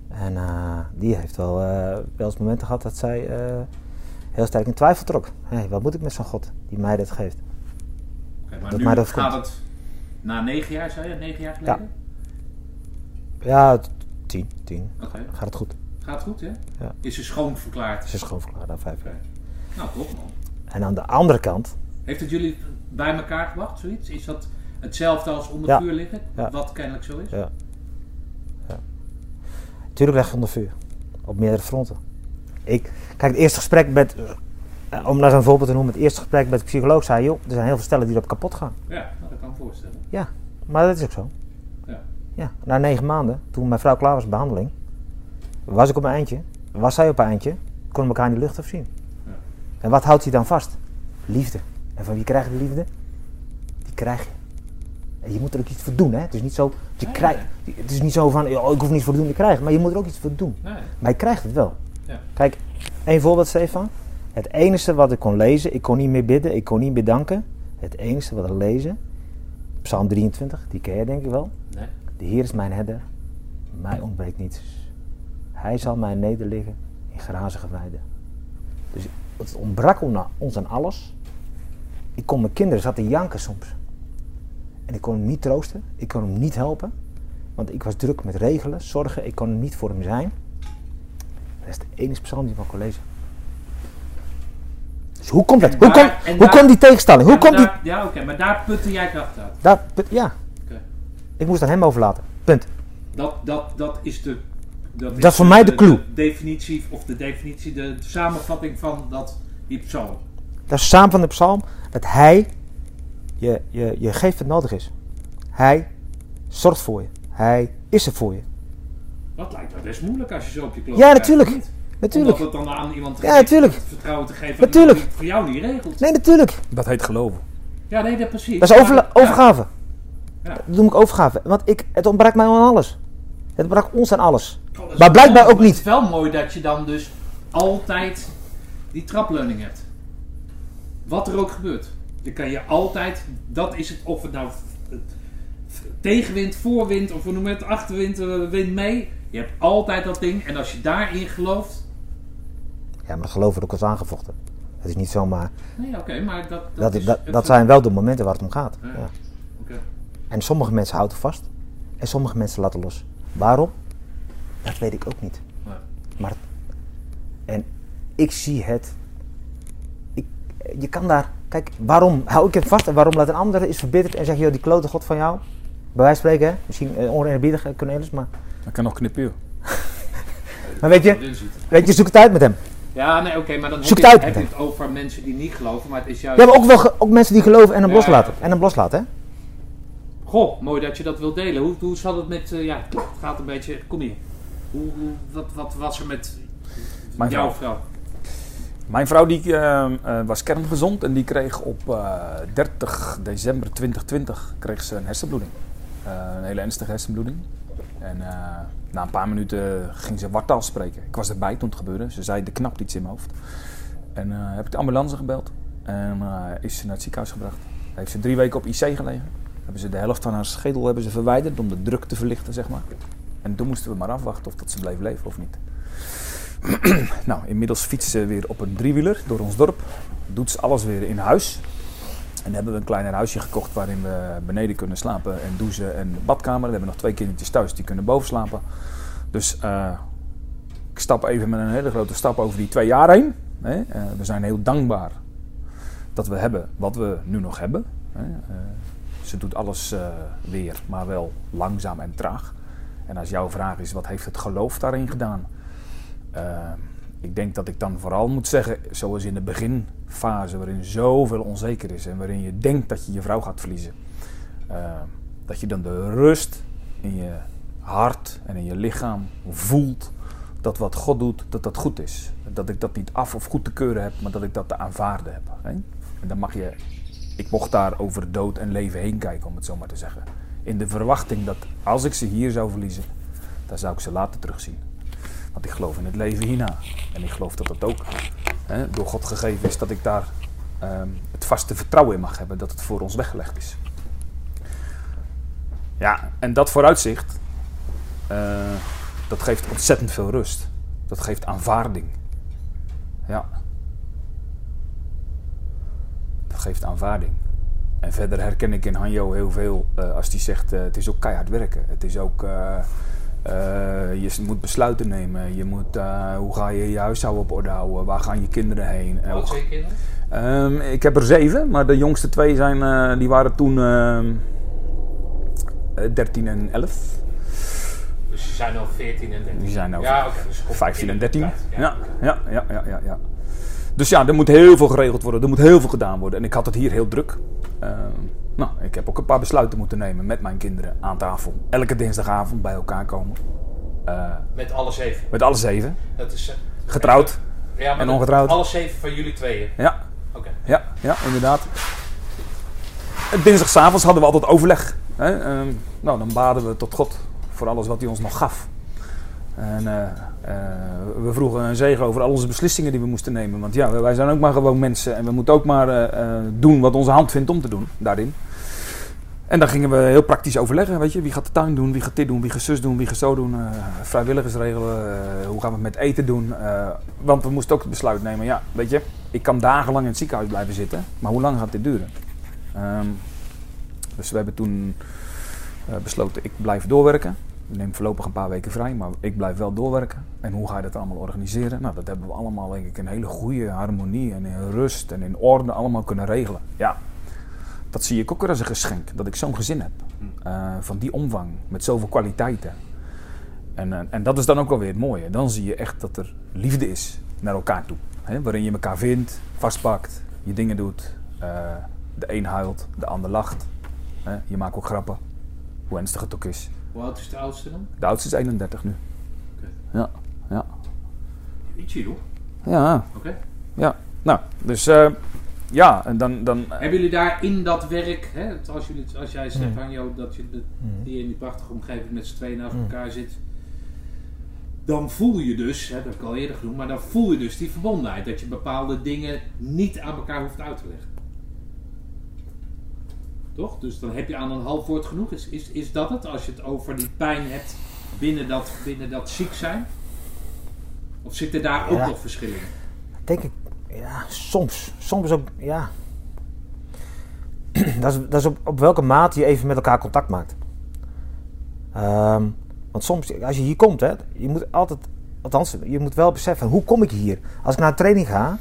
En eh, die heeft wel, eh, wel eens momenten gehad dat zij eh, heel sterk in twijfel trok. Hé, wat moet ik met zo'n God die mij dit geeft? Maar Dat nu mij dat gaat komt. het na negen jaar, zei je? Negen jaar geleden? Ja, t- tien, tien. Oké, Gaat het goed. gaat het goed, hè? Ja. Is ze schoon verklaard? Ze is gewoon verklaard na vijf jaar. Nou, top man. En aan de andere kant, Heeft het jullie bij elkaar gebracht, zoiets? Is dat hetzelfde als onder Ja. vuur liggen? Ja. Wat kennelijk zo is? ja. ja. Tuurlijk leg je onder vuur. Op meerdere fronten. Ik, kijk, het eerste gesprek met, eh, om nou zo'n voorbeeld te noemen, het eerste gesprek met de psycholoog zei, joh, er zijn heel veel stellen die erop kapot gaan. Ja, dat kan ik me voorstellen. Ja, maar dat is ook zo. Ja. Ja, na negen maanden, toen mijn vrouw klaar was met behandeling, was ik op mijn eindje, was zij op haar eindje, konden elkaar in de lucht zien. Ja. En wat houdt hij dan vast? Liefde. En van wie krijg je de liefde? Die krijg je. En je moet er ook iets voor doen, hè? Het is niet zo, je Nee, krijgt, het is niet zo van, oh, ik hoef niets voor te doen, ik krijg. Maar je moet er ook iets voor doen. Nee. Maar je krijgt het wel. Ja. Kijk, één voorbeeld, Stefan. Het enige wat ik kon lezen, ik kon niet meer bidden, ik kon niet meer danken. Het enige wat ik lezen, Psalm 23, die ken je denk ik wel. Nee. De Heer is mijn herder, mij ontbreekt niets. Hij zal mij nederliggen in grazige weiden. Dus het ontbrak on- ons aan alles. Ik kon mijn kinderen zaten janken soms. En ik kon hem niet troosten, ik kon hem niet helpen. Want ik was druk met regelen, zorgen, ik kon niet voor hem zijn. Dat is de enige psalm die ik kon lezen. Dus hoe komt dat? En Hoe, daar- hoe daar- komt die tegenstelling? Hoe Ja, komt die... Ja, oké, maar daar putte jij kracht uit. Daar, ja, Oké. ik moest aan hem overlaten. Punt. Dat, dat, dat is de. Dat, Dat is voor mij de clue. definitie, of de definitie, de samenvatting van dat, die psalm. Dat is samen van de psalm dat hij je, je, je geeft wat nodig is. Hij zorgt voor je. Hij is er voor je. Dat lijkt wel best moeilijk als je zo op je kloof Ja, natuurlijk. niet? Natuurlijk. Omdat het dan aan iemand Ja, geven, natuurlijk. het vertrouwen te geven Natuurlijk. die voor jou niet regelt. Nee, natuurlijk. Dat heet geloven. Ja, nee, dat precies. Dat is overgave. Ja. Dat noem ik overgave. Want ik, het ontbrak mij aan alles. Het ontbrak ons aan alles. Oh, Maar blijkbaar mooi. ook niet. Het is wel mooi dat je dan dus altijd die trapleuning hebt. Wat er ook gebeurt. Dan kan je altijd, dat is het, of het nou het, tegenwind, voorwind, of we noemen het achterwind, eh, wind mee. Je hebt altijd dat ding. En als je daarin gelooft, Ja, maar dat geloof wordt ook als aangevochten. Het is niet zomaar... Nee, oké, maar dat... Dat, is dat, dat zijn wel de momenten waar het om gaat. Ja. Ja. Oké. En sommige mensen houden vast. En sommige mensen laten los. Waarom? Dat weet ik ook niet. Nee. Maar... En ik zie het... Ik, je kan daar... Kijk, waarom hou ik het vast en waarom laat een ander is verbitterd en zeg je, joh, die klote god van jou. Bij wijze van spreken, hè? Misschien uh, oneerbiedig, eh, Cornelis, maar... Ik kan nog knippen, joh. Maar weet je, weet je, zoek het uit met hem. Ja, nee, oké, maar dan Zoek heb, het je, heb het over mensen die niet geloven, maar het is juist... Ja, maar ook wel ook mensen die geloven en hem Ja, loslaten. ja. En hem loslaten, hè? Goh, mooi dat je dat wilt delen. Hoe, hoe zat het met, eh, ja, het gaat een beetje, kom hier. Hoe, hoe, wat, wat was er met Mijn jouw vrouw. vrouw? Mijn vrouw die, eh, eh, was kerngezond en die kreeg op eh, 30 december 2020 kreeg ze een hersenbloeding. Eh, een hele ernstige hersenbloeding. En eh, na een paar minuten ging ze wartaal spreken. Ik was erbij toen het gebeurde. Ze zei, er knapt iets in mijn hoofd. En eh, heb ik de ambulance gebeld. En eh, is ze naar het ziekenhuis gebracht. Heeft ze drie weken op IC gelegen. Hebben ze de helft van haar schedel hebben ze verwijderd om de druk te verlichten, zeg maar. En toen moesten we maar afwachten of dat ze bleef leven of niet. nou, inmiddels fietst ze weer op een driewieler door ons dorp. Doet ze alles weer in huis. En hebben we een kleiner huisje gekocht waarin we beneden kunnen slapen en douchen en badkamer. We hebben nog twee kindertjes thuis, die kunnen boven slapen. Dus eh, ik stap even met een hele grote stap over die twee jaar heen. Hè. Eh, we zijn heel dankbaar dat we hebben wat we nu nog hebben. Hè. Eh, ze doet alles weer, maar wel langzaam en traag. En als jouw vraag is, wat heeft het geloof daarin gedaan? Ik denk dat ik dan vooral moet zeggen, zoals in de beginfase, waarin zoveel onzeker is en waarin je denkt dat je je vrouw gaat verliezen, eh, dat je dan de rust in je hart en in je lichaam voelt dat wat God doet, dat dat goed is. Dat ik dat niet af of goed te keuren heb, maar dat ik dat te aanvaarden heb. Hè? En dan mag je, ik mocht daar over dood en leven heen kijken, om het zo maar te zeggen. In de verwachting dat als ik ze hier zou verliezen, dan zou ik ze later terugzien. Want ik geloof in het leven hierna. En ik geloof dat het ook hè, door God gegeven is dat ik daar ehm, het vaste vertrouwen in mag hebben dat het voor ons weggelegd is. Ja, en dat vooruitzicht, eh, dat geeft ontzettend veel rust. Dat geeft aanvaarding. Ja. Dat geeft aanvaarding. En verder herken ik in Hanjo heel veel eh, als die zegt: eh, het is ook keihard werken. Het is ook. Eh, eh, je moet besluiten nemen. Je moet, eh, hoe ga je je huishouden op orde houden? Waar gaan je kinderen heen? Eh, Hoe oud zijn je kinderen? Ehm, ik heb er zeven, maar de jongste twee zijn, eh, die waren toen ehm, eh, 13 en 11. Dus ze zijn al 14 en 13. Die zijn nou Ja, dus op 15 en 13. kindertijd, Ja, ja, ja, ja, ja, ja. Dus ja, er moet heel veel geregeld worden. Er moet heel veel gedaan worden. En ik had het hier heel druk. Nou, ik heb ook een paar besluiten moeten nemen met mijn kinderen aan tafel. Elke dinsdagavond bij elkaar komen. Eh, Met alle zeven. met alle zeven. Dat is, eh, Getrouwd. ja, maar en ongetrouwd. Alle zeven van jullie tweeën. Ja, Oké. Ja, ja, inderdaad. En Dinsdagavond hadden we altijd overleg. Hè? Ehm, nou, dan baden we tot God voor alles wat hij ons nog gaf. En eh, we vroegen een zegen over al onze beslissingen die we moesten nemen. Want ja, wij zijn ook maar gewoon mensen. En we moeten ook maar doen wat onze hand vindt om te doen daarin. En dan gingen we heel praktisch overleggen. Weet je, wie gaat de tuin doen, wie gaat dit doen, wie gaat zus doen, wie gaat zo doen. eh, vrijwilligers regelen, eh, hoe gaan we het met eten doen. eh, want we moesten ook het besluit nemen. Ja, weet je, ik kan dagenlang in het ziekenhuis blijven zitten. Maar hoe lang gaat dit duren? Ehm, dus we hebben toen besloten, ik blijf doorwerken. Ik neem voorlopig een paar weken vrij, maar ik blijf wel doorwerken. En hoe ga je dat allemaal organiseren? Nou, dat hebben we allemaal denk ik in hele goede harmonie en in rust en in orde allemaal kunnen regelen. Ja, dat zie ik ook weer als een geschenk, dat ik zo'n gezin heb. eh, van die omvang, met zoveel kwaliteiten. En, eh, en dat is dan ook wel weer het mooie. Dan zie je echt dat er liefde is naar elkaar toe. Hè? Waarin je elkaar vindt, vastpakt, je dingen doet. eh, de een huilt, de ander lacht. Hè? Je maakt ook grappen, hoe ernstig het ook is. Hoe oud is de oudste dan? De oudste is 31 nu. Oké. Ja, ja. Ietsje joh. Ja, Oké. ja. Nou, dus ja, en dan... dan Hebben jullie daar in dat werk, hè, het- als, jullie, als jij zegt, Mm. Hanjo, dat je de, Mhm. die in die prachtige omgeving met z'n tweeën naast Mm. elkaar zit, dan voel je dus, hè, dat heb ik al eerder genoemd, maar dan voel je dus die verbondenheid. Dat je bepaalde dingen niet aan elkaar hoeft uit te leggen. Toch? Dus dan heb je aan een half woord genoeg. Is, is, is dat het? Als je het over die pijn hebt binnen dat, binnen dat ziek zijn? Of zitten daar ook Ja. nog verschillen? in? denk ik, ja, soms. Soms ook, ja. dat is, dat is op, op welke mate je even met elkaar contact maakt. Ehm, want soms, als je hier komt, hè, je moet altijd, althans, je moet wel beseffen, hoe kom ik hier? Als ik naar een training ga,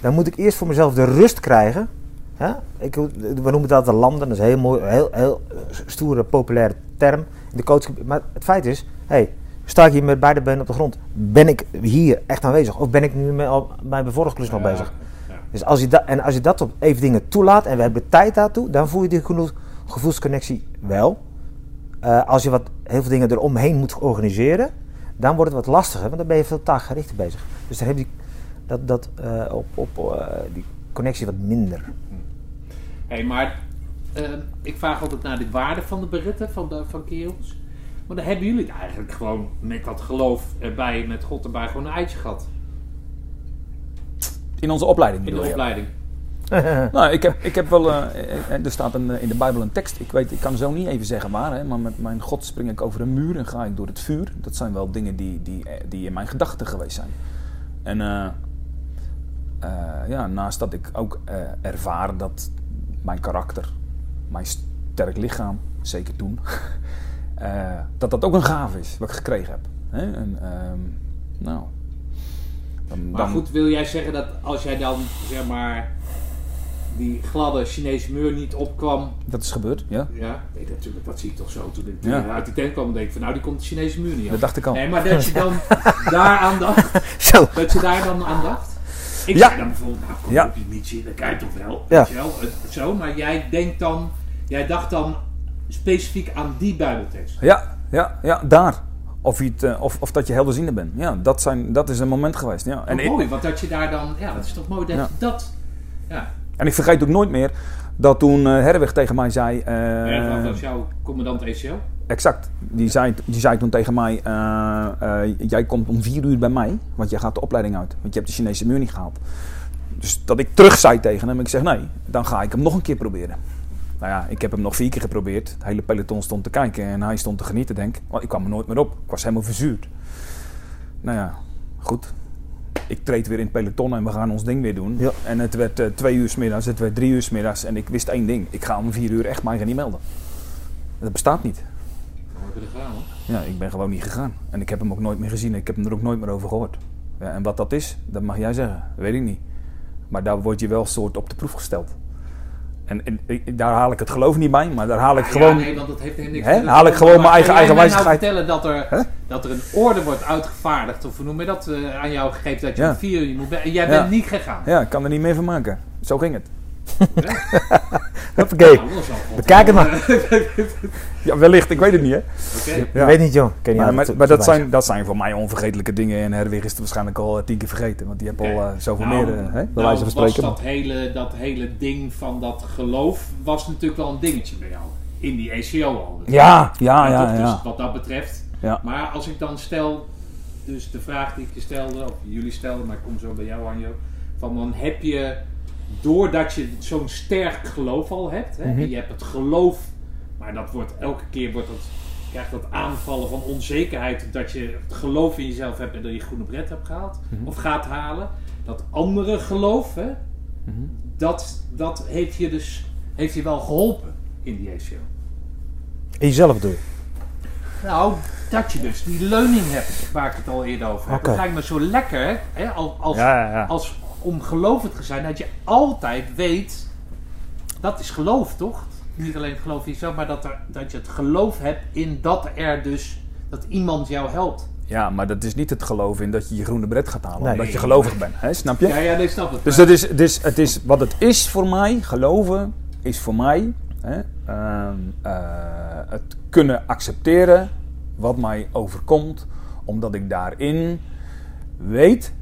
dan moet ik eerst voor mezelf de rust krijgen. Hè? Ik, we noemen dat de landen, dat is een heel mooi, heel, heel stoere, populaire term de coach. Maar het feit is, hey, sta ik hier met beide benen op de grond? Ben ik hier echt aanwezig? Of ben ik nu met al- mijn vorige klus nog Ja, bezig? ja. Dus als je, dat en als je dat op even dingen toelaat en we hebben tijd daartoe, dan voel je die genoeg gevoelsconnectie wel. Eh, als je wat, heel veel dingen eromheen moet organiseren, dan wordt het wat lastiger, want dan ben je veel taakgerichter bezig. Dus dan heb je dat, dat, eh, op, op eh, die connectie wat minder. Hé, maar ik vraag altijd naar de waarde van de beritten van, de, van kerels. Maar dan hebben jullie het eigenlijk gewoon met wat geloof erbij, met God erbij, gewoon een eitje gehad. In onze opleiding In bedoel de je? opleiding. Nou, ik heb, ik heb wel. eh, eh, er staat een, eh, in de Bijbel een tekst. Ik weet, ik kan zo niet even zeggen waar, hè, maar met mijn God spring ik over een muur en ga ik door het vuur. Dat zijn wel dingen die, die, die in mijn gedachten geweest zijn. En eh, eh, ja, naast dat ik ook eh, ervaar dat mijn karakter, mijn sterk lichaam, zeker toen, eh, dat dat ook een gave is wat ik gekregen heb. Hè? En, ehm, nou, dan, Maar dan- goed, wil jij zeggen dat als jij dan, zeg maar, die gladde Chinese muur niet opkwam. dat is gebeurd, ja. Ja, nee, natuurlijk, dat zie ik toch zo. Toen ik Ja. uit die tent kwam, denk ik van, nou, die komt de Chinese muur niet op. Dat dacht ik al. Nee, maar dat je dan daar aan dacht. Zo. Dat je daar dan aan dacht? Ik Ja. zei dan bijvoorbeeld, nou kom Ja. op je niet zien, dat kan je toch wel. Ja. Weet je wel, het- zo, maar jij denkt dan, jij dacht dan specifiek aan die bijbeltekst. Ja, ja, ja, daar. Of, je het, eh, of, of dat je helderziende bent. Ja, dat, zijn, dat is een moment geweest. Ja. En, ik, mooi, want dat je daar dan, ja, dat is toch mooi dat Ja. dat, ja. en ik vergeet ook nooit meer dat toen eh Herweg tegen mij zei... eh, Ja, dat was jouw commandant E ECO. exact. Die zei, die zei toen tegen mij... jij komt om vier uur bij mij, want jij gaat de opleiding uit. Want je hebt de Chinese muur niet gehaald. Dus dat ik terug zei tegen hem. Ik zeg nee, dan ga ik hem nog een keer proberen. Nou ja, ik heb hem nog vier keer geprobeerd. Het hele peloton stond te kijken en hij stond te genieten, denk ik. Want ik kwam er nooit meer op. Ik was helemaal verzuurd. Nou ja, goed. Ik treed weer in het peloton en we gaan ons ding weer doen. Ja. En het werd eh, twee uur 's middags, het werd drie uur 's middags. En ik wist één ding. Ik ga om vier uur echt mij gaan niet melden. Dat bestaat niet. Mooi heb je er gedaan, hoor. Ja, ik ben gewoon niet gegaan. En ik heb hem ook nooit meer gezien. Ik heb hem er ook nooit meer over gehoord. Ja, en wat dat is, dat mag jij zeggen. Weet ik niet. Maar daar word je wel soort op de proef gesteld. En, daar haal ik het geloof niet bij, maar daar haal ik Ja, gewoon... nee, want dat heeft helemaal niks Hè? te Haal ik gewoon mijn eigen- mij nou vertellen dat er, Hè? dat er een orde wordt uitgevaardigd, of hoe noem je dat, eh, aan jou gegeven dat je Ja. om vier uur moet en jij Ja. bent niet gegaan. Ja, ik kan er niet meer van maken. Zo ging het. Hoppakee. Nou. Bekijk het maar. Ja, wellicht. Ik weet het niet, hè. Ik weet niet, joh. Ken Maar, aan maar, het- maar dat, zijn, dat zijn voor mij onvergetelijke dingen. En Herwig is het waarschijnlijk al eh, tien keer vergeten. Want die heeft al eh, zoveel Nou, meer, eh, hè, bij nou, wijze van spreken. was dat hele, dat hele ding van dat geloof was natuurlijk wel een dingetje bij jou. In die ECO al. Ja, ja, Maar ja. Dus wat dat betreft. Ja. Maar als ik dan stel, dus de vraag die ik je stelde, of jullie stelden, maar ik kom zo bij jou Anjo. Van dan heb je, doordat je zo'n sterk geloof al hebt, hè, Mhm. en je hebt het geloof, maar dat wordt elke keer wordt dat, krijgt dat aanvallen van onzekerheid dat je het geloof in jezelf hebt en dat je groene bret hebt gehaald, Mhm. of gaat halen. Dat andere geloof, hè, Mhm. dat, dat heeft je dus heeft je wel geholpen in die ECO. In jezelf doe je. Nou, dat je dus die leuning hebt waar ik het al eerder over heb. Oké. Het lijkt me zo lekker, hè, als, als, Ja, ja, ja. als om gelovig te zijn, dat je altijd weet, dat is geloof toch? Niet alleen het geloof in jezelf, maar dat, er, dat je het geloof hebt in dat er dus, dat iemand jou helpt. Ja, maar dat is niet het geloof in dat je je groene bret gaat halen. Nee. Omdat je gelovig bent. Hè? Snap je? Ja, ja, nee, snap het. Dus dat is, dus het is, wat het is voor mij, geloven, is voor mij hè, ehm, eh, het kunnen accepteren wat mij overkomt, omdat ik daarin weet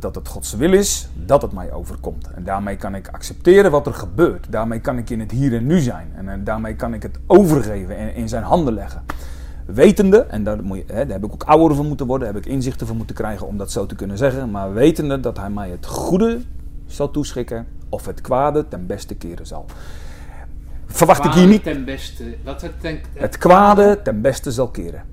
dat het Gods wil is dat het mij overkomt. En daarmee kan ik accepteren wat er gebeurt. Daarmee kan ik in het hier en nu zijn. En, daarmee kan ik het overgeven en in zijn handen leggen. Wetende, en daar, moet je, hè, daar heb ik ook ouder van moeten worden, daar heb ik inzichten van moeten krijgen om dat zo te kunnen zeggen. Maar wetende dat hij mij het goede zal toeschikken of het kwade ten beste keren zal. Verwacht ik hier niet ten beste. Wat het, ten, het kwade ten beste zal keren.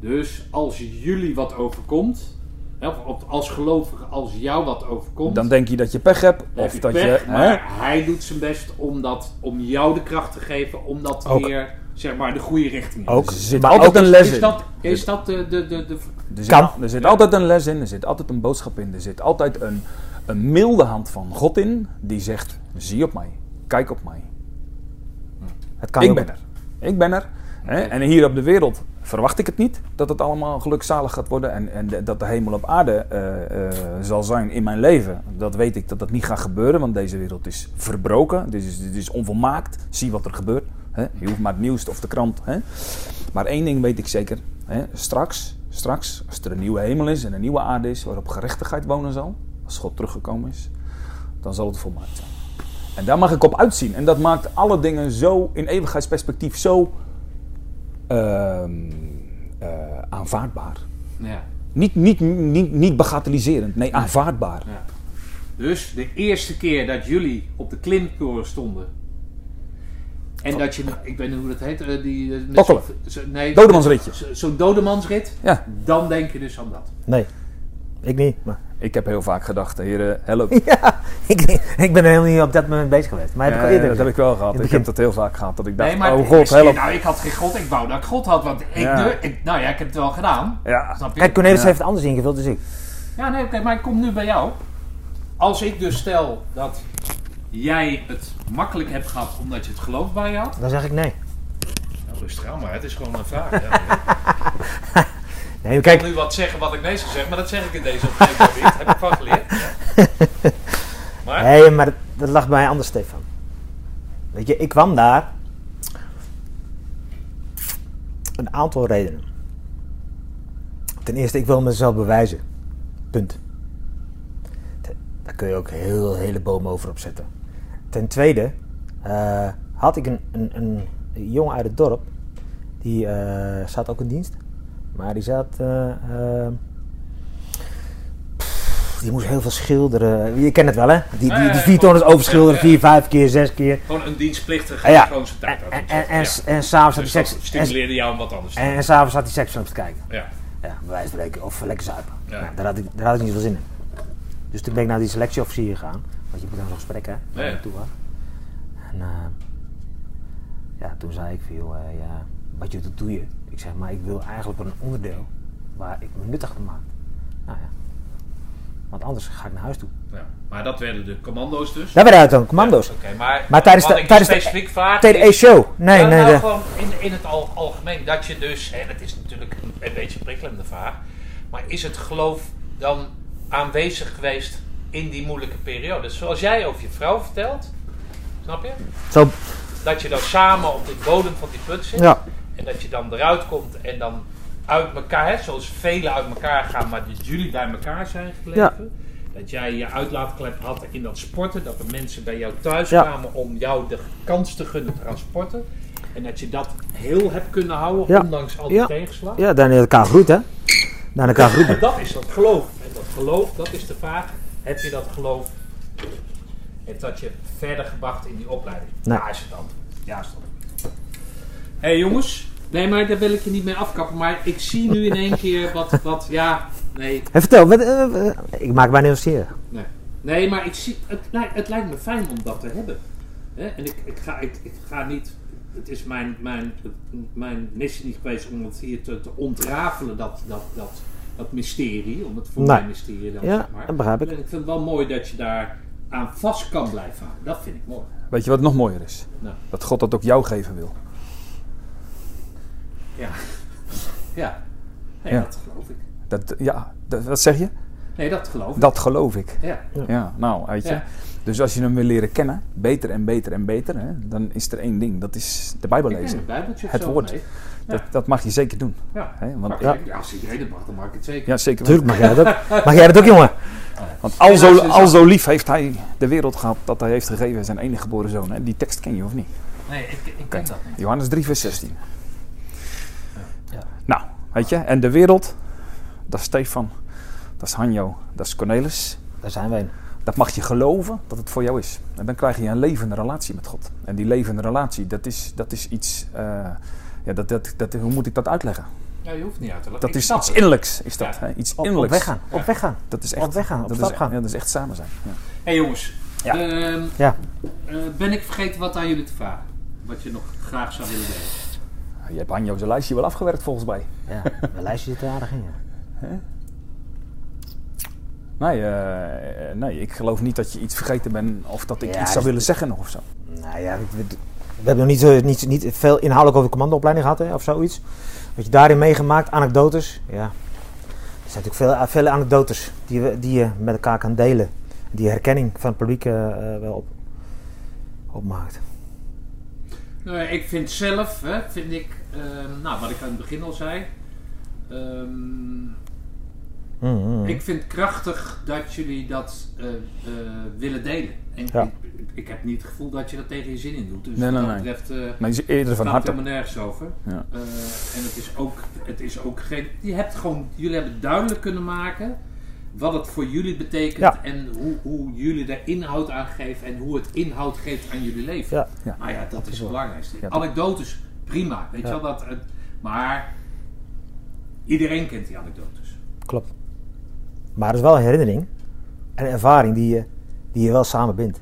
Dus als jullie wat overkomt, of- als gelovige, als jou wat overkomt, Dan denk je dat je pech hebt. Of dat pech, je. maar Hè? hij doet zijn best om, dat, om jou de kracht te geven om dat Ook. weer, zeg maar, de goede richting in Ook. Er zit Maar altijd ook- een les Is in. dat, is dat de, de, de, de, Er zit, Kan. er zit altijd een les in, er zit altijd een boodschap in, er zit altijd een, een milde hand van God in die zegt: zie op mij, kijk op mij. Het kan ik ook- ben er. Ik ben er. Hè? En hier op de wereld verwacht ik het niet dat het allemaal gelukzalig gaat worden en, en dat de hemel op aarde eh, eh, zal zijn in mijn leven. Dat weet ik dat dat niet gaat gebeuren, want deze wereld is verbroken. Dit is, dit is onvolmaakt. Zie wat er gebeurt. Hè? Je hoeft maar het nieuws of de krant. Hè? Maar één ding weet ik zeker. Hè? Straks, straks, als er een nieuwe hemel is en een nieuwe aarde is waarop gerechtigheid wonen zal, als God teruggekomen is, dan zal het volmaakt zijn. En daar mag ik op uitzien. En dat maakt alle dingen zo in eeuwigheidsperspectief zo ehm, eh, aanvaardbaar. ja. Niet, niet, niet, niet bagatelliserend, nee, aanvaardbaar. Ja. Dus de eerste keer dat jullie op de klimtoren stonden. En dat je, ik weet niet hoe dat heet, eh, die... eh, Tokkelen. zo- nee, Dodemansritje. zo- Zo'n dodemansrit. Ja, Dan denk je dus aan dat. Nee, ik niet. Maar, ik heb heel vaak gedacht, heren, help. ja, ik, ik ben er helemaal niet op dat moment bezig geweest. Maar heb ik al Ja, eerder dat heb ik wel gehad. Ik heb dat heel vaak gehad. Dat ik dacht, nee, maar oh God, help. Nou, ik had geen God, ik wou dat ik God had. Want ik, Ja. durf- ik, nou ja, ik heb het wel gedaan. Ja, Snap je? Kijk, Cornelis Ja. heeft het anders ingevuld dus ik. Ja, nee, oké, maar ik kom nu bij jou. Als ik dus stel dat jij het makkelijk hebt gehad omdat je het geloof bij je had. Dan zeg ik nee. Nou, rustig aan, maar het is gewoon een vraag. Nee, Ik kijk, kan nu wat zeggen wat ik meest gezegd, maar dat zeg ik in deze opmerking niet. Heb ik van geleerd. Maar, nee, maar dat, lag bij mij anders, Stefan. Weet je, ik kwam daar. Een aantal redenen. Ten eerste, ik wil mezelf bewijzen. Punt. Daar kun je ook heel hele boom over opzetten. Ten tweede, eh, had ik een, een, een jongen uit het dorp. Die eh, zat ook in dienst. Maar die zat. eh, eh, pff, die moest heel veel schilderen. Je kent het wel, hè? Die, die, die vier gewoon- overschilderen, vier, vijf keer, zes keer. gewoon een dienstplichtige Ah, ja. gewoon zijn tijd En, en, en, s'avonds had hij seks. En, stimuleerde jou om wat anders en, en s'avonds had hij seksfilms te kijken. Ja. Ja, bij wijze van spreken. Of lekker zuipen. Nou, daar, had ik, daar had ik niet zoveel zin in. Dus toen ben ik naar die selectieofficier gegaan. Want je moet dan zo'n gesprek, hè? Waar Ja. naartoe was. En eh, ja, toen zei ik eh, ja, wat je doet, doe je. Ik zeg, maar ik wil eigenlijk een onderdeel waar ik me nuttig van maak. Nou ja. Want anders ga ik naar huis toe. Ja. Maar dat werden de commando's dus. Daar werden dan commando's. Ja, Oké, maar, Maar tijdens de- tijdens de- specifiek vraag TDE is- show. Nee, ja, nee, nou, de- gewoon in, in het al, algemeen. Dat je dus, en het is natuurlijk een, een beetje een prikkelende vraag, maar is het geloof dan aanwezig geweest in die moeilijke periode? Zoals jij over je vrouw vertelt, snap je? Zo, Dat je dan samen op de bodem van die put zit ja. En dat je dan eruit komt en dan uit elkaar, hè, zoals velen uit elkaar gaan, maar dat jullie bij elkaar zijn gebleven. Dat jij je uitlaatklep had in dat sporten, dat er mensen bij jou thuis Ja. kwamen om jou de kans te gunnen te gaan sporten. En dat je dat heel hebt kunnen houden, Ja. ondanks al die Ja. tegenslag. Ja, naar elkaar groeit, hè? Naar elkaar En groeit. dat is dat geloof. En dat geloof, dat is de vraag. Heb je dat geloof, heeft dat je verder gebracht in die opleiding? Nee. Ja, is het antwoord. Ja, is het antwoord. Hé hey, jongens. Nee, maar daar wil ik je niet mee afkappen. Maar ik zie nu in één keer wat, wat ja, nee. En vertel, wat, eh, eh, ik maak mij nieuwsgierig. Nee, nee maar ik zie, het, lijkt, het lijkt me fijn om dat te hebben. Hè? En ik, ik, ga, ik, ik ga niet. Het is mijn, mijn, mijn missie niet geweest om het hier te, te ontrafelen, dat, dat, dat, dat mysterie. Om het voor Nee. mij mysterie dan, Ja, zeg maar. dat begrijp ik. En ik vind het wel mooi dat je daar aan vast kan blijven houden. Dat vind ik mooi. Weet je wat nog mooier is? Nou. Dat God dat ook jou geven wil. Ja. Ja. Nee, Ja. dat geloof ik. Dat, ja, dat, wat zeg je? Nee, dat geloof ik. Dat geloof ik. Ja. Ja, nou, weet je. Ja. Dus als je hem wil leren kennen, beter en beter en beter, hè, dan is er één ding. Dat is de Bijbel lezen. het bijbeltje of Het zo woord. mee. Dat, dat mag je zeker doen. Ja. Hè, want, ja, ja, als iedereen het mag, dan mag ik het zeker. ja, zeker. Tuurlijk, mag jij dat ook? Mag jij dat ook, jongen? Want al zo, al zo lief heeft hij de wereld gehad dat hij heeft gegeven zijn enige geboren zoon. Hè. Die tekst ken je of niet? Nee, ik, ik ken dat niet. Johannes 3 vers 16. Weet je, en de wereld, dat is Stefan, dat is Hanjo, dat is Cornelis. Daar zijn wij. Dat mag je geloven dat het voor jou is. En dan krijg je een levende relatie met God. En die levende relatie, dat is, dat is iets. eh, ja, dat, dat, dat, hoe moet ik dat uitleggen? Ja, je hoeft niet uit te leggen. Dat Ik is iets innerlijks, is dat. Ja. Hè? Iets Op, op innerlijks. weg gaan. Op weg gaan. Dat is echt, Op weg gaan, op dat stap is, gaan. Ja, dat is echt samen zijn. Ja. Hé jongens, Ja. ehm, Ja. eh, ben ik vergeten wat aan jullie te vragen? Wat je nog graag zou willen delen? Je hebt Hanjo's lijstje wel afgewerkt volgens mij. Ja, mijn lijstje zit er aardig in. Ja. Nee, eh, nee, ik geloof niet dat je iets vergeten bent of dat ik Ja, iets zou willen zeggen nog of zo. Nou ja, we, hebben nog niet, zo, niet, niet veel inhoudelijk over de commandoopleiding gehad hè, of zoiets. Wat je daarin meegemaakt, anekdotes. Ja. Er zijn natuurlijk veel, vele anekdotes die, we, die je met elkaar kan delen. Die herkenning van het publiek eh, eh, wel op, opmaakt. Nou, ik vind zelf, hè, vind ik, ehm, nou wat ik aan het begin al zei. ehm, Mm, mm. Ik vind krachtig dat jullie dat eh, eh, willen delen. En Ja. ik, ik heb niet het gevoel dat je dat tegen je zin in doet. Dus Nee, wat nee, dat nee. betreft eh Maar je is eerder van harte. helemaal nergens over. Ja. Eh, en het is, ook, het is ook geen... Je hebt gewoon, jullie hebben duidelijk kunnen maken wat het voor jullie betekent Ja. en hoe, hoe jullie daar inhoud aan geven en hoe het inhoud geeft aan jullie leven. Ja. Ja. Maar ja, dat is het wel. belangrijkste. Anekdotes, prima. Weet je wel, dat, maar iedereen kent die anekdotes. Klopt. Maar het is wel een herinnering en een ervaring die je, die je wel samen bindt.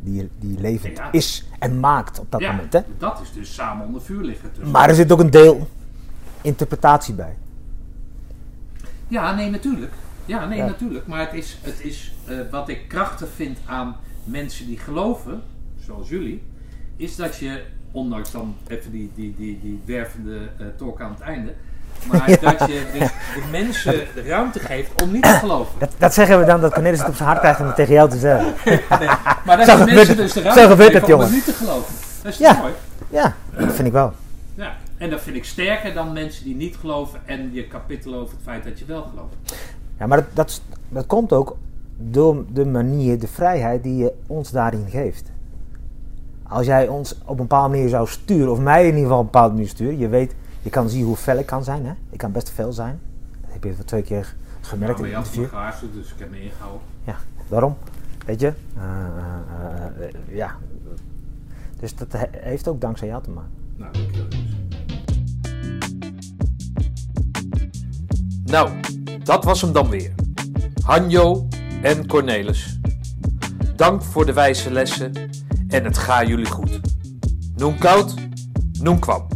Die, je- die levend Ja. is en maakt op dat moment. Hè? dat is dus samen onder vuur liggen. tussen- Maar er zit ook een deel interpretatie bij. Ja, nee, natuurlijk. Ja, nee, Ja. natuurlijk. Maar het is, het is eh, wat ik krachtig vind aan mensen die geloven, zoals jullie, is dat je, ondanks dan even die, die, die, die wervende talk aan het einde, maar dat je de, de mensen de ruimte geeft om niet te geloven. Dat, dat zeggen we dan dat Cornelis het op zijn hart krijgt om het tegen jou te zeggen. Nee, maar dat je mensen dus de ruimte het, om het niet te geloven. Dat is Ja. mooi? Ja, dat vind ik wel. Ja. En dat vind ik sterker dan mensen die niet geloven en je kapittel over het feit dat je wel gelooft. Ja, maar dat, dat, dat komt ook door de manier, de vrijheid die je ons daarin geeft. Als jij ons op een bepaalde manier zou sturen, of mij in ieder geval op een bepaalde manier sturen, je weet, je kan zien hoe fel ik kan zijn. Hè? Ik kan best fel zijn. Dat heb je wel twee keer gemerkt Nou, in het interview. dus ik heb me ingehouden. Ja, daarom. Weet je? Eh, eh, eh, ja. Dus dat he- heeft ook dankzij jou te maken. Nou, dankjewel. Nou, dat was hem dan weer. Hanjo en Cornelis. Dank voor de wijze lessen en het gaat jullie goed. Noem koud, noem kwam.